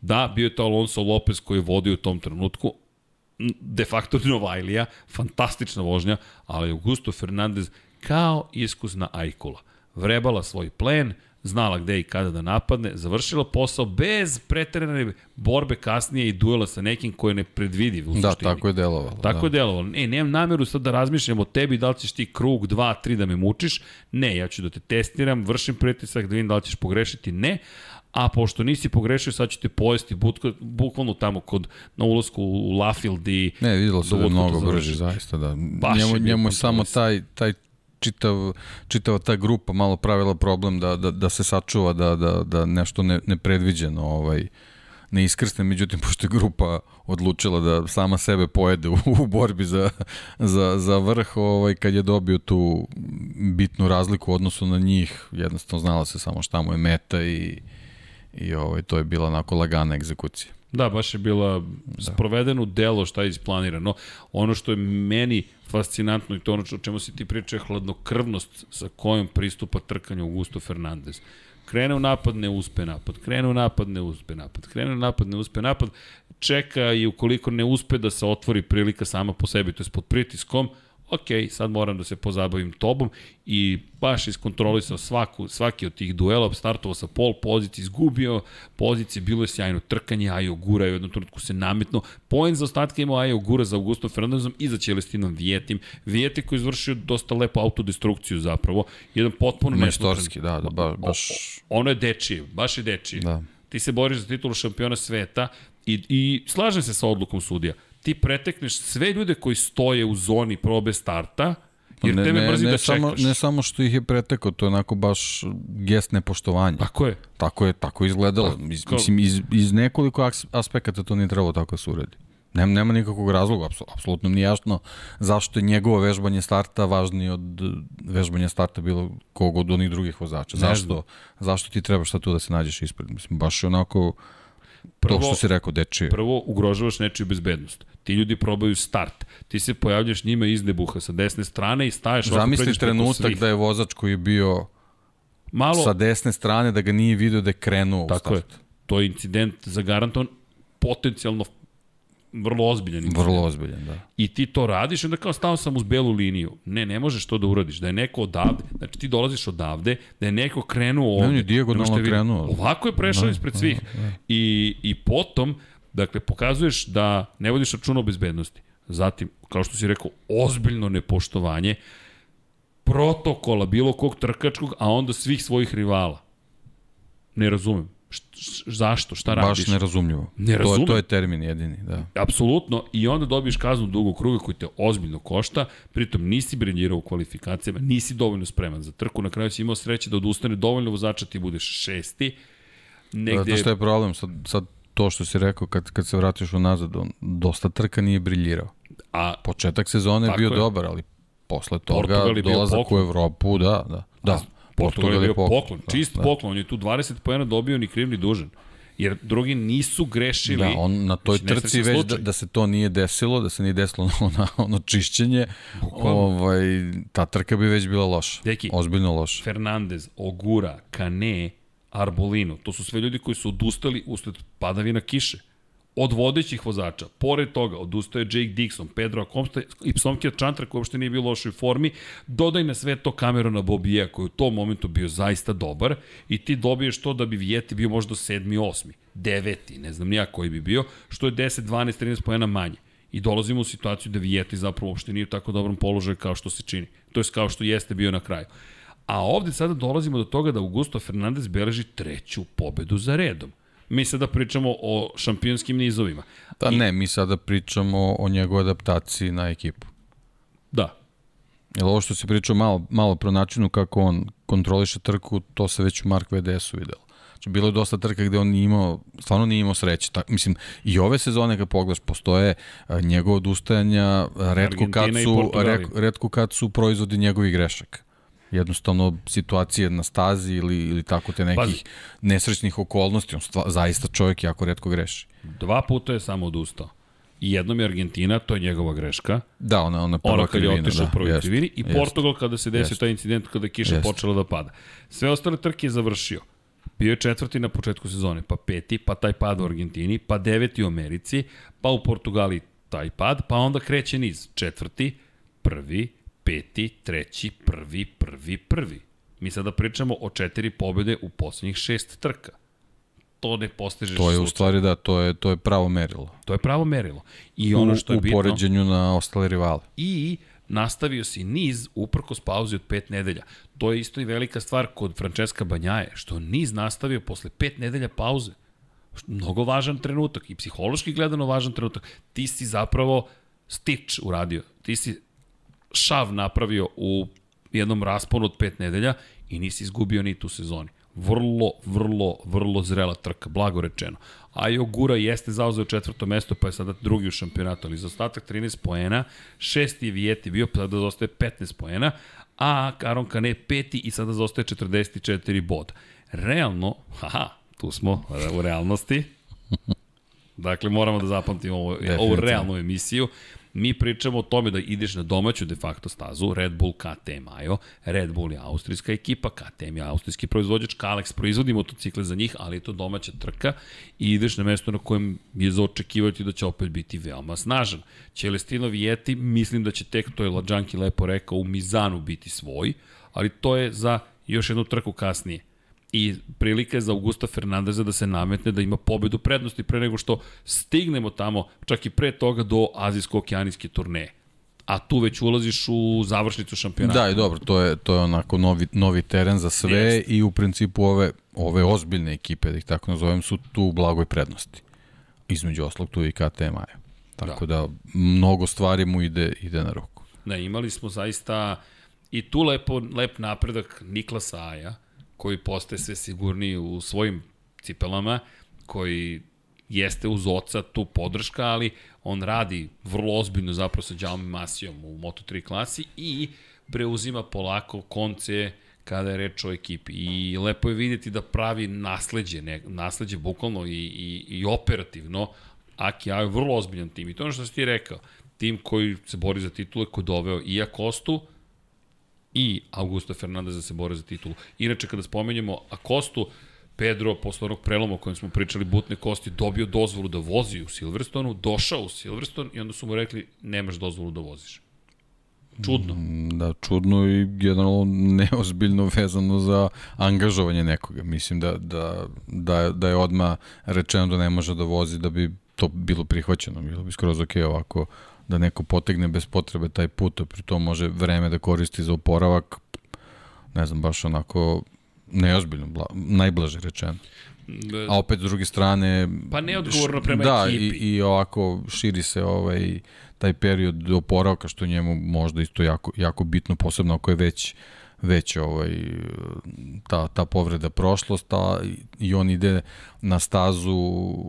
Da, bio je to Alonso Lopez koji je vodio u tom trenutku, de facto Novajlija, fantastična vožnja, ali Augusto Fernandez kao iskusna ajkula. Vrebala svoj plen, znala gde i kada da napadne, završila posao bez preterane borbe kasnije i duela sa nekim koji je nepredvidiv u Da, suštini. tako je delovalo. Tako da. je delovalo. E, nemam nameru sad da razmišljam o tebi, da li ćeš ti krug 2, 3 da me mučiš. Ne, ja ću da te testiram, vršim pritisak da vidim da li ćeš pogrešiti. Ne, a pošto nisi pogrešio, sad ću te pojesti butko, bukvalno tamo kod, na ulazku u Lafield i... Ne, videlo se da je mnogo završi. zaista, da. Baš njemu, je njemu je samo taj, taj čitav, čitava ta grupa malo pravila problem da, da, da se sačuva, da, da, da nešto ne, nepredviđeno ovaj, ne iskrsne, međutim, pošto je grupa odlučila da sama sebe pojede u, u borbi za, za, za vrh, ovaj, kad je dobio tu bitnu razliku u odnosu na njih, jednostavno znala se samo šta mu je meta i, i ovaj, to je bila onako lagana egzekucija. Da, baš je bila da. sprovedeno delo šta je isplanirano. Ono što je meni fascinantno i to ono o čemu si ti pričao je hladnokrvnost sa kojom pristupa trkanju Augusto Fernandez. Krene u napad, ne uspe napad. Krene u napad, ne uspe napad. Krene u napad, ne uspe napad. Čeka i ukoliko ne uspe da se otvori prilika sama po sebi, to je pod pritiskom, ok, sad moram da se pozabavim tobom i baš iskontrolisao svaku, svaki od tih duela, startovao sa pol pozicije, izgubio pozicije, bilo je sjajno trkanje, Ajo Gura je u jednom trenutku se nametno, poen za ostatke imao Ajo Gura za Augustom Fernandezom i za Celestinom Vijetim. Vijeti koji je izvršio dosta lepo autodestrukciju zapravo, jedan potpuno Majstorski, da, da, ba, baš... O, ono je dečije, baš je dečije. Da. Ti se boriš za titulu šampiona sveta i, i slažem se sa odlukom sudija. Ti pretekneš sve ljude koji stoje u zoni probe starta, jer ne, tebe ne, mrzi ne da samo, čekaš. Ne samo što ih je pretekao, to je onako baš gest nepoštovanja. Tako je. Tako je, tako je izgledalo. Iz, mislim, iz, iz nekoliko aspekata to nije trebalo tako da se uredi. Nema, nema nikakvog razloga, apso- apsolutno mi je jasno zašto je njegovo vežbanje starta važnije od vežbanja starta bilo kog od onih drugih vozača. Ne Zašto, zašto ti trebaš sad tu da se nađeš ispred? Mislim, baš je onako Prvo, to što si rekao, dečije. Prvo, ugrožavaš nečiju bezbednost. Ti ljudi probaju start. Ti se pojavljaš njima iz debuha sa desne strane i staješ Zamisli trenutak da je vozač koji je bio Malo, sa desne strane, da ga nije video da je krenuo u tako je. start. To je incident zagarantovan potencijalno vrlo ozbiljan incident. Vrlo ozbiljan, da. I ti to radiš onda kao stao sam uz belu liniju. Ne, ne možeš to da uradiš. Da je neko odavde, znači ti dolaziš odavde, da je neko krenuo ovde. on je dijagonalno Ne vidjeti. krenuo. Ovako je prešao Da, ispred da, svih. da. I, I potom, dakle, pokazuješ da ne vodiš računa o bezbednosti. Zatim, kao što si rekao, ozbiljno nepoštovanje protokola bilo kog trkačkog, a onda svih svojih rivala. Ne razumem. Št, š, zašto? Šta radiš? Baš nerazumljivo. Ne to, je, to je termin jedini, da. Apsolutno, i onda dobiješ kaznu dugog kruga koji te ozbiljno košta, pritom nisi briljirao u kvalifikacijama, nisi dovoljno spreman za trku, na kraju si imao sreće da odustane dovoljno vozača, ti budeš šesti, Negde... negde... Znaš šta je problem? Sad, sad to što si rekao, kad, kad se vratiš unazad, on dosta trka nije briljirao. A Početak sezone je bio je. dobar, ali posle toga Portugal dolazak poklon. u Evropu, da, da. Da, Portugal je bio poklon, Da, čist da. poklon, on je tu 20 pojena dobio ni kriv ni dužan. Jer drugi nisu grešili. Da, on na toj Znači, trci već da, da se to nije desilo, da se nije desilo ono, ono čišćenje, ovaj, ta trka bi već bila loša. Deki. Ozbiljno loša. Fernandez, Ogura, Kane, Arbolino, to su sve ljudi koji su odustali usled padavina kiše. od vodećih vozača. Pored toga, odustao je Jake Dixon, Pedro Acosta i Psomke Chantra koji uopšte nije bio u lošoj formi. Dodaj na sve to Camerona Bobija koji u tom momentu bio zaista dobar i ti dobiješ to da bi Vijeti bio možda sedmi, osmi, deveti, ne znam nija koji bi bio, što je 10, 12, 13 pojena manje. I dolazimo u situaciju da Vijeti zapravo uopšte nije u tako dobrom položaju kao što se čini. To je kao što jeste bio na kraju. A ovde sada dolazimo do toga da Augusto Fernandez beleži treću pobedu za redom. Mi sada pričamo o šampionskim nizovima. Da I... ne, mi sada pričamo o njegovoj adaptaciji na ekipu. Da. Jer ovo što se pričao malo, malo pro načinu kako on kontroliše trku, to se već u Mark VDS-u videlo. Znači, bilo je dosta trka gde on nije imao, stvarno nije imao sreće. Tak, mislim, i ove sezone kad pogledaš, postoje njegovo odustajanja, redko kad, su, redko kad su proizvodi njegovih grešaka jednostavno situacije na stazi ili, ili tako te nekih Pazi. nesrećnih okolnosti. On stva, zaista čovjek jako redko greši. Dva puta je samo odustao. I jednom je Argentina, to je njegova greška. Da, ona, ona prva ona kad je otišao da, u prvoj krivini. I jest, Portugal kada se desio taj incident kada je kiša jest. počela da pada. Sve ostale trke je završio. Bio je četvrti na početku sezone, pa peti, pa taj pad u Argentini, pa deveti u Americi, pa u Portugali taj pad, pa onda kreće niz. Četvrti, prvi, peti, treći, prvi, prvi, prvi. Mi sada pričamo o četiri pobjede u poslednjih šest trka. To ne postižeš To je u stvari da, to je, to je pravo merilo. To je pravo merilo. I ono što je u, bitno... U poređenju na ostale rivale. I nastavio si niz uprkos pauzi od pet nedelja. To je isto i velika stvar kod Francesca Banjaje, što niz nastavio posle pet nedelja pauze. Mnogo važan trenutak i psihološki gledano važan trenutak. Ti si zapravo stič uradio. Ti si šav napravio u jednom rasponu od pet nedelja i nisi izgubio ni tu sezoni. Vrlo, vrlo, vrlo zrela trka, blago rečeno. A Jogura jeste zauzeo četvrto mesto, pa je sada drugi u šampionatu, ali za ostatak 13 poena, šesti je Vijeti bio, pa sada zostaje 15 poena, a Karon Kane peti i sada zostaje 44 boda. Realno, haha, tu smo u realnosti, dakle moramo da zapamtimo ovu, ovu realnu emisiju, Mi pričamo o tome da ideš na domaću de facto stazu, Red Bull KTM Ajo, Red Bull je austrijska ekipa, KTM je austrijski proizvođač, Kalex proizvodi motocikle za njih, ali je to domaća trka. I ideš na mesto na kojem je za očekivati da će opet biti veoma snažan. Celestino Vijeti, mislim da će tek, to je Lađanki lepo rekao, u Mizanu biti svoj, ali to je za još jednu trku kasnije i prilika je za Augusta Fernandeza da se nametne da ima pobedu prednosti pre nego što stignemo tamo, čak i pre toga do Azijsko-okeanijske turneje a tu već ulaziš u završnicu šampionata. Da, i dobro, to je, to je onako novi, novi teren za sve Jest. i u principu ove, ove ozbiljne ekipe, da ih tako nazovem, su tu u blagoj prednosti. Između oslog tu i KTM -a. Tako da. da mnogo stvari mu ide, ide na ruku. Da, imali smo zaista i tu lepo, lep napredak Niklasa Aja, koji postaje sve sigurniji u svojim cipelama, koji jeste uz oca tu podrška, ali on radi vrlo ozbiljno zapravo sa Jaume Masijom u Moto3 klasi i preuzima polako konce kada je reč o ekipi. I lepo je vidjeti da pravi nasledđe, ne, nasledđe bukvalno i, i, i operativno. Aki je vrlo ozbiljan tim. I to je ono što si ti rekao. Tim koji se bori za titule, koji doveo i Akostu, i Fernandez da se bore za titulu. Inače, kada spomenjemo Akostu, Pedro, posle onog preloma o kojem smo pričali, butne kosti, dobio dozvolu da vozi u Silverstonu, došao u Silverstone i onda su mu rekli, nemaš dozvolu da voziš. Čudno. Mm, da, čudno i generalno neozbiljno vezano za angažovanje nekoga. Mislim da, da, da, da je odma rečeno da ne može da vozi da bi to bilo prihvaćeno. Bilo bi skroz ok ovako da neko potegne bez potrebe taj put, a pri tom može vreme da koristi za oporavak, ne znam, baš onako neozbiljno, bla, najblaže rečeno. A opet s druge strane... Pa neodgovorno prema da, ekipi. Da, i, i ovako širi se ovaj, taj period oporavka, što njemu možda isto jako, jako bitno, posebno ako je već već ovaj, ta, ta povreda prošlost, a i on ide na stazu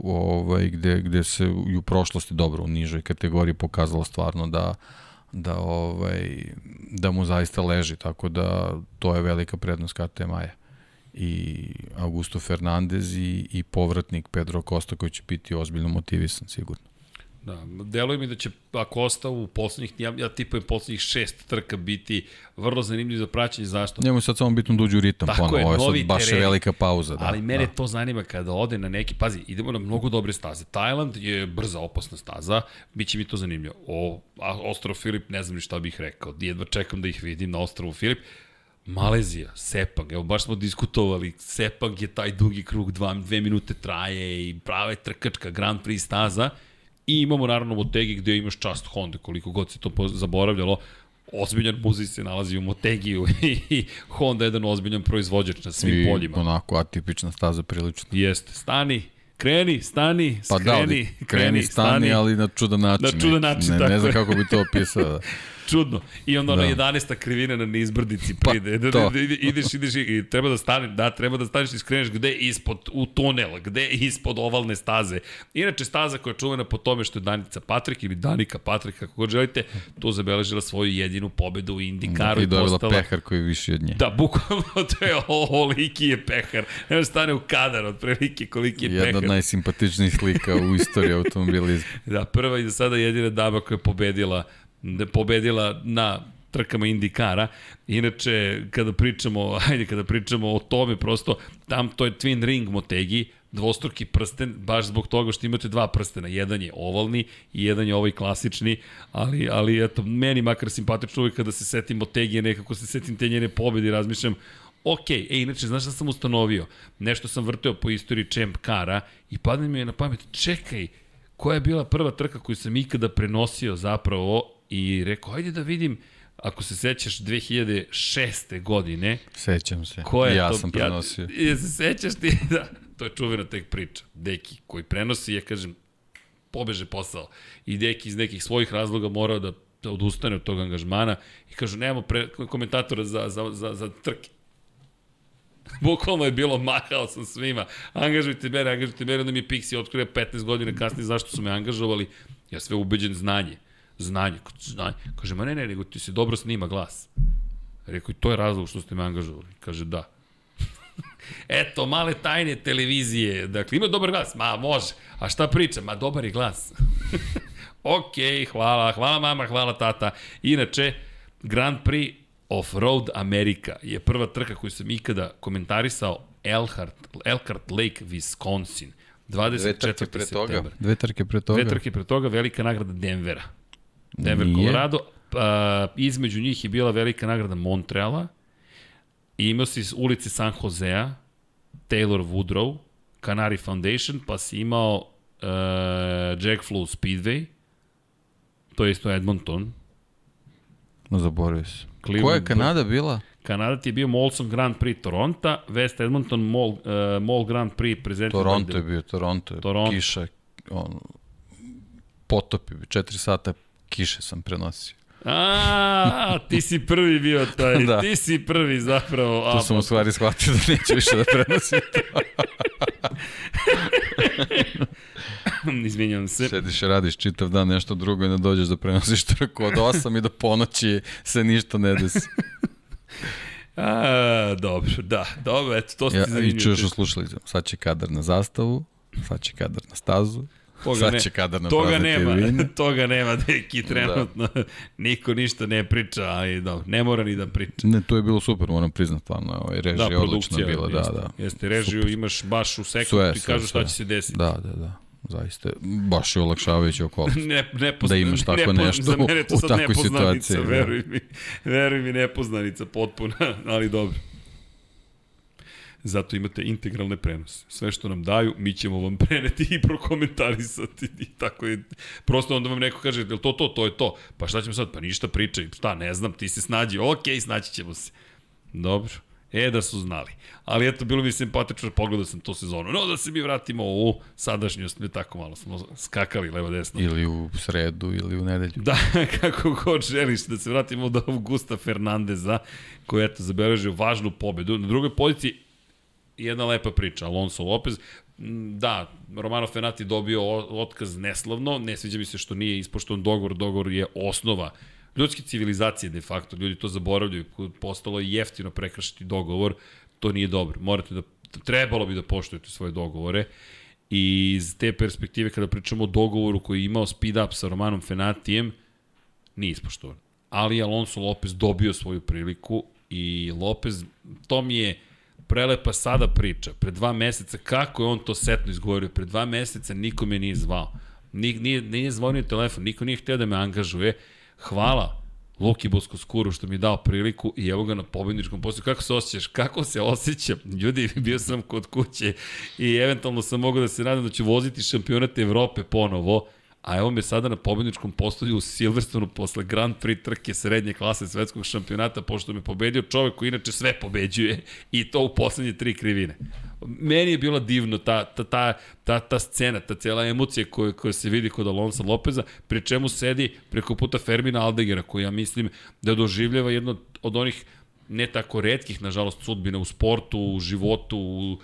ovaj, gde, gde se i u prošlosti dobro u nižoj kategoriji pokazalo stvarno da da ovaj da mu zaista leži tako da to je velika prednost KTM Maja i Augusto Fernandez i, i povratnik Pedro Costa koji će biti ozbiljno motivisan sigurno. Da, deluje mi da će, ako ostao u poslednjih, ja, ja tipujem poslednjih šest trka biti vrlo zanimljiv za praćenje, zašto? Njemu je sad samo bitno da uđe u ritam Tako ponovo, je, ovo je sad baš tereni. velika pauza. Da, Ali mene da. to zanima kada ode na neki, pazi, idemo na mnogo dobre staze. Tajland je brza, opasna staza, bit će mi to zanimljivo. O, a Ostrov Filip, ne znam ni šta bih rekao, jedva čekam da ih vidim na Ostrovu Filip. Malezija, Sepang, evo baš smo diskutovali, Sepang je taj dugi krug, dva, dve minute traje i prava je trkačka Grand Prix staza. I imamo naravno Motegi gde imaš čast Honda, koliko god se to zaboravljalo, ozbiljan muzej se nalazi u Motegiju i Honda je jedan ozbiljan proizvođač na svim I poljima. onako atipična staza prilično. Jeste, stani, kreni, stani, Pa skreni, da, ali kreni, stani, ali na čudan način. Na čudan način, ne, tako ne je. znam kako bi to opisao. Da. Čudno. I onda ona Da. 11. krivina na nizbrdici Pa, pride. Da, da, ide- ideš, ideš i treba da staneš, da, treba da staneš i skreneš gde ispod, u tunel, gde ispod ovalne staze. Inače, staza koja je čuvena po tome što je Danica Patrik ili Danika Patrik, kako god želite, tu zabeležila svoju jedinu pobedu u Indikaru I dobila postala... pehar koji je viši od nje. Da, bukvalno to je ovoliki je pehar. Evo stane u kadar od prilike koliki je Jedna pehar. od najsimpatičnijih slika u istoriji automobilizma. Da, prva i do sada jedina dama koja je pobedila, da pobedila na trkama Indikara. Inače, kada pričamo, ajde, kada pričamo o tome, prosto, tam to je Twin Ring Motegi, dvostruki prsten, baš zbog toga što imate dva prstena. Jedan je ovalni i jedan je ovaj klasični, ali, ali eto, meni makar simpatično uvijek kada se setim Motegi, nekako se setim te njene pobede i razmišljam, Ok, e, inače, znaš šta sam ustanovio? Nešto sam vrteo po istoriji Champ Kara i padne mi je na pamet, čekaj, koja je bila prva trka koju sam ikada prenosio zapravo i rekao, ajde da vidim, ako se sećaš 2006. godine, Sećam se. ko je ja to? sam prenosio. Ja, je se sećaš ti? Da, to je čuvena tek priča. Deki koji prenosi, ja kažem, pobeže posao. I Deki iz nekih svojih razloga morao da, da odustane od tog angažmana i kažu, nemamo pre, komentatora za, za, za, za trke. Bukvalno je bilo, mahao sam svima. Angažujte mene, angažujte mene, onda mi je Pixi otkrio 15 godina kasnije zašto su me angažovali. Ja sve ubeđen znanje. Znanje. znanje. Kaže, ma ne, ne, nego ti se dobro snima glas. Rekao, i to je razlog što ste me angažovali. Kaže, da. Eto, male tajne televizije. Dakle, ima dobar glas? Ma, može. A šta priča? Ma, dobar je glas. ok, hvala. Hvala mama, hvala tata. Inače, Grand Prix Off-Road Amerika je prva trka koju sam ikada komentarisao Elkhart, Elkhart Lake, Wisconsin. 24. pre septembra. toga. Dve trke pre toga. Dve trke pre toga, velika nagrada Denvera. Denver, Nije. Colorado. A, između njih je bila velika nagrada Montreala. I imao si iz ulice San Josea, Taylor Woodrow, Canary Foundation, pa si imao uh, Jack Flow Speedway, to je isto Edmonton. No, zaboravio se. Cleveland- Koja je Kanada bila? Kanada ti je bio Molson Grand Prix Toronto, West Edmonton Mall, uh, Mall Grand Prix prezented Toronto je bio, Toronto je. Toronto. Kiša, on, potop je bio, četiri sata kiše sam prenosio. A, ti si prvi bio taj, da. Ti si prvi zapravo. A, sam u stvari shvatio da neću više da prenosim. Izvinjam se. Sediš i radiš čitav dan nešto drugo i ne dođeš da prenosiš trku od 8 i do ponoći se ništa ne desi. A, dobro, da, dobro, eto, to ste Ja. I čuješ u slušalicama, sad će kadar na zastavu, sad će kadar na stazu, Toga sad ne- će kadar na Toga nema, toga nema, deki, trenutno. Da. Niko ništa ne priča, ali dobro, ne mora ni da priča. Ne, to je bilo super, moram priznat, stvarno, ovaj, režija Da, odlična bila, da, jeste, da. Jeste, režiju Super. imaš baš u sekundu, sve, kažu šta će se desiti. Da, da, da, zaista, baš je olakšavajući okolnost. Ne, nepozna, Da imaš tako nepozna, nešto za mene je to u sad takvoj situaciji, da. veruj mi, veruj mi, nepoznanica potpuna, ali dobro. Zato imate integralne prenose. Sve što nam daju, mi ćemo vam preneti i prokomentarisati. I tako je. Prosto onda vam neko kaže, je to to, to je to. Pa šta ćemo sad? Pa ništa pričaj. Šta, ne znam, ti se snađi. Okej, snaći ćemo se. Dobro. E, da su znali. Ali eto, bilo mi simpatično, pogledao sam tu sezonu. No, da se mi vratimo u sadašnjost, ne tako malo smo skakali levo-desno. Ili u sredu, ili u nedelju. Da, kako god želiš da se vratimo do Augusta Fernandeza, koji je eto zabeležio važnu pobedu. Na drugoj poziciji jedna lepa priča, Alonso Lopez. Mm, Da, Romano Fenati dobio otkaz neslavno, ne sviđa mi se što nije ispoštovan dogovor, dogovor je osnova ljudske civilizacije de facto, ljudi to zaboravljaju, postalo je jeftino prekršiti dogovor, to nije dobro, morate da, trebalo bi da poštujete svoje dogovore I iz te perspektive, kada pričamo o dogovoru koji je imao speed up sa Romanom Fenatijem, nije ispoštovan. Ali Alonso Lopez dobio svoju priliku i Lopez, to mi je prelepa sada priča. Pre dva meseca, kako je on to setno izgovorio, pre dva meseca niko me nije zvao. Nije, nije, nije zvonio telefon, niko nije htio da me angažuje. Hvala Luki Boskoskuru što mi je dao priliku i evo ga na pobedničkom poslu. Kako se osjećaš? Kako se osjećam? Ljudi, bio sam kod kuće i eventualno sam mogao da se nadam da ću voziti šampionate Evrope ponovo a evo me sada na pobedničkom postolju u Silverstonu posle Grand Prix trke srednje klase svetskog šampionata, pošto me pobedio čovek koji inače sve pobeđuje i to u poslednje tri krivine. Meni je bilo divno ta, ta, ta, ta, ta scena, ta cijela emocija koja, koja se vidi kod Alonso Lopeza, pri čemu sedi preko puta Fermina Aldegera, koji ja mislim da doživljava jedno od onih ne tako redkih, nažalost, sudbina u sportu, u životu, u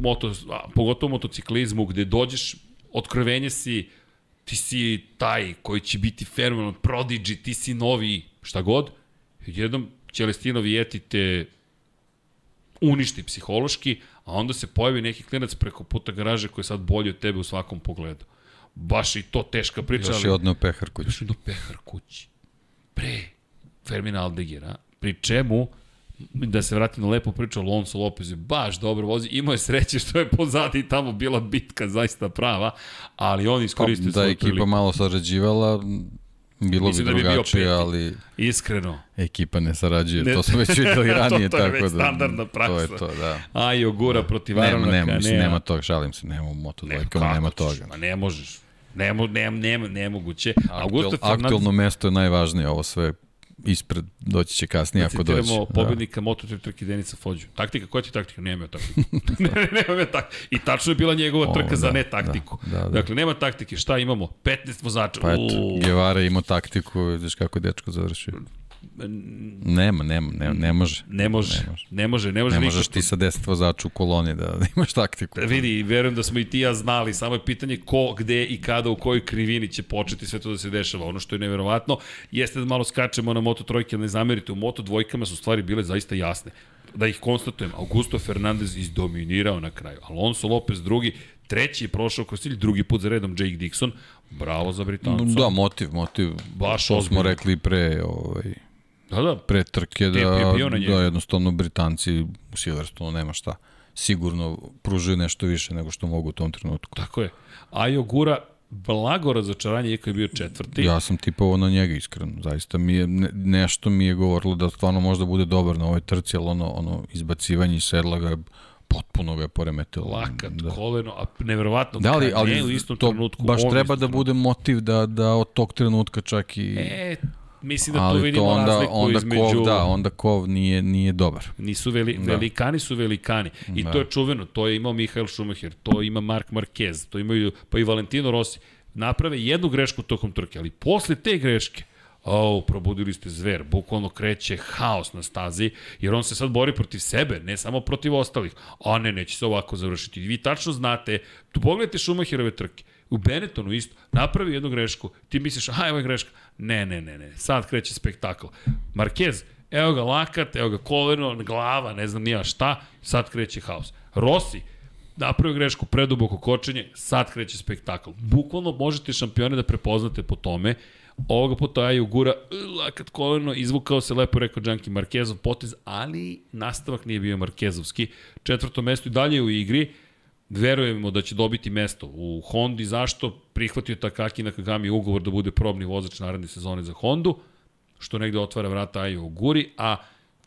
moto, a, pogotovo motociklizmu, gde dođeš, otkrovenje si, ti si taj koji će biti fenomenal, prodigy, ti si novi, šta god, jednom Celestino Vijeti te uništi psihološki, a onda se pojavi neki klinac preko puta garaže koji je sad bolji od tebe u svakom pogledu. Baš i to teška priča. Još je odneo pehar kući. Još je odneo pehar kući. Pre Fermina Aldegera, pri čemu da se vratim na lepu priču, Alonso Lopez je baš dobro vozi, imao je sreće što je pozadi tamo bila bitka zaista prava, ali on iskoristio pa, da ekipa priliku. malo sarađivala, bilo Mislim bi drugačije, da bi ali... Iskreno. Ekipa ne sarađuje, ne, to smo već videli ranije, to, to tako da... To je već standardna praksa. To je to, da. A i Ogura da. protiv Aronaka. Nema, nema, mislim, nema toga, šalim se, nema u Moto dvojkama, nema toga. Ma ne možeš. Nemo, ne, ne, nemoguće. Aktuel, Fernandez... Aktualno mesto je najvažnije, ovo sve ispred, doći će kasnije da ako doći. Citiramo da. pobednika da. Moto3 trke Denica Fođu. Taktika, koja ti taktika? Nema je taktiku. ne, ne, nema je taktiku. I tačno je bila njegova trka o, za da, ne taktiku. Da, da, da. Dakle, nema taktike. Šta imamo? 15 vozača. Pa eto, Guevara ima taktiku, vidiš kako je dečko završio. Nema, nema, ne, ne može. Ne može, ne može, ne može. Ne, može ne možeš ti sa 10 vozača u koloni da, imaš taktiku. Da vidi, verujem da smo i ti ja znali, samo je pitanje ko, gde i kada, u kojoj krivini će početi sve to da se dešava. Ono što je neverovatno, jeste da malo skačemo na Moto trojke, ali ne zamerite, u Moto dvojkama su stvari bile zaista jasne. Da ih konstatujem, Augusto Fernandez izdominirao na kraju, Alonso Lopez drugi, treći je prošao kroz cilj, drugi put za redom Jake Dixon, bravo za Britanca. Da, motiv, motiv. Baš to smo rekli pre, ovaj, Da, da. Pre trke da, da jednostavno Britanci u Silverstonu nema šta. Sigurno pružuju nešto više nego što mogu u tom trenutku. Tako je. Ajo Gura blago razočaranje iako je bio četvrti. Ja sam tipovao na njega iskreno. Zaista mi je, ne, nešto mi je govorilo da stvarno možda bude dobar na ovoj trci, ali ono, ono izbacivanje iz sedla ga potpuno ga je poremetilo. Lakat, da. koleno, a neverovatno da, ali, ali u istom to trenutku. Baš treba da bude motiv da, da od tog trenutka čak i... E, Mislim da tu vidimo onda, razliku onda između... Kov, da, onda Kov nije, nije dobar. Nisu veli, da. velikani su velikani. I da. to je čuveno. To je imao Mihael Schumacher, to ima Mark Marquez, to imaju pa i Valentino Rossi. Naprave jednu grešku tokom trke, ali posle te greške, O, oh, probudili ste zver, bukvalno kreće haos na stazi, jer on se sad bori protiv sebe, ne samo protiv ostalih. A ne, neće se ovako završiti. Vi tačno znate, tu pogledajte Schumacherove trke, u Benettonu isto, napravi jednu grešku, ti misliš, aha, evo je greška. Ne, ne, ne, ne, sad kreće spektakl. Marquez, evo ga lakat, evo ga koleno, glava, ne znam nija šta, sad kreće haos. Rossi, napravio grešku, preduboko kočenje, sad kreće spektakl. Bukvalno možete šampione da prepoznate po tome. Ovoga puta Aju gura, lakat koleno, izvukao se, lepo rekao Džanki Markezov potez, ali nastavak nije bio Markezovski. Četvrto mesto i dalje u igri verujemo da će dobiti mesto u Hondi. Zašto? Prihvatio Takaki Nakagami ugovor da bude probni vozač naredne sezone za Hondu, što negde otvara vrata Ajo Guri, a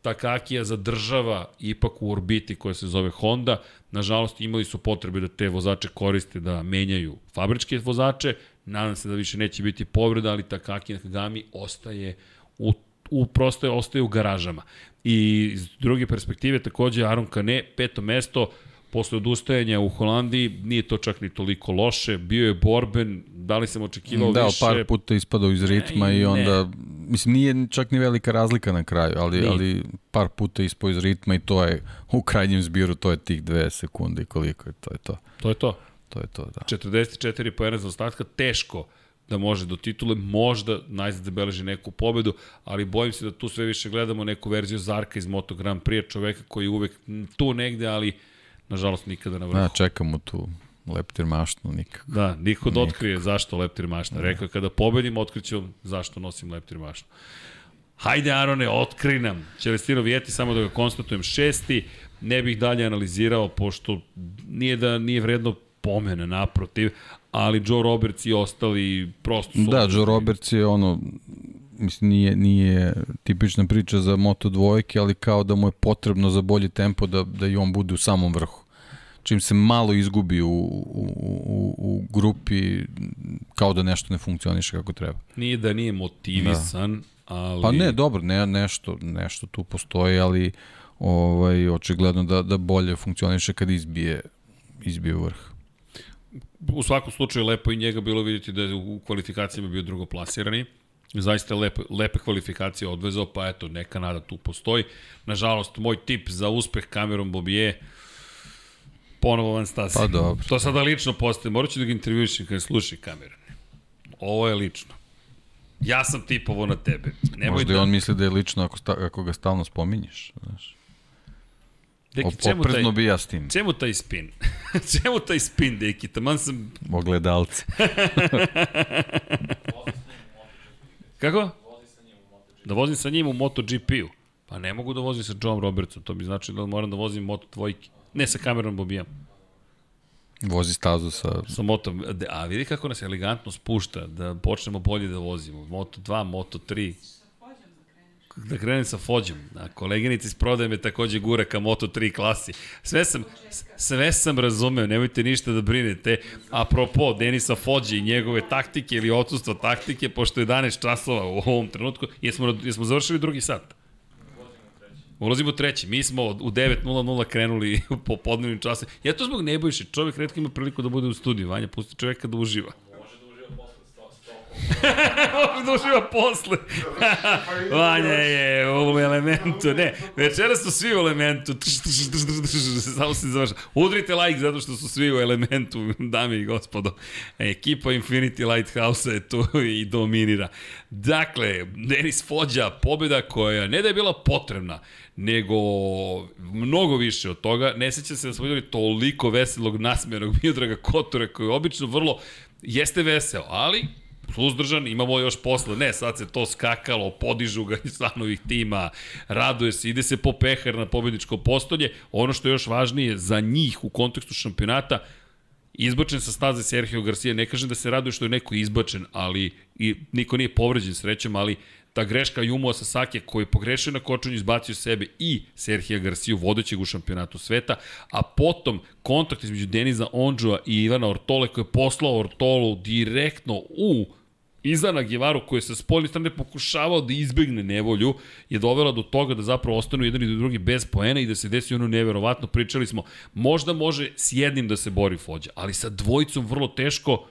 Takakija zadržava ipak u orbiti koja se zove Honda. Nažalost, imali su potrebe da te vozače koriste da menjaju fabričke vozače. Nadam se da više neće biti povreda, ali Takaki Nakagami ostaje u u prosto ostaje u garažama. I iz druge perspektive takođe Aron Kane, peto mesto, posle odustajanja u Holandiji, nije to čak ni toliko loše, bio je borben, da li sam očekivao da, više... Da, par puta ispadao iz ritma ne, i onda, ne. mislim, nije čak ni velika razlika na kraju, ali, nije. ali par puta ispao iz ritma i to je, u krajnjem zbiru, to je tih dve sekunde i koliko je, to je to. To je to. To je to, da. 44 pojena za ostatka, teško da može do titule, možda najzad da beleži neku pobedu, ali bojim se da tu sve više gledamo neku verziju Zarka iz Moto Grand Prix, čoveka koji je uvek tu negde, ali nažalost nikada na vrhu. Da, čekamo tu Leptir mašnu nikako. Da, niko da otkrije zašto leptir mašna. Rekao je kada pobedim, otkriću zašto nosim leptir mašnu. Hajde Arone, otkri nam. Čelestino Vijeti, samo da ga konstatujem, šesti. Ne bih dalje analizirao, pošto nije da nije vredno pomena naprotiv, ali Joe Roberts i ostali prosto su... Da, Joe Roberts je ono, mislim, nije, nije tipična priča za Moto dvojke, ali kao da mu je potrebno za bolji tempo da, da i on bude u samom vrhu. Čim se malo izgubi u, u, u, u grupi, kao da nešto ne funkcioniše kako treba. Nije da nije motivisan, da. ali... Pa ne, dobro, ne, nešto, nešto tu postoji, ali ovaj, očigledno da, da bolje funkcioniše kad izbije, izbije vrh. U svakom slučaju lepo i njega bilo vidjeti da je u kvalifikacijama bio drugoplasirani. Zaista lepe, lepe kvalifikacije odvezao, pa eto, neka nada tu postoji. Nažalost, moj tip za uspeh kamerom Bobije ponovo Van Stasi. Pa dobro. To sada lično postoje. Morat ću da ga intervjušim kada sluši kameru. Ovo je lično. Ja sam tipovo na tebe. Nemoj Možda da... i on misli da je lično ako, sta, ako ga stalno spominješ. Znaš. Deki, čemu taj, bi ja s tim. Čemu taj spin? čemu taj spin, Deki? Taman sam... Ogledalce. Kako? Da vozim sa njim u MotoGP-u. Pa ne mogu da vozim sa John Robertsom, to bi znači da moram da vozim Moto dvojke. Ne sa kamerom Bobijam. Vozi stazu sa... Sa Moto, a vidi kako nas elegantno spušta, da počnemo bolje da vozimo. Moto 2, Moto 3 da krenem sa Fođom. A koleginici iz prodaje me takođe gura ka Moto3 klasi. Sve sam, sve sam razumeo, nemojte ništa da brinete. Apropo, Denisa Fođe i njegove taktike ili odsustva taktike, pošto je 11 časova u ovom trenutku, jesmo, jesmo završili drugi sat? Ulazimo u treći. Mi smo u 9.00 krenuli po podnevnim času. Ja to zbog Nebojše. Čovjek redko ima priliku da bude u studiju. Vanja, pusti čovjeka da uživa. Uživa posle. Vanja je u elementu. Ne, večera su svi u elementu. Samo se završa. Udrite like zato što su svi u elementu, dame i gospodo. Ekipa Infinity Lighthouse je tu i dominira. Dakle, Denis Fođa, pobjeda koja ne da je bila potrebna, nego mnogo više od toga. Ne seća se da smo videli toliko veselog nasmenog Miodraga Kotora koji je obično vrlo jeste veseo, ali suzdržan, imamo još posle, ne, sad se to skakalo, podižu ga iz stanovih tima, raduje se, ide se po pehar na pobjedičko postolje, ono što je još važnije za njih u kontekstu šampionata, izbačen sa staze Sergio Garcia, ne kažem da se raduje što je neko izbačen, ali i niko nije povređen srećom, ali ta greška Jumo Sasake koji je pogrešio na kočenju, izbacio sebe i Serhija Garcia vodećeg u šampionatu sveta, a potom kontakt između Deniza Ondžua i Ivana Ortole koji je poslao Ortolu direktno u Izana Givaru koji je sa spoljne strane pokušavao da izbegne nevolju je dovela do toga da zapravo ostanu jedan i drugi bez poena i da se desi ono neverovatno. Pričali smo, možda može s jednim da se bori Fođa, ali sa dvojicom vrlo teško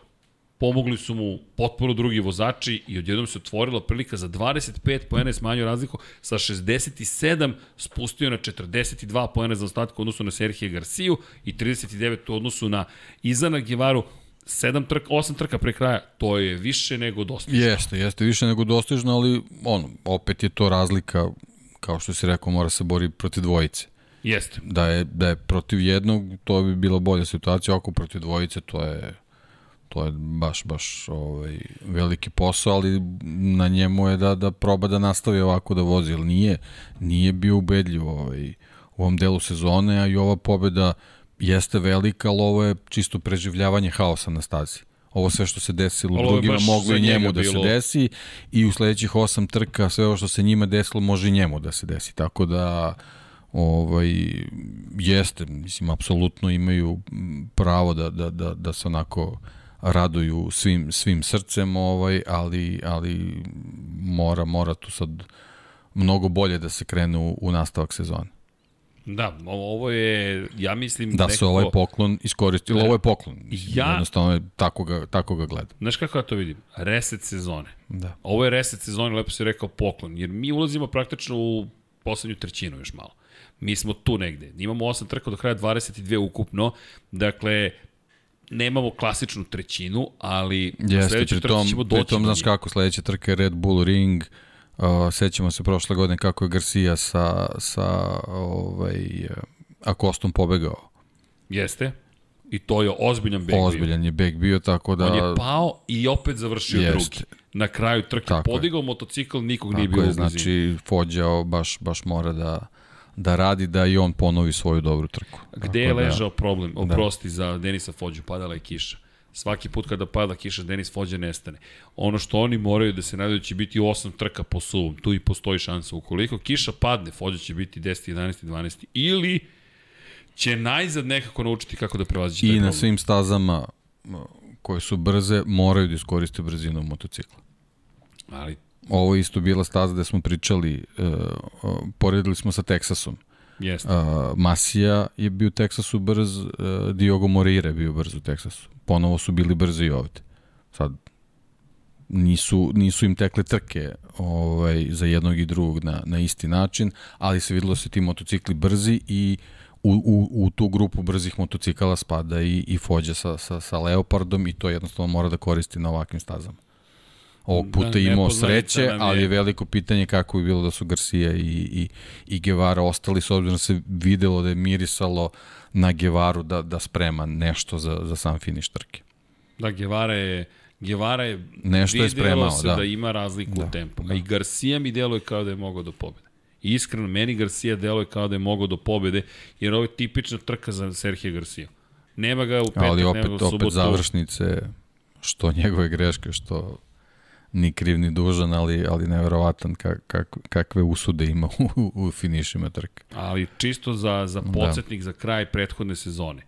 pomogli su mu potporu drugi vozači i odjednom se otvorila prilika za 25 poena smanjio razliku sa 67 spustio na 42 poena za ostatku u odnosu na Serhije Garciju i 39 u odnosu na Izana Givaru sedam trka, osam trka pre kraja, to je više nego dostižno. Jeste, jeste više nego dostižno, ali ono, opet je to razlika, kao što si rekao, mora se bori protiv dvojice. Jeste. Da je, da je protiv jednog, to bi bila bolja situacija, ako protiv dvojice, to je to je baš, baš ovaj, veliki posao, ali na njemu je da, da proba da nastavi ovako da vozi, ali nije, nije bio ubedljiv ovaj, u ovom delu sezone, a i ova pobeda jeste velika, ali ovo je čisto preživljavanje haosa na stazi. Ovo sve što se desilo u drugima moglo i njemu da bilo... se desi i u sledećih osam trka sve ovo što se njima desilo može i njemu da se desi. Tako da ovaj, jeste, mislim, apsolutno imaju pravo da, da, da, da se onako raduju svim, svim srcem, ovaj, ali, ali mora, mora tu sad mnogo bolje da se krene u, u nastavak sezone. Da, ovo je, ja mislim... Da neko... se ovaj poklon iskoristilo, ovo je poklon. Ja... Jednostavno je, tako ga, tako ga gledam. Znaš kako ja to vidim? Reset sezone. Da. Ovo je reset sezone, lepo si rekao poklon, jer mi ulazimo praktično u poslednju trećinu još malo. Mi smo tu negde. Imamo 8 trka do kraja 22 ukupno. Dakle, nemamo klasičnu trećinu, ali Jeste, sledeće trke ćemo doći. Pritom, znaš kako, sledeća trka je Red Bull Ring, Uh, sećamo se prošle godine kako je Garcia sa, sa ovaj, Akostom pobegao. Jeste. I to je ozbiljan beg bio. Ozbiljan je beg bio, tako da... On je pao i opet završio Jeste. drugi. Na kraju trke Tako je. podigao motocikl, nikog nije Tako bilo je, u blizini. znači Fođao baš, baš mora da, da radi da i on ponovi svoju dobru trku. Gde je Tako da- ležao problem? Oprosti za Denisa Fođu, padala je kiša. Svaki put kada pada kiša, Denis Fođa nestane. Ono što oni moraju da se nadaju da će biti 8 trka po suvom. Tu i postoji šansa. Ukoliko kiša padne, Fođa će biti 10, 11, 12. Ili će najzad nekako naučiti kako da prevaziće taj I na problem. svim stazama koje su brze moraju da iskoriste brzinu motocikla. Ali Ovo je isto bila staza gde smo pričali, uh, uh, poredili smo sa Teksasom. Jeste. Uh, Masija je bio u Teksasu brz, uh, Diogo Moreira je bio brz u Teksasu. Ponovo su bili brzi i ovde. Sad, nisu, nisu im tekle trke ovaj, za jednog i drugog na, na isti način, ali se videlo da su ti motocikli brzi i u, u, u tu grupu brzih motocikala spada i, i Fođa sa, sa, sa Leopardom i to jednostavno mora da koristi na ovakvim stazama. Ovog puta Da, je imao sreće, ali je veliko pitanje kako bi bilo da su Garcia i, i, i Guevara ostali, s obzirom da se videlo da je mirisalo na Guevaru da, da sprema nešto za, za sam finiš trke. Da, Guevara je Guevara je Nešto je spremao, se da. da. ima razliku Da, u tempu. da. I Garcia mi deluje kao da je mogao do pobede. Iskreno, meni Garcia deluje kao da je mogao do pobede, jer ovo je tipična trka za Serhije Garcia. Nema ga u petak, ali nema ga u subotu. opet završnice, što njegove greške, što ni kriv ni dužan, ali, ali neverovatan kak, kak, kakve usude ima u, u finišima trke. Ali čisto za, za Da. podsjetnik za kraj prethodne sezone.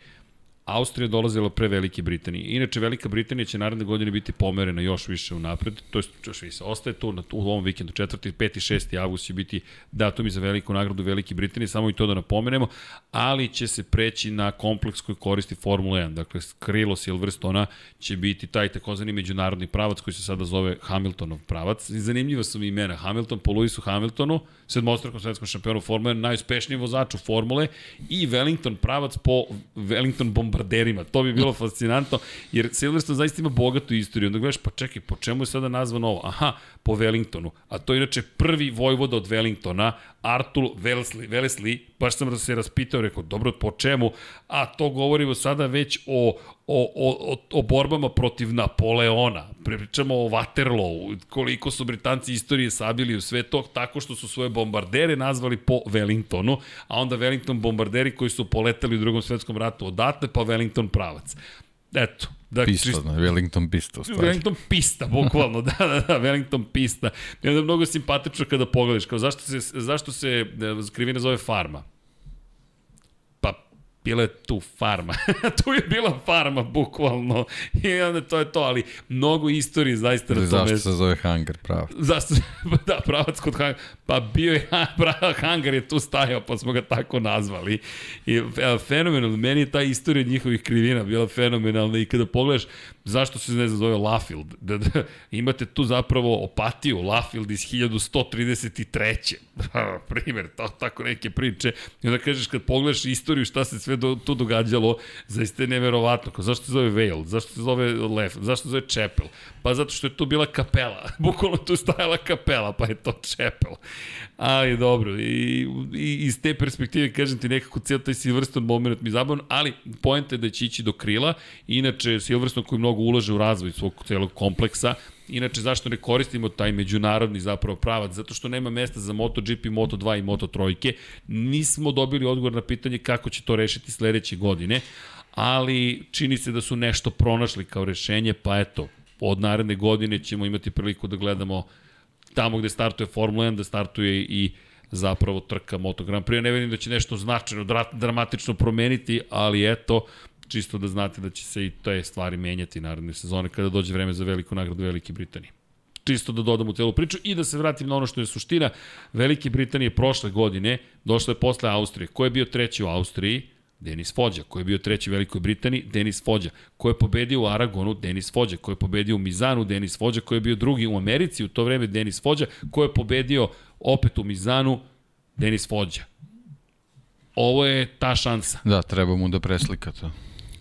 Austrija dolazila pre Velike Britanije. Inače, Velika Britanija će naredne godine biti pomerena još više u napred, to je još više. Ostaje tu na, u ovom vikendu, 4. 5. 6. avgust će biti datumi za veliku nagradu Velike Britanije, samo i to da napomenemo, ali će se preći na kompleks koji koristi Formula 1. Dakle, krilo Silverstona će biti taj takozvani međunarodni pravac koji se sada zove Hamiltonov pravac. I zanimljiva su mi imena. Hamilton po Lewisu Hamiltonu, sedmostrakom svetskom šampionu Formule 1, najuspešnijem vozaču Formule i Wellington pravac po Wellington bombarderima. To bi bilo fascinantno, jer Silverstone zaista ima bogatu istoriju. Onda gledaš, pa čekaj, po čemu je sada nazvan ovo? Aha, po Wellingtonu. A to je inače prvi vojvoda od Wellingtona, Artur Wellesley, Wellesley, baš sam da se raspitao, rekao, dobro, po čemu? A to govorimo sada već o, o, o, o, o borbama protiv Napoleona. Pričamo o Waterloo, koliko su Britanci istorije sabili u sve to, tako što su svoje bombardere nazvali po Wellingtonu, a onda Wellington bombarderi koji su poletali u drugom svetskom ratu odatle, pa Wellington pravac. Eto. Da, Pista, čist- znači, Wellington pista stvari. Wellington pista, bukvalno, da, da, da, Wellington pista. I onda je mnogo simpatično kada pogledaš, kao zašto se, zašto se e, krivina zove farma? Bila je tu farma. tu je bila farma, bukvalno. I onda to je to, ali mnogo istorije zaista na Ili tom zašto se zove hangar pravo? Zašto? da, pravac kod Hang... Pa bio je, prava Hangar je tu stajao, pa smo ga tako nazvali. I e, fenomenalno, meni je ta istorija njihovih krivina bila fenomenalna i kada pogledaš zašto se ne zove Lafield, da, da, imate tu zapravo opatiju Lafield iz 1133. Primer, to, tako neke priče. I onda kažeš kad pogledaš istoriju šta se sve do, tu događalo, zaista je neverovatno. Kao, zašto se zove Vale? Zašto se zove Lef? Zašto se zove Chapel? Pa zato što je tu bila kapela. Bukvalno tu stajala kapela, pa je to Chapel. Ali dobro, i, i iz te perspektive, kažem ti, nekako cijel taj Silverstone moment mi zabavan, ali pojenta je da će ići do krila. Inače, Silverstone koji mnogo ulaže u razvoj svog celog kompleksa, Inače, zašto ne koristimo taj međunarodni zapravo pravac? Zato što nema mesta za MotoGP, Moto2 i Moto3. Nismo dobili odgovor na pitanje kako će to rešiti sledeće godine, ali čini se da su nešto pronašli kao rešenje, pa eto, od naredne godine ćemo imati priliku da gledamo tamo gde startuje Formula 1, da startuje i zapravo trka Moto Grand Prix. Ne vidim da će nešto značajno, dra- dramatično promeniti, ali eto, čisto da znate da će se i te stvari menjati naredne sezone kada dođe vreme za veliku nagradu Velike Britanije. Čisto da dodam u celu priču i da se vratim na ono što je suština. Velike Britanije prošle godine došle posle Austrije. Ko je bio treći u Austriji? Denis Fođa. Ko je bio treći u Velikoj Britaniji? Denis Fođa. Ko je pobedio u Aragonu? Denis Fođa. Ko je pobedio u Mizanu? Denis Fođa. Ko je bio drugi u Americi u to vreme? Denis Fođa. Ko je pobedio opet u Mizanu? Denis Fođa. Ovo je ta šansa. Da, treba mu da preslika to.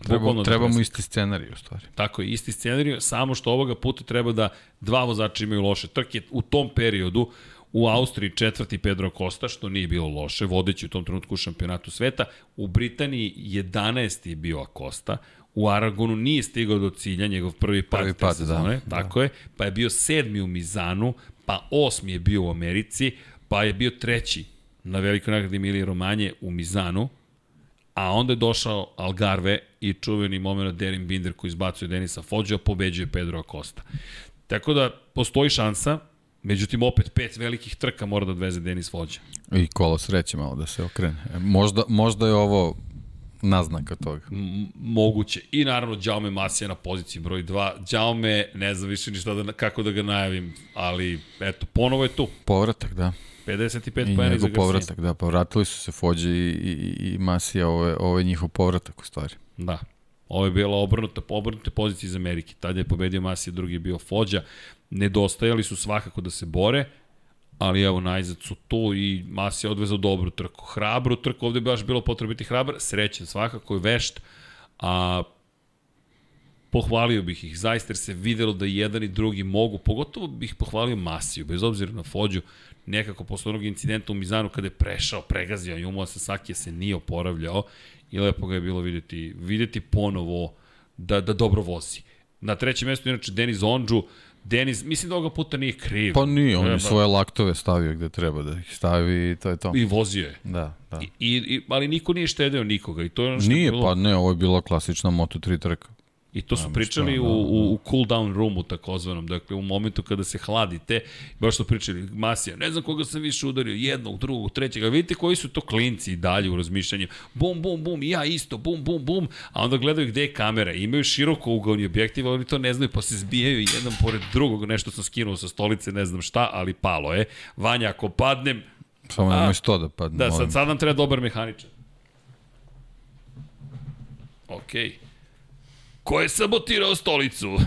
Treba, da treba mu preslika. isti scenarij u stvari. Tako je, isti scenarij, samo što ovoga puta treba da dva vozača imaju loše trke. U tom periodu U Austriji četvrti Pedro Costa, što nije bilo loše, vodeći u tom trenutku u šampionatu sveta. U Britaniji 11. je bio Acosta. U Aragonu nije stigao do cilja, njegov prvi pad, Prvi pad, da. sezone, tako je. Pa je bio sedmi u Mizanu, pa osmi je bio u Americi, pa je bio treći na velikoj nagradi Emilije Romanje u Mizanu, a onda je došao Algarve i čuveni moment Derin Binder koji izbacuje Denisa Fođa, pobeđuje Pedro Acosta. Tako da postoji šansa, međutim opet pet velikih trka mora da odveze Denis Fođa. I kolo sreće malo da se okrene. E, Možda, možda je ovo naznaka toga. M moguće. I naravno Đaume Masija na poziciji broj 2. Đaume, ne znam više ni šta da, kako da ga najavim, ali eto, ponovo je tu. Povratak, da. 55 I pojena iza njegov Garcia. povratak, da. Povratili su se Fođe i, i, i Masija, ovo je, ovo je njihov povratak u stvari. Da. Ovo je bila obrnuta, obrnuta pozicija iz Amerike. Tada je pobedio Masija, drugi je bio Fođa. Nedostajali su svakako da se bore, ali evo najzad su tu i Masija odvezao dobru trku. Hrabru trku, ovde je baš bilo potrebno biti hrabar, srećen svakako je vešt, a pohvalio bih ih, zaista jer se videlo da jedan i drugi mogu, pogotovo bih pohvalio Masiju, bez obzira na Fođu, nekako posle onog incidenta u Mizanu kada je prešao, pregazio Jumo Sasaki se nije oporavljao i lepo ga je bilo videti, videti ponovo da, da dobro vozi. Na trećem mestu inače Denis Ondžu, Denis, mislim da ovoga puta nije kriv. Pa nije, on Treba- je svoje laktove stavio gde treba da ih stavi i to je to. I vozio je. Da, da. I, i, ali niko nije štedeo nikoga i to je ono što je Nije, bilo... pa ne, ovo je bila klasična Moto3 trka. I to su Nema pričali šta, u, da, u, u cool down roomu takozvanom, dakle u momentu kada se hladite, baš su pričali, Masija, ne znam koga sam više udario, jednog, drugog, trećeg, a vidite koji su to klinci i dalje u razmišljanju, bum, bum, bum, ja isto, bum, bum, bum, a onda gledaju gde je kamera, imaju široko ugovni objektiv, ali to ne znaju, pa se zbijaju jedan pored drugog, nešto sam skinuo sa stolice, ne znam šta, ali palo je. Vanja, ako padnem, Samo nemoj sto da padne. Da, sad, sad nam treba dobar mehaničar. Okej. Okay. Ko je sabotirao stolicu?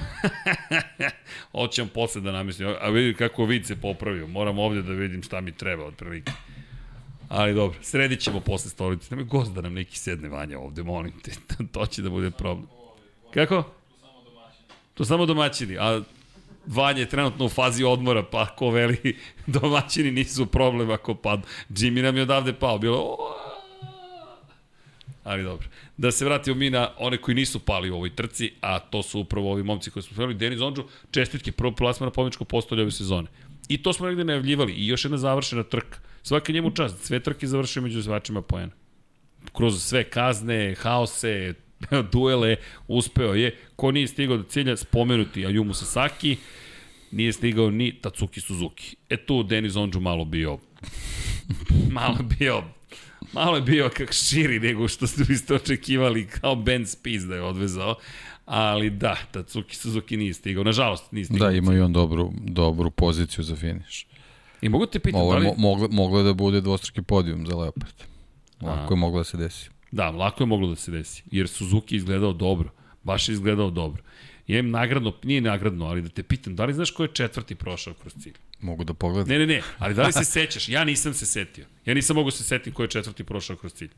Hoćem posle da namestim. A vidi kako vid se popravio. Moram ovde da vidim šta mi treba od prilike. Ali dobro, sredit ćemo posle stolice. Nemoj gost da nam neki sedne vanja ovde, molim te. to će da bude problem. Kako? Tu samo domaćini. A Vanja je trenutno u fazi odmora, pa ako veli domaćini nisu problem ako pad. Jimmy nam je odavde pao, bilo "O, Ali dobro. Da se vratimo mi na one koji nisu pali u ovoj trci, a to su upravo ovi momci koji smo spremali. Denis Ondžu, čestitke, prvo plasma na pobjedičko postolje ove sezone. I to smo negde najavljivali. I još jedna završena trka. Svaka njemu čast. Sve trke završio među zvačima pojena. Kroz sve kazne, haose, duele, uspeo je. Ko nije stigao do cilja, spomenuti Ayumu Sasaki, nije stigao ni Tatsuki Suzuki. E tu Denis Ondžu malo bio malo bio malo je bio kak širi nego što ste biste očekivali kao Ben Spies da je odvezao ali da, Tatsuki Suzuki nije stigao nažalost nije stigao Da, ima i on dobru, dobru poziciju za finiš. i mogu te pitam Ovo da li, mo, moglo, moglo je da bude dvostruki podijum za Leopard. Lako je moglo da se desi. da, lako je moglo da se desi jer Suzuki izgledao dobro baš je izgledao dobro imam nagradno, nije nagradno, ali da te pitam, da li znaš ko je četvrti prošao kroz cilj? Mogu da pogledam. Ne, ne, ne, ali da li se sećaš? Ja nisam se setio. Ja nisam mogu se setiti ko je četvrti prošao kroz cilj.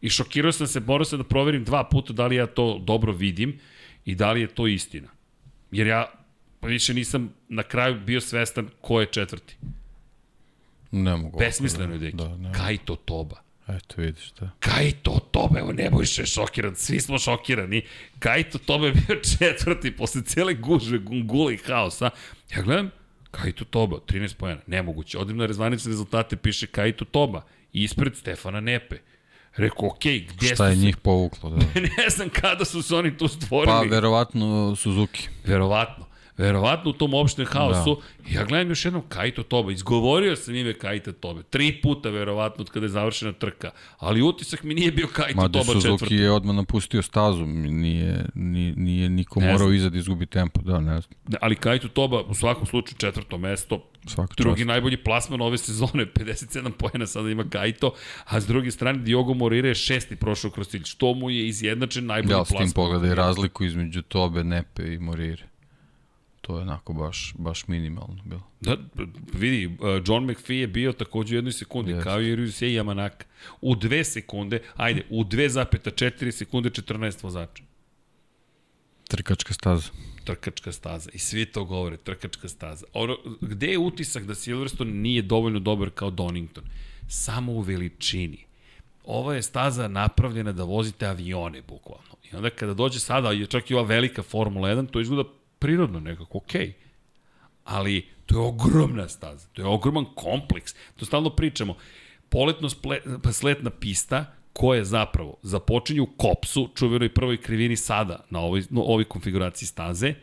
I šokirao sam se, morao sam da proverim dva puta da li ja to dobro vidim i da li je to istina. Jer ja pa više nisam na kraju bio svestan ko je četvrti. Ne mogu. Besmisleno je, deki. Da, ne. Kajto Toba. Eto, vidiš, da. Kajto Toba, evo Nebojša je šokiran, svi smo šokirani. Kajto Toba je bio četvrti posle cele gužve, gungula i haosa. Ja gledam, Kajto Toba, 13 pojena, nemoguće. Odim na rezvanične rezultate, piše Kajto Toba, ispred Stefana Nepe. Rekao, okej, okay, gde Šta je njih povuklo, da. ne znam kada su se oni tu stvorili. Pa, verovatno Suzuki. Verovatno. Verovatno u tom opštem haosu. Da. Ja gledam još jednom Kajto Toba. Izgovorio sam ime Kajta Tobe. Tri puta verovatno od kada je završena trka. Ali utisak mi nije bio Kajto Mada Toba Suzuki četvrti. je odmah napustio stazu, nije, nije, nije niko Ne morao iza da izgubi tempo, da, ne znam. Ne, Ali Kajto Toba u svakom slučaju četvrto mesto. Svaka Drugi čast. najbolji plasman ove sezone, 57 pojena sada ima Kajto, a s druge strane Diogo Morire je šesti prošao kroz cilj, što mu je izjednačen najbolji Ja, s plasman. tim pogledaj razliku između Tobe, Nepe i Morire. To je onako baš, baš minimalno bilo. Da, vidi, uh, John McPhee je bio takođe u jednoj sekundi, Jeste. kao i Ryusei Yamanaka. U dve sekunde, ajde, u 2,4 sekunde 14 vozača. Trkačka staza. trkačka staza. I svi to govore, trkačka staza. Ono, gde je utisak da Silverstone nije dovoljno dobar kao Donington? Samo u veličini. Ova je staza napravljena da vozite avione, bukvalno. I onda kada dođe sada, čak i ova velika Formula 1, to izgleda prirodno nekako, okej. Okay. Ali to je ogromna staza, to je ogroman kompleks. To stalno pričamo. Poletno pa sletna pista koje zapravo započinju u Kopsu, čuvenoj prvoj krivini sada na ovoj, no, ovoj konfiguraciji staze,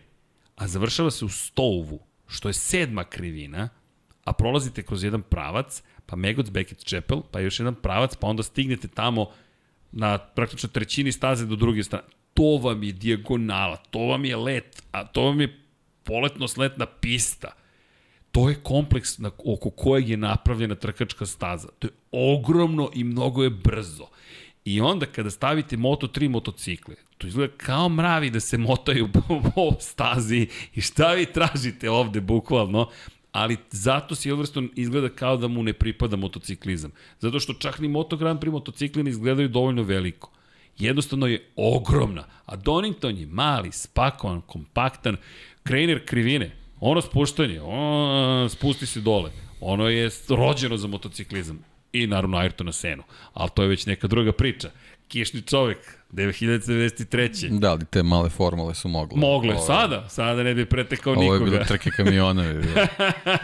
a završava se u Stovu, što je sedma krivina, a prolazite kroz jedan pravac, pa Megoc, Beckett, Chapel, pa još jedan pravac, pa onda stignete tamo na praktično trećini staze do druge strane. To vam je dijagonala, to vam je let, a to vam je poletno-sletna pista. To je kompleks na, oko kojeg je napravljena trkačka staza. To je ogromno i mnogo je brzo. I onda kada stavite Moto3 motocikle, to izgleda kao mravi da se motaju po, stazi i šta vi tražite ovde bukvalno, ali zato Silverstone izgleda kao da mu ne pripada motociklizam. Zato što čak ni Moto Grand Prix motocikli ne izgledaju dovoljno veliko. Jednostavno je ogromna, a Donington je mali, spakovan, kompaktan, Kreiner krivine, ono spuštanje, on spusti se dole. Ono je rođeno za motociklizam. I naravno Ayrton na senu. Ali to je već neka druga priča. Kišni čovek, 1993. Da, ali te male formule su mogle. Mogle, Ovo, sada, sada ne bi pretekao ovo nikoga. Ovo je bilo trke kamionovi.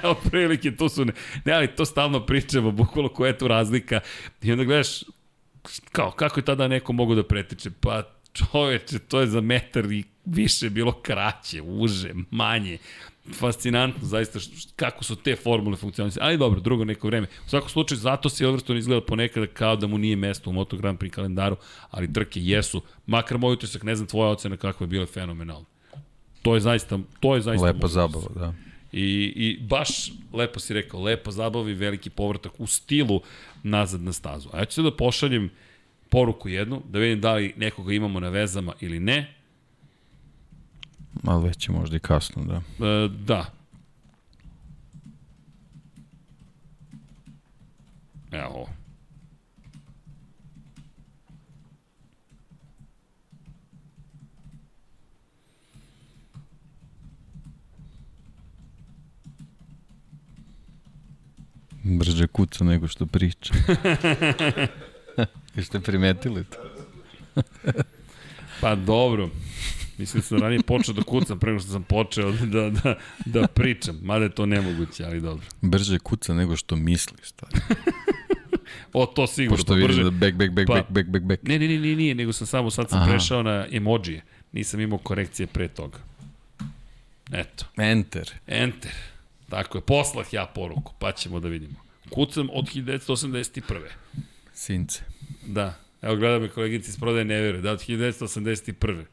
Oprilike, to su, ne, ne, ali to stalno pričamo, bukvalo koja je tu razlika. I onda gledaš, kao, kako je tada neko mogu da preteče? Pa čoveče, to je za metar i više bilo kraće, uže, manje fascinantno zaista kako su te formule funkcionisane. Ali dobro, drugo neko vreme. U svakom slučaju, zato Silverstone izgleda ponekad kao da mu nije mesto u Moto Grand Prix kalendaru, ali trke jesu. Makar moj utisak, ne znam tvoja ocena kakva je bila fenomenalna. To je zaista, to je zaista Lepa zabava, da. I, I baš, lepo si rekao, lepo zabavi, veliki povratak u stilu nazad na stazu. A ja ću se da pošaljem poruku jednu, da vidim da li nekoga imamo na vezama ili ne. Ali već je možda i kasno, da. E, da. Evo. Brže kuca nego što priča. Jeste primetili to? pa dobro. Mislim da sam ranije počeo da kucam prema što sam počeo da, da, da pričam. Mada je to nemoguće, ali dobro. Brže kuca nego što misli, stari. o, to sigurno. Pošto pa vidim da back, back, back, pa, back, back, back, back. Ne, ne, ne, ne, nije, nego sam samo sad sam Aha. prešao na emojije. Nisam imao korekcije pre toga. Eto. Enter. Enter. Tako je, poslah ja poruku, pa ćemo da vidimo. Kucam od 1981. Since. Da. Evo gleda me kolegici iz prodaje ne veruje. Da, od 1981.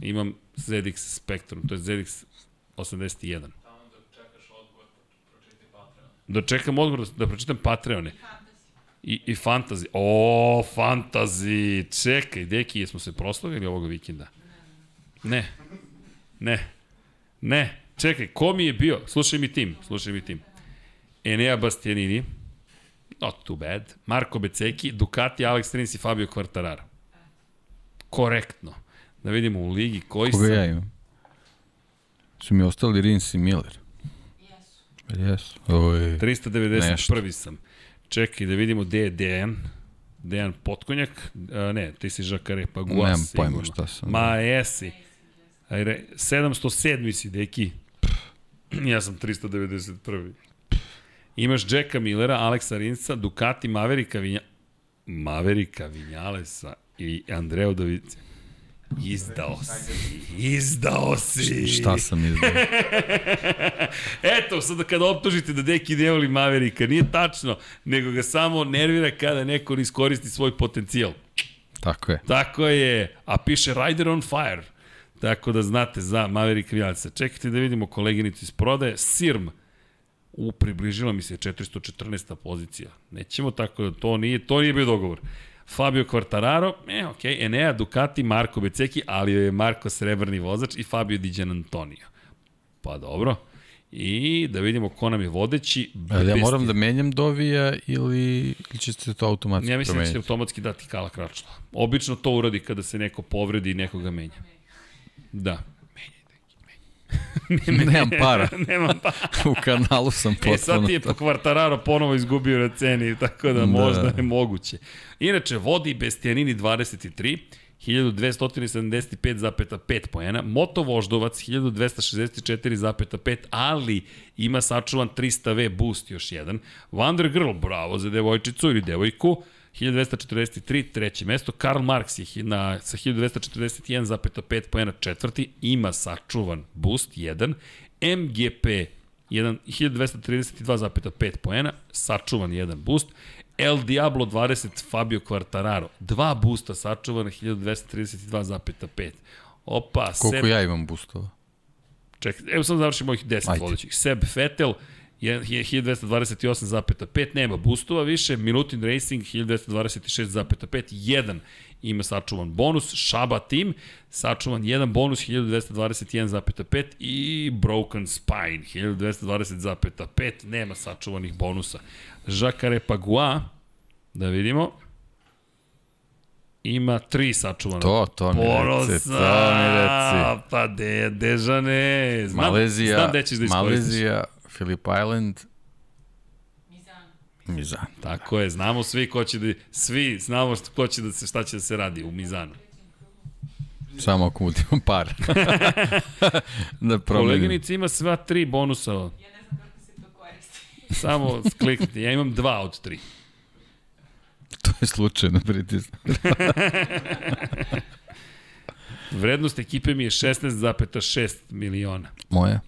Imam ZX Spectrum, to je ZX 81. Da čekam odgovor da, da pročitam Patreone. I, i fantasy. O, fantasy. Čekaj, deki, jesmo se proslavili ovoga vikenda? Ne. Ne. Ne. Čekaj, ko mi je bio? Slušaj mi tim, slušaj mi tim. Enea Bastianini, not too bad. Marko Beceki, Ducati, Alex Rins i Fabio Quartararo. Korektno. Da vidimo u ligi koji Koga sam... ja imam? Su mi ostali Rins i Miller. Jesu. Jesu. Oj, 391. Nešto. sam. Čekaj da vidimo gde je Dejan. Dejan Potkonjak. A, ne, ti si Žakare, pa Guas. Nemam pojma šta sam. Ma, jesi. Ajde, 707. si, deki. Ja sam 391. Imaš Jacka Millera, Aleksa Rinsa, Ducati, Maverika, Vinja... Maverika Vinjalesa i Andreo Dovice. Izdao si, izdao si. Šta sam izdao? Eto, sad kada optužite da Deki ne voli Maverika, nije tačno, nego ga samo nervira kada neko iskoristi svoj potencijal. Tako je. Tako je, a piše Rider on Fire. Tako da znate za Maverick Vinjalca. Čekajte da vidimo koleginicu iz prodaje. Sirm, u približila mi se 414. pozicija. Nećemo tako da to nije, to nije bio dogovor. Fabio Quartararo, e, ok, Enea, Ducati, Marko Beceki, ali je Marko srebrni vozač i Fabio Diđan Antonio. Pa dobro. I da vidimo ko nam je vodeći. Ali ja moram da menjam Dovija ili, ili će se to automatski Ja mislim da će automatski dati Kala Kračla. Obično to uradi kada se neko povredi i nekoga menja. Da. Nemam para. Nemam para. U kanalu sam potpuno. E, sad ti je po Kvartararo ponovo izgubio na ceni, tako da, Da. možda je moguće. Inače, vodi Bestianini 23, 1275,5 poena, Moto Voždovac 1264,5, ali ima sačuvan 300V boost još jedan, Wonder Girl, bravo za devojčicu ili devojku, 1243, treće mesto, Karl Marx je na, sa 1241,5 poena četvrti, ima sačuvan boost 1, MGP 1, 1232,5 poena, sačuvan jedan boost, El Diablo 20 Fabio Quartararo, dva boosta sačuvana 1232,5. Opa, Koliko Seb, ja imam boostova? čekaj, evo sam završim mojih 10 Ajde. vodećih. Seb Vettel 1228,5, nema boostova više, Minutin Racing 1226,5, jedan ima sačuvan bonus, Shaba Team sačuvan jedan bonus 1221,5 i Broken Spine 1220,5, nema sačuvanih bonusa. Jacare Pagua, da vidimo, ima tri sačuvana. To, to mi Ponosa, reci, to mi reci. Pa de, Dežane, znam, Malezija, znam gde ćeš da iskoristiš. Malezija, Phillip Island, Mizan. Mizan. Tako je, znamo svi ko će da, svi znamo što, ko će da se, šta će da se radi u Mizanu. Samo ako budemo par. da promenim. Koleginica ima sva tri bonusa, Ja ne znam kako se to koristi. samo kliknite, ja imam dva od tri. To je slučajno pritisno. Vrednost ekipe mi je 16,6 miliona. Moja?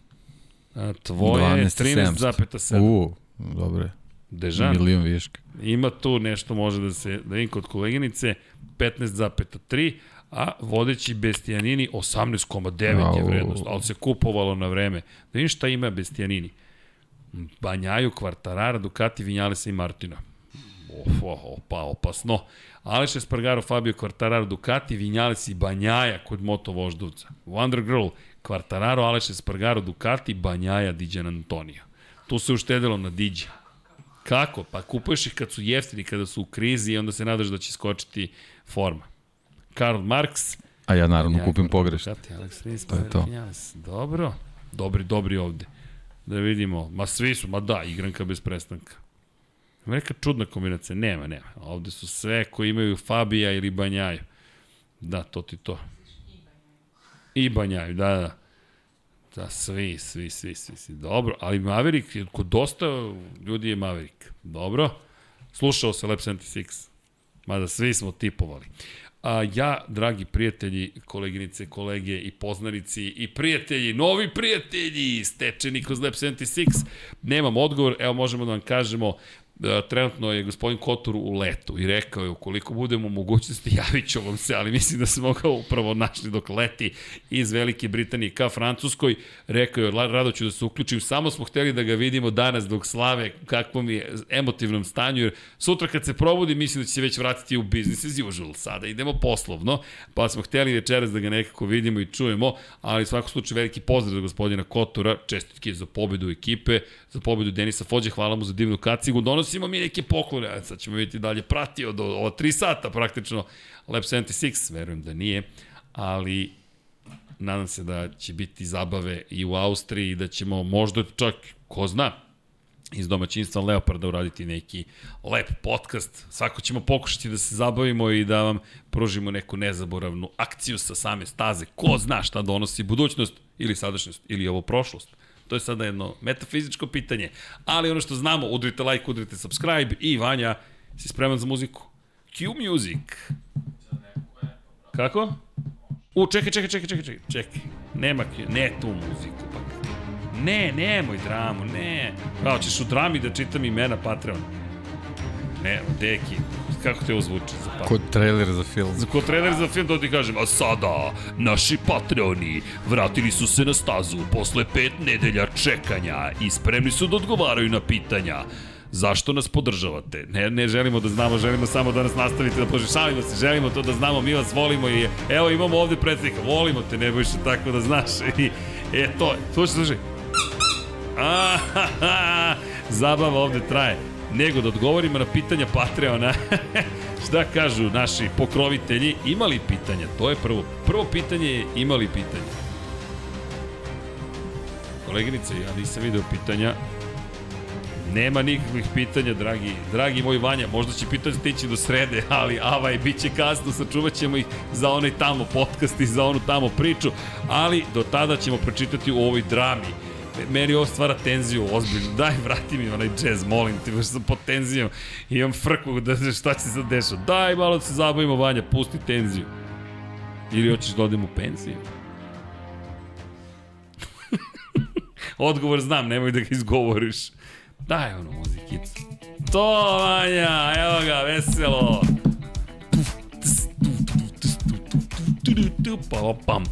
Tvoje je 13,7. U, dobro. Dežan, Milion viška. ima tu nešto može da se, da vidim kod koleginice, 15,3, a vodeći Bestijanini 18,9 je vrednost, ali se kupovalo na vreme. Da vidim šta ima Bestijanini. Banjaju, Kvartarara, Ducati, Vinjalesa i Martina. Of, of, opa, opasno. Aleš Espargaro, Fabio Quartararo, Ducati, Vinjales i Banjaja kod Moto Voždovca. Wonder Girl, Quartararo, Aleš Espargaro, Ducati, Banjaja, Diđan Antonio. Tu se uštedilo na Diđe. Kako? Pa kupuješ ih kad su jeftini, kada su u krizi i onda se nadaš da će skočiti forma. Karl Marx, A ja naravno Ja, kupim pogrešno. Ducati, Alex Rins, To je to. Dobro. Dobri, dobri ovde. Da vidimo. Ma svi su, ma da, igranka bez prestanka. Ima neka čudna kombinacija. Nema, nema. Ovde su sve koji imaju Fabija ili Banjaju. Da, to ti to. I Banjaju, da, da. Da, svi, svi, svi, svi, svi. Dobro, ali Maverick, kod dosta ljudi je Maverick. Dobro. Slušao se Lab 76. Mada svi smo tipovali. A ja, dragi prijatelji, koleginice, kolege i poznanici i prijatelji, novi prijatelji, stečeni kroz Lab 76, nemam odgovor, evo možemo da vam kažemo, trenutno je gospodin Kotor u letu i rekao je ukoliko budemo mogućnosti javit ću vam se, ali mislim da smo ga upravo našli dok leti iz Velike Britanije ka Francuskoj. Rekao je, "La- rado ću da se uključim, samo smo hteli da ga vidimo danas dok slave kakvom je emotivnom stanju, jer sutra kad se probudi mislim da će se već vratiti u business as usual. Sada idemo poslovno, pa smo hteli večeras da ga nekako vidimo i čujemo, ali u svakom slučaju veliki pozdrav za gospodina Kotora, čestitke za pobedu ekipe, za pobedu Denisa Fođe, hvala mu za divnu kacigu, donosimo mi neke poklone, sad ćemo vidjeti dalje pratio do ova 3 sata praktično Lab 76, verujem da nije, ali nadam se da će biti zabave i u Austriji i da ćemo možda čak, ko zna, iz domaćinstva Leoparda uraditi neki lep podcast. Svako ćemo pokušati da se zabavimo i da vam pružimo neku nezaboravnu akciju sa same staze. Ko zna šta donosi budućnost ili sadašnjost ili ovo prošlost. To je sada jedno metafizičko pitanje. Ali ono što znamo, udrite like, udrite subscribe i Vanja, si spreman za muziku? Q Music. Kako? U, čekaj, čekaj, čekaj, čekaj, čekaj, čekaj. Nema, ne tu muziku, pa Ne, nemoj dramu, ne. Kao, ćeš u drami da čitam imena Patreon. Ne, deki, kako te ovo zvuči za? Kod trailer za film. Za ko trailer za film, to ti kažem, a sada, naši Patreoni vratili su se na stazu posle pet nedelja čekanja i spremni su da odgovaraju na pitanja. Zašto nas podržavate? Ne, ne želimo da znamo, želimo samo da nas nastavite da podržavate. Šalimo se, želimo to da znamo, mi vas volimo i evo imamo ovde predsjednika, volimo te, ne bojiš tako da znaš. I, e to, slušaj, slušaj. Ahaha, zabava ovde traje. Nego da odgovorimo na pitanja Patreona. Šta kažu naši pokrovitelji? Imali pitanja? To je prvo. Prvo pitanje je imali pitanja. Koleginice, ja nisam video pitanja. Nema nikakvih pitanja, dragi, dragi moj Vanja. Možda će pitanje stići do srede, ali avaj, bit će kasno, sačuvat ćemo ih za onaj tamo podcast i za onu tamo priču, ali do tada ćemo pročitati u ovoj drami. Meni ovo stvara tenziju, ozbiljno. Daj, vrati mi onaj jazz, molim te, baš sam pod tenzijom. Imam frku, da šta će se dešati. Daj, malo da se zabavimo, Vanja, pusti tenziju. Ili hoćeš da odem u penziju? Odgovor znam, nemoj da ga izgovoriš. Daj ono muzikicu. To, Vanja, evo ga, veselo. Pa, pam.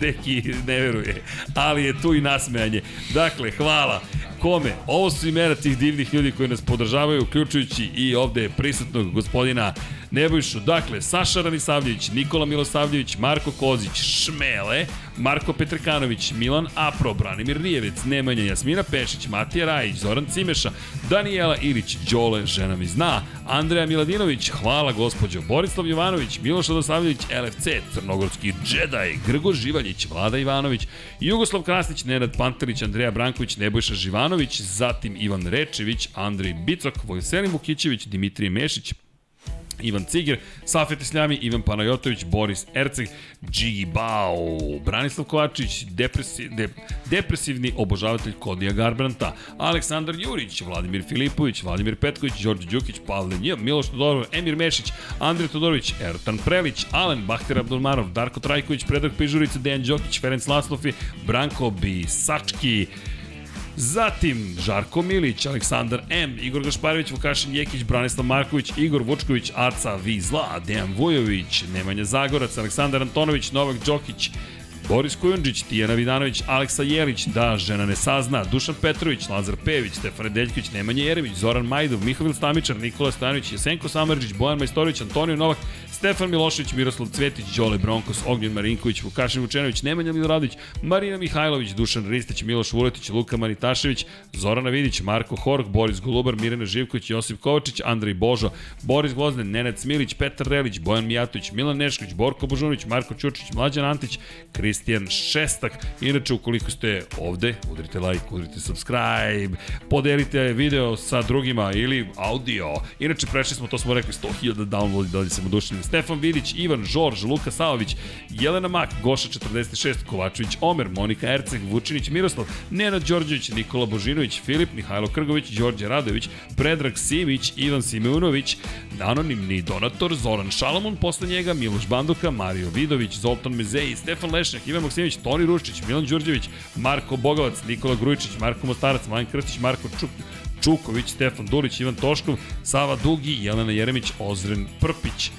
Deki ne veruje, ali je tu i nasmejanje. Dakle, hvala. Kome? Ovo su imena tih divnih ljudi koji nas podržavaju, uključujući i ovde prisutnog gospodina Nebojšu. Dakle, Saša Ranisavljević, Nikola Milosavljević, Marko Kozić, Šmele, Marko Petrekanović, Milan Apro, Branimir Rijevec, Nemanja Jasmina Pešić, Matija Rajić, Zoran Cimeša, Danijela Ilić, Đole, žena mi zna, Andreja Miladinović, hvala gospođo, Borislav Jovanović, Miloš Radosavljević, LFC, Crnogorski džedaj, Grgo Živaljić, Vlada Ivanović, Jugoslav Krasnić, Nenad Pantelić, Andreja Branković, Nebojša Živanović, zatim Ivan Rečević, Andrej Bicok, Vojselin Vukićević, Dimitrije Mešić, Ivan Ciger, Safet Isljami, Ivan Panajotović, Boris Erceg, Džigi Bao, Branislav Kovačić, depresi, de, depresivni obožavatelj Kodija Garbranta, Aleksandar Jurić, Vladimir Filipović, Vladimir Petković, Đorđe Đukić, Pavle Nj, Miloš Todorov, Emir Mešić, Andrej Todorović, Ertan Prelić, Alen Bahter Abdulmarov, Darko Trajković, Predrag Pižurica, Dejan Đokić, Ferenc Laslofi, Branko Bisački, Zatim, Žarko Milić, Aleksandar M, Igor Gašparević, Vukašin Jekić, Branislav Marković, Igor Vučković, Aca Vizla, Dejan Vujović, Nemanja Zagorac, Aleksandar Antonović, Novak Đokić, Boris Kujundžić, Tijana Vidanović, Aleksa Jelić, Da žena ne sazna, Dušan Petrović, Lazar Pević, Stefan Deljković, Nemanja Jeremić, Zoran Majdov, Mihovil Stamičar, Nikola Stojanović, Jesenko Samarđić, Bojan Majstorović, Antonio Novak, Stefan Milošević, Miroslav Cvetić, Đole Bronkos, Ognjen Marinković, Vukašin Vučenović, Nemanja Miloradović, Marina Mihajlović, Dušan Ristić, Miloš Vuletić, Luka Manitašević, Zorana Vidić, Marko Hork, Boris Golubar, Mirena Živković, Josip Kovačić, Andrej Božo, Boris Gvozden, Nenad Smilić, Petar Relić, Bojan Mijatović, Milan Nešković, Borko Božunović, Marko Ćučić, Mlađan Antić, Kristijan Šestak. Inače, ukoliko ste ovde, udrite like, udrite subscribe, podelite video sa drugima ili audio. Inače, prešli smo, to smo rekli, 100.000 downloadi, dalje sam odušljen. Stefan Vidić, Ivan Žorž, Luka Saović, Jelena Mak, Goša 46, Kovačević, Omer, Monika Erceg, Vučinić Miroslav, Nenad Đorđević, Nikola Božinović, Filip, Mihajlo Krgović, Đorđe Radović, Predrag Simić, Ivan Simeunović, anonimni donator, Zoran Šalamun, posle njega Miloš Banduka, Mario Vidović, Zoltan Mezeji, Stefan Lešnik, Ivan Maksimović, Toni Ruščić, Milan Đurđević, Marko Bogovac, Nikola Grujičić, Marko Mostarac, Mladen Krstić, Marko Čuk, Čuković, Stefan Dulić, Ivan Toškov, Sava Dugi, Jelena Jeremić, Ozren Prpić.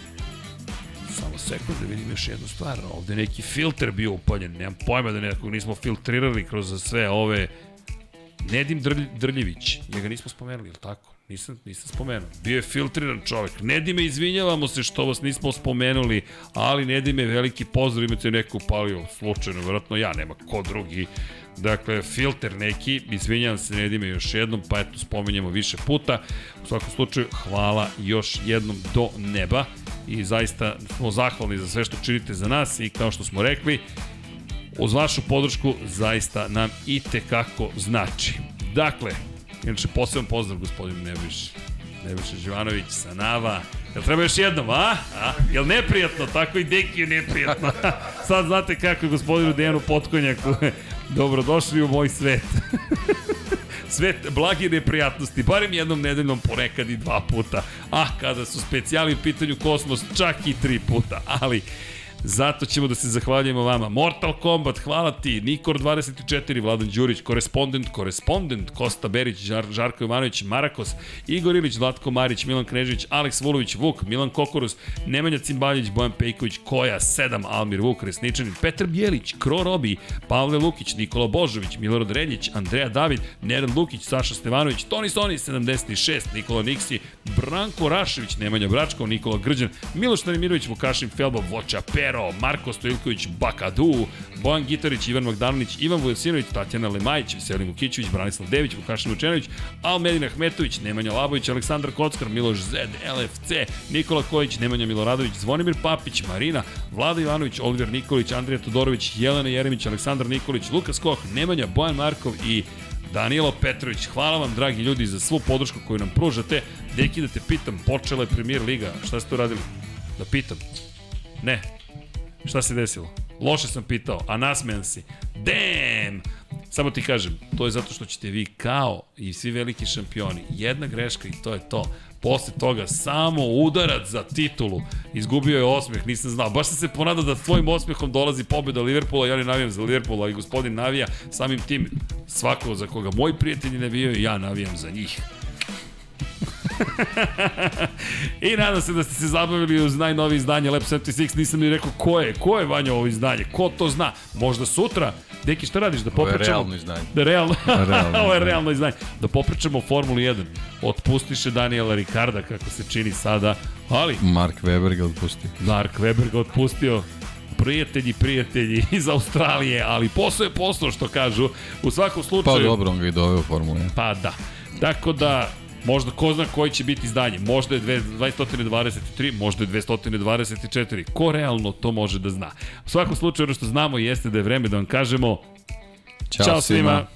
Samo sekund da vidim još jednu stvar. Ovde neki filter bio upaljen. Nemam pojma da nekog nismo filtrirali kroz sve ove... Nedim Drlj, Drljević. Njega nismo spomenuli, je li tako? Nisam, nisam spomenuo. Bio je filtriran čovek. Nedime, izvinjavamo se što vas nismo spomenuli, ali Nedime, veliki pozdrav, imate neko upalio slučajno, vjerojatno ja, nema ko drugi. Dakle, filter neki, izvinjavam se Nedime još jednom, pa eto, spominjamo više puta. U svakom slučaju, hvala još jednom do neba i zaista smo zahvalni za sve što činite za nas i kao što smo rekli, uz vašu podršku zaista nam i tekako znači. Dakle, inače poseban pozdrav gospodinu Nebojš. Nebojša Živanović sa Nava. Jel treba još jednom, a? a? Jel neprijatno? Tako i Deki je neprijatno. Sad znate kako je gospodinu Dejanu Potkonjaku. Dobrodošli u moj svet. svet blagi neprijatnosti, barem jednom nedeljnom ponekad i dva puta. Ah, kada su specijali u pitanju kosmos, čak i tri puta. Ali, Zato ćemo da se zahvaljujemo vama. Mortal Kombat, hvala ti. Nikor 24, Vladan Đurić, korespondent, korespondent, Kosta Berić, Žar, Žarko Jovanović, Marakos, Igor Ilić, Zlatko Marić, Milan Knežević, Aleks Vulović, Vuk, Milan Kokorus, Nemanja Cimbaljić, Bojan Pejković, Koja, 7, Almir Vuk, Resničanin, Petar Bjelić, Kro Robi, Pavle Lukić, Nikola Božović, Milorad Reljić, Andreja David, Nenad Lukić, Saša Stevanović, Toni Soni, 76, Nikola Niksi, Branko Rašević, Nemanja Bračkov, Nikola Grđan, Miloš Nanimirović, Vukašin Felba, Voča Per, Pero, Marko Stojilković, Bakadu, Bojan Gitarić, Ivan Magdalanić, Ivan Vujasinović, Tatjana Lemajić, Veselin Vukićević, Branislav Dević, Vukašin Vučenović, Almedin Ahmetović, Nemanja Labović, Aleksandar Kockar, Miloš Zed, LFC, Nikola Kojić, Nemanja Miloradović, Zvonimir Papić, Marina, Vlada Ivanović, Oliver Nikolić, Andrija Todorović, Jelena Jeremić, Aleksandar Nikolić, Lukas Koh, Nemanja, Bojan Markov i Danilo Petrović. Hvala vam, dragi ljudi, za svu podršku koju nam pružate. Deki, da te pitam, počela je premier liga. Šta ste uradili? Da pitam. Ne. Šta se desilo? Loše sam pitao, a nasmejan si. Damn! Samo ti kažem, to je zato što ćete vi kao i svi veliki šampioni, jedna greška i to je to. Posle toga samo udarac za titulu. Izgubio je osmeh, nisam znao. Baš sam se ponadao da svojim osmehom dolazi pobjeda Liverpoola, ja ne navijam za Liverpoola i gospodin navija samim tim svako za koga moji prijatelji navijaju, ja navijam za njih. I nadam se da ste se zabavili uz najnovije izdanje Lab 76. Nisam ni rekao ko je, ko je Vanja ovo izdanje, ko to zna. Možda sutra, Deki šta radiš da Ovo je popričamo? realno izdanje. Da realno, Realno ovo je realno izdanje. Da popričamo o Formuli 1. Otpustiše Daniela Ricarda kako se čini sada, ali Mark Weber ga otpusti. Mark Weber ga otpustio prijatelji, prijatelji iz Australije, ali posao je posao što kažu. U svakom Pa slučaju... dobro, on ga i doveo u Formulu 1. Pa da. Tako da, možda ko zna koji će biti izdanje. Možda je dve- 223, možda je 224. Ko realno to može da zna? U svakom slučaju, ono što znamo jeste da je vreme da vam kažemo Ćao, Ćao svima.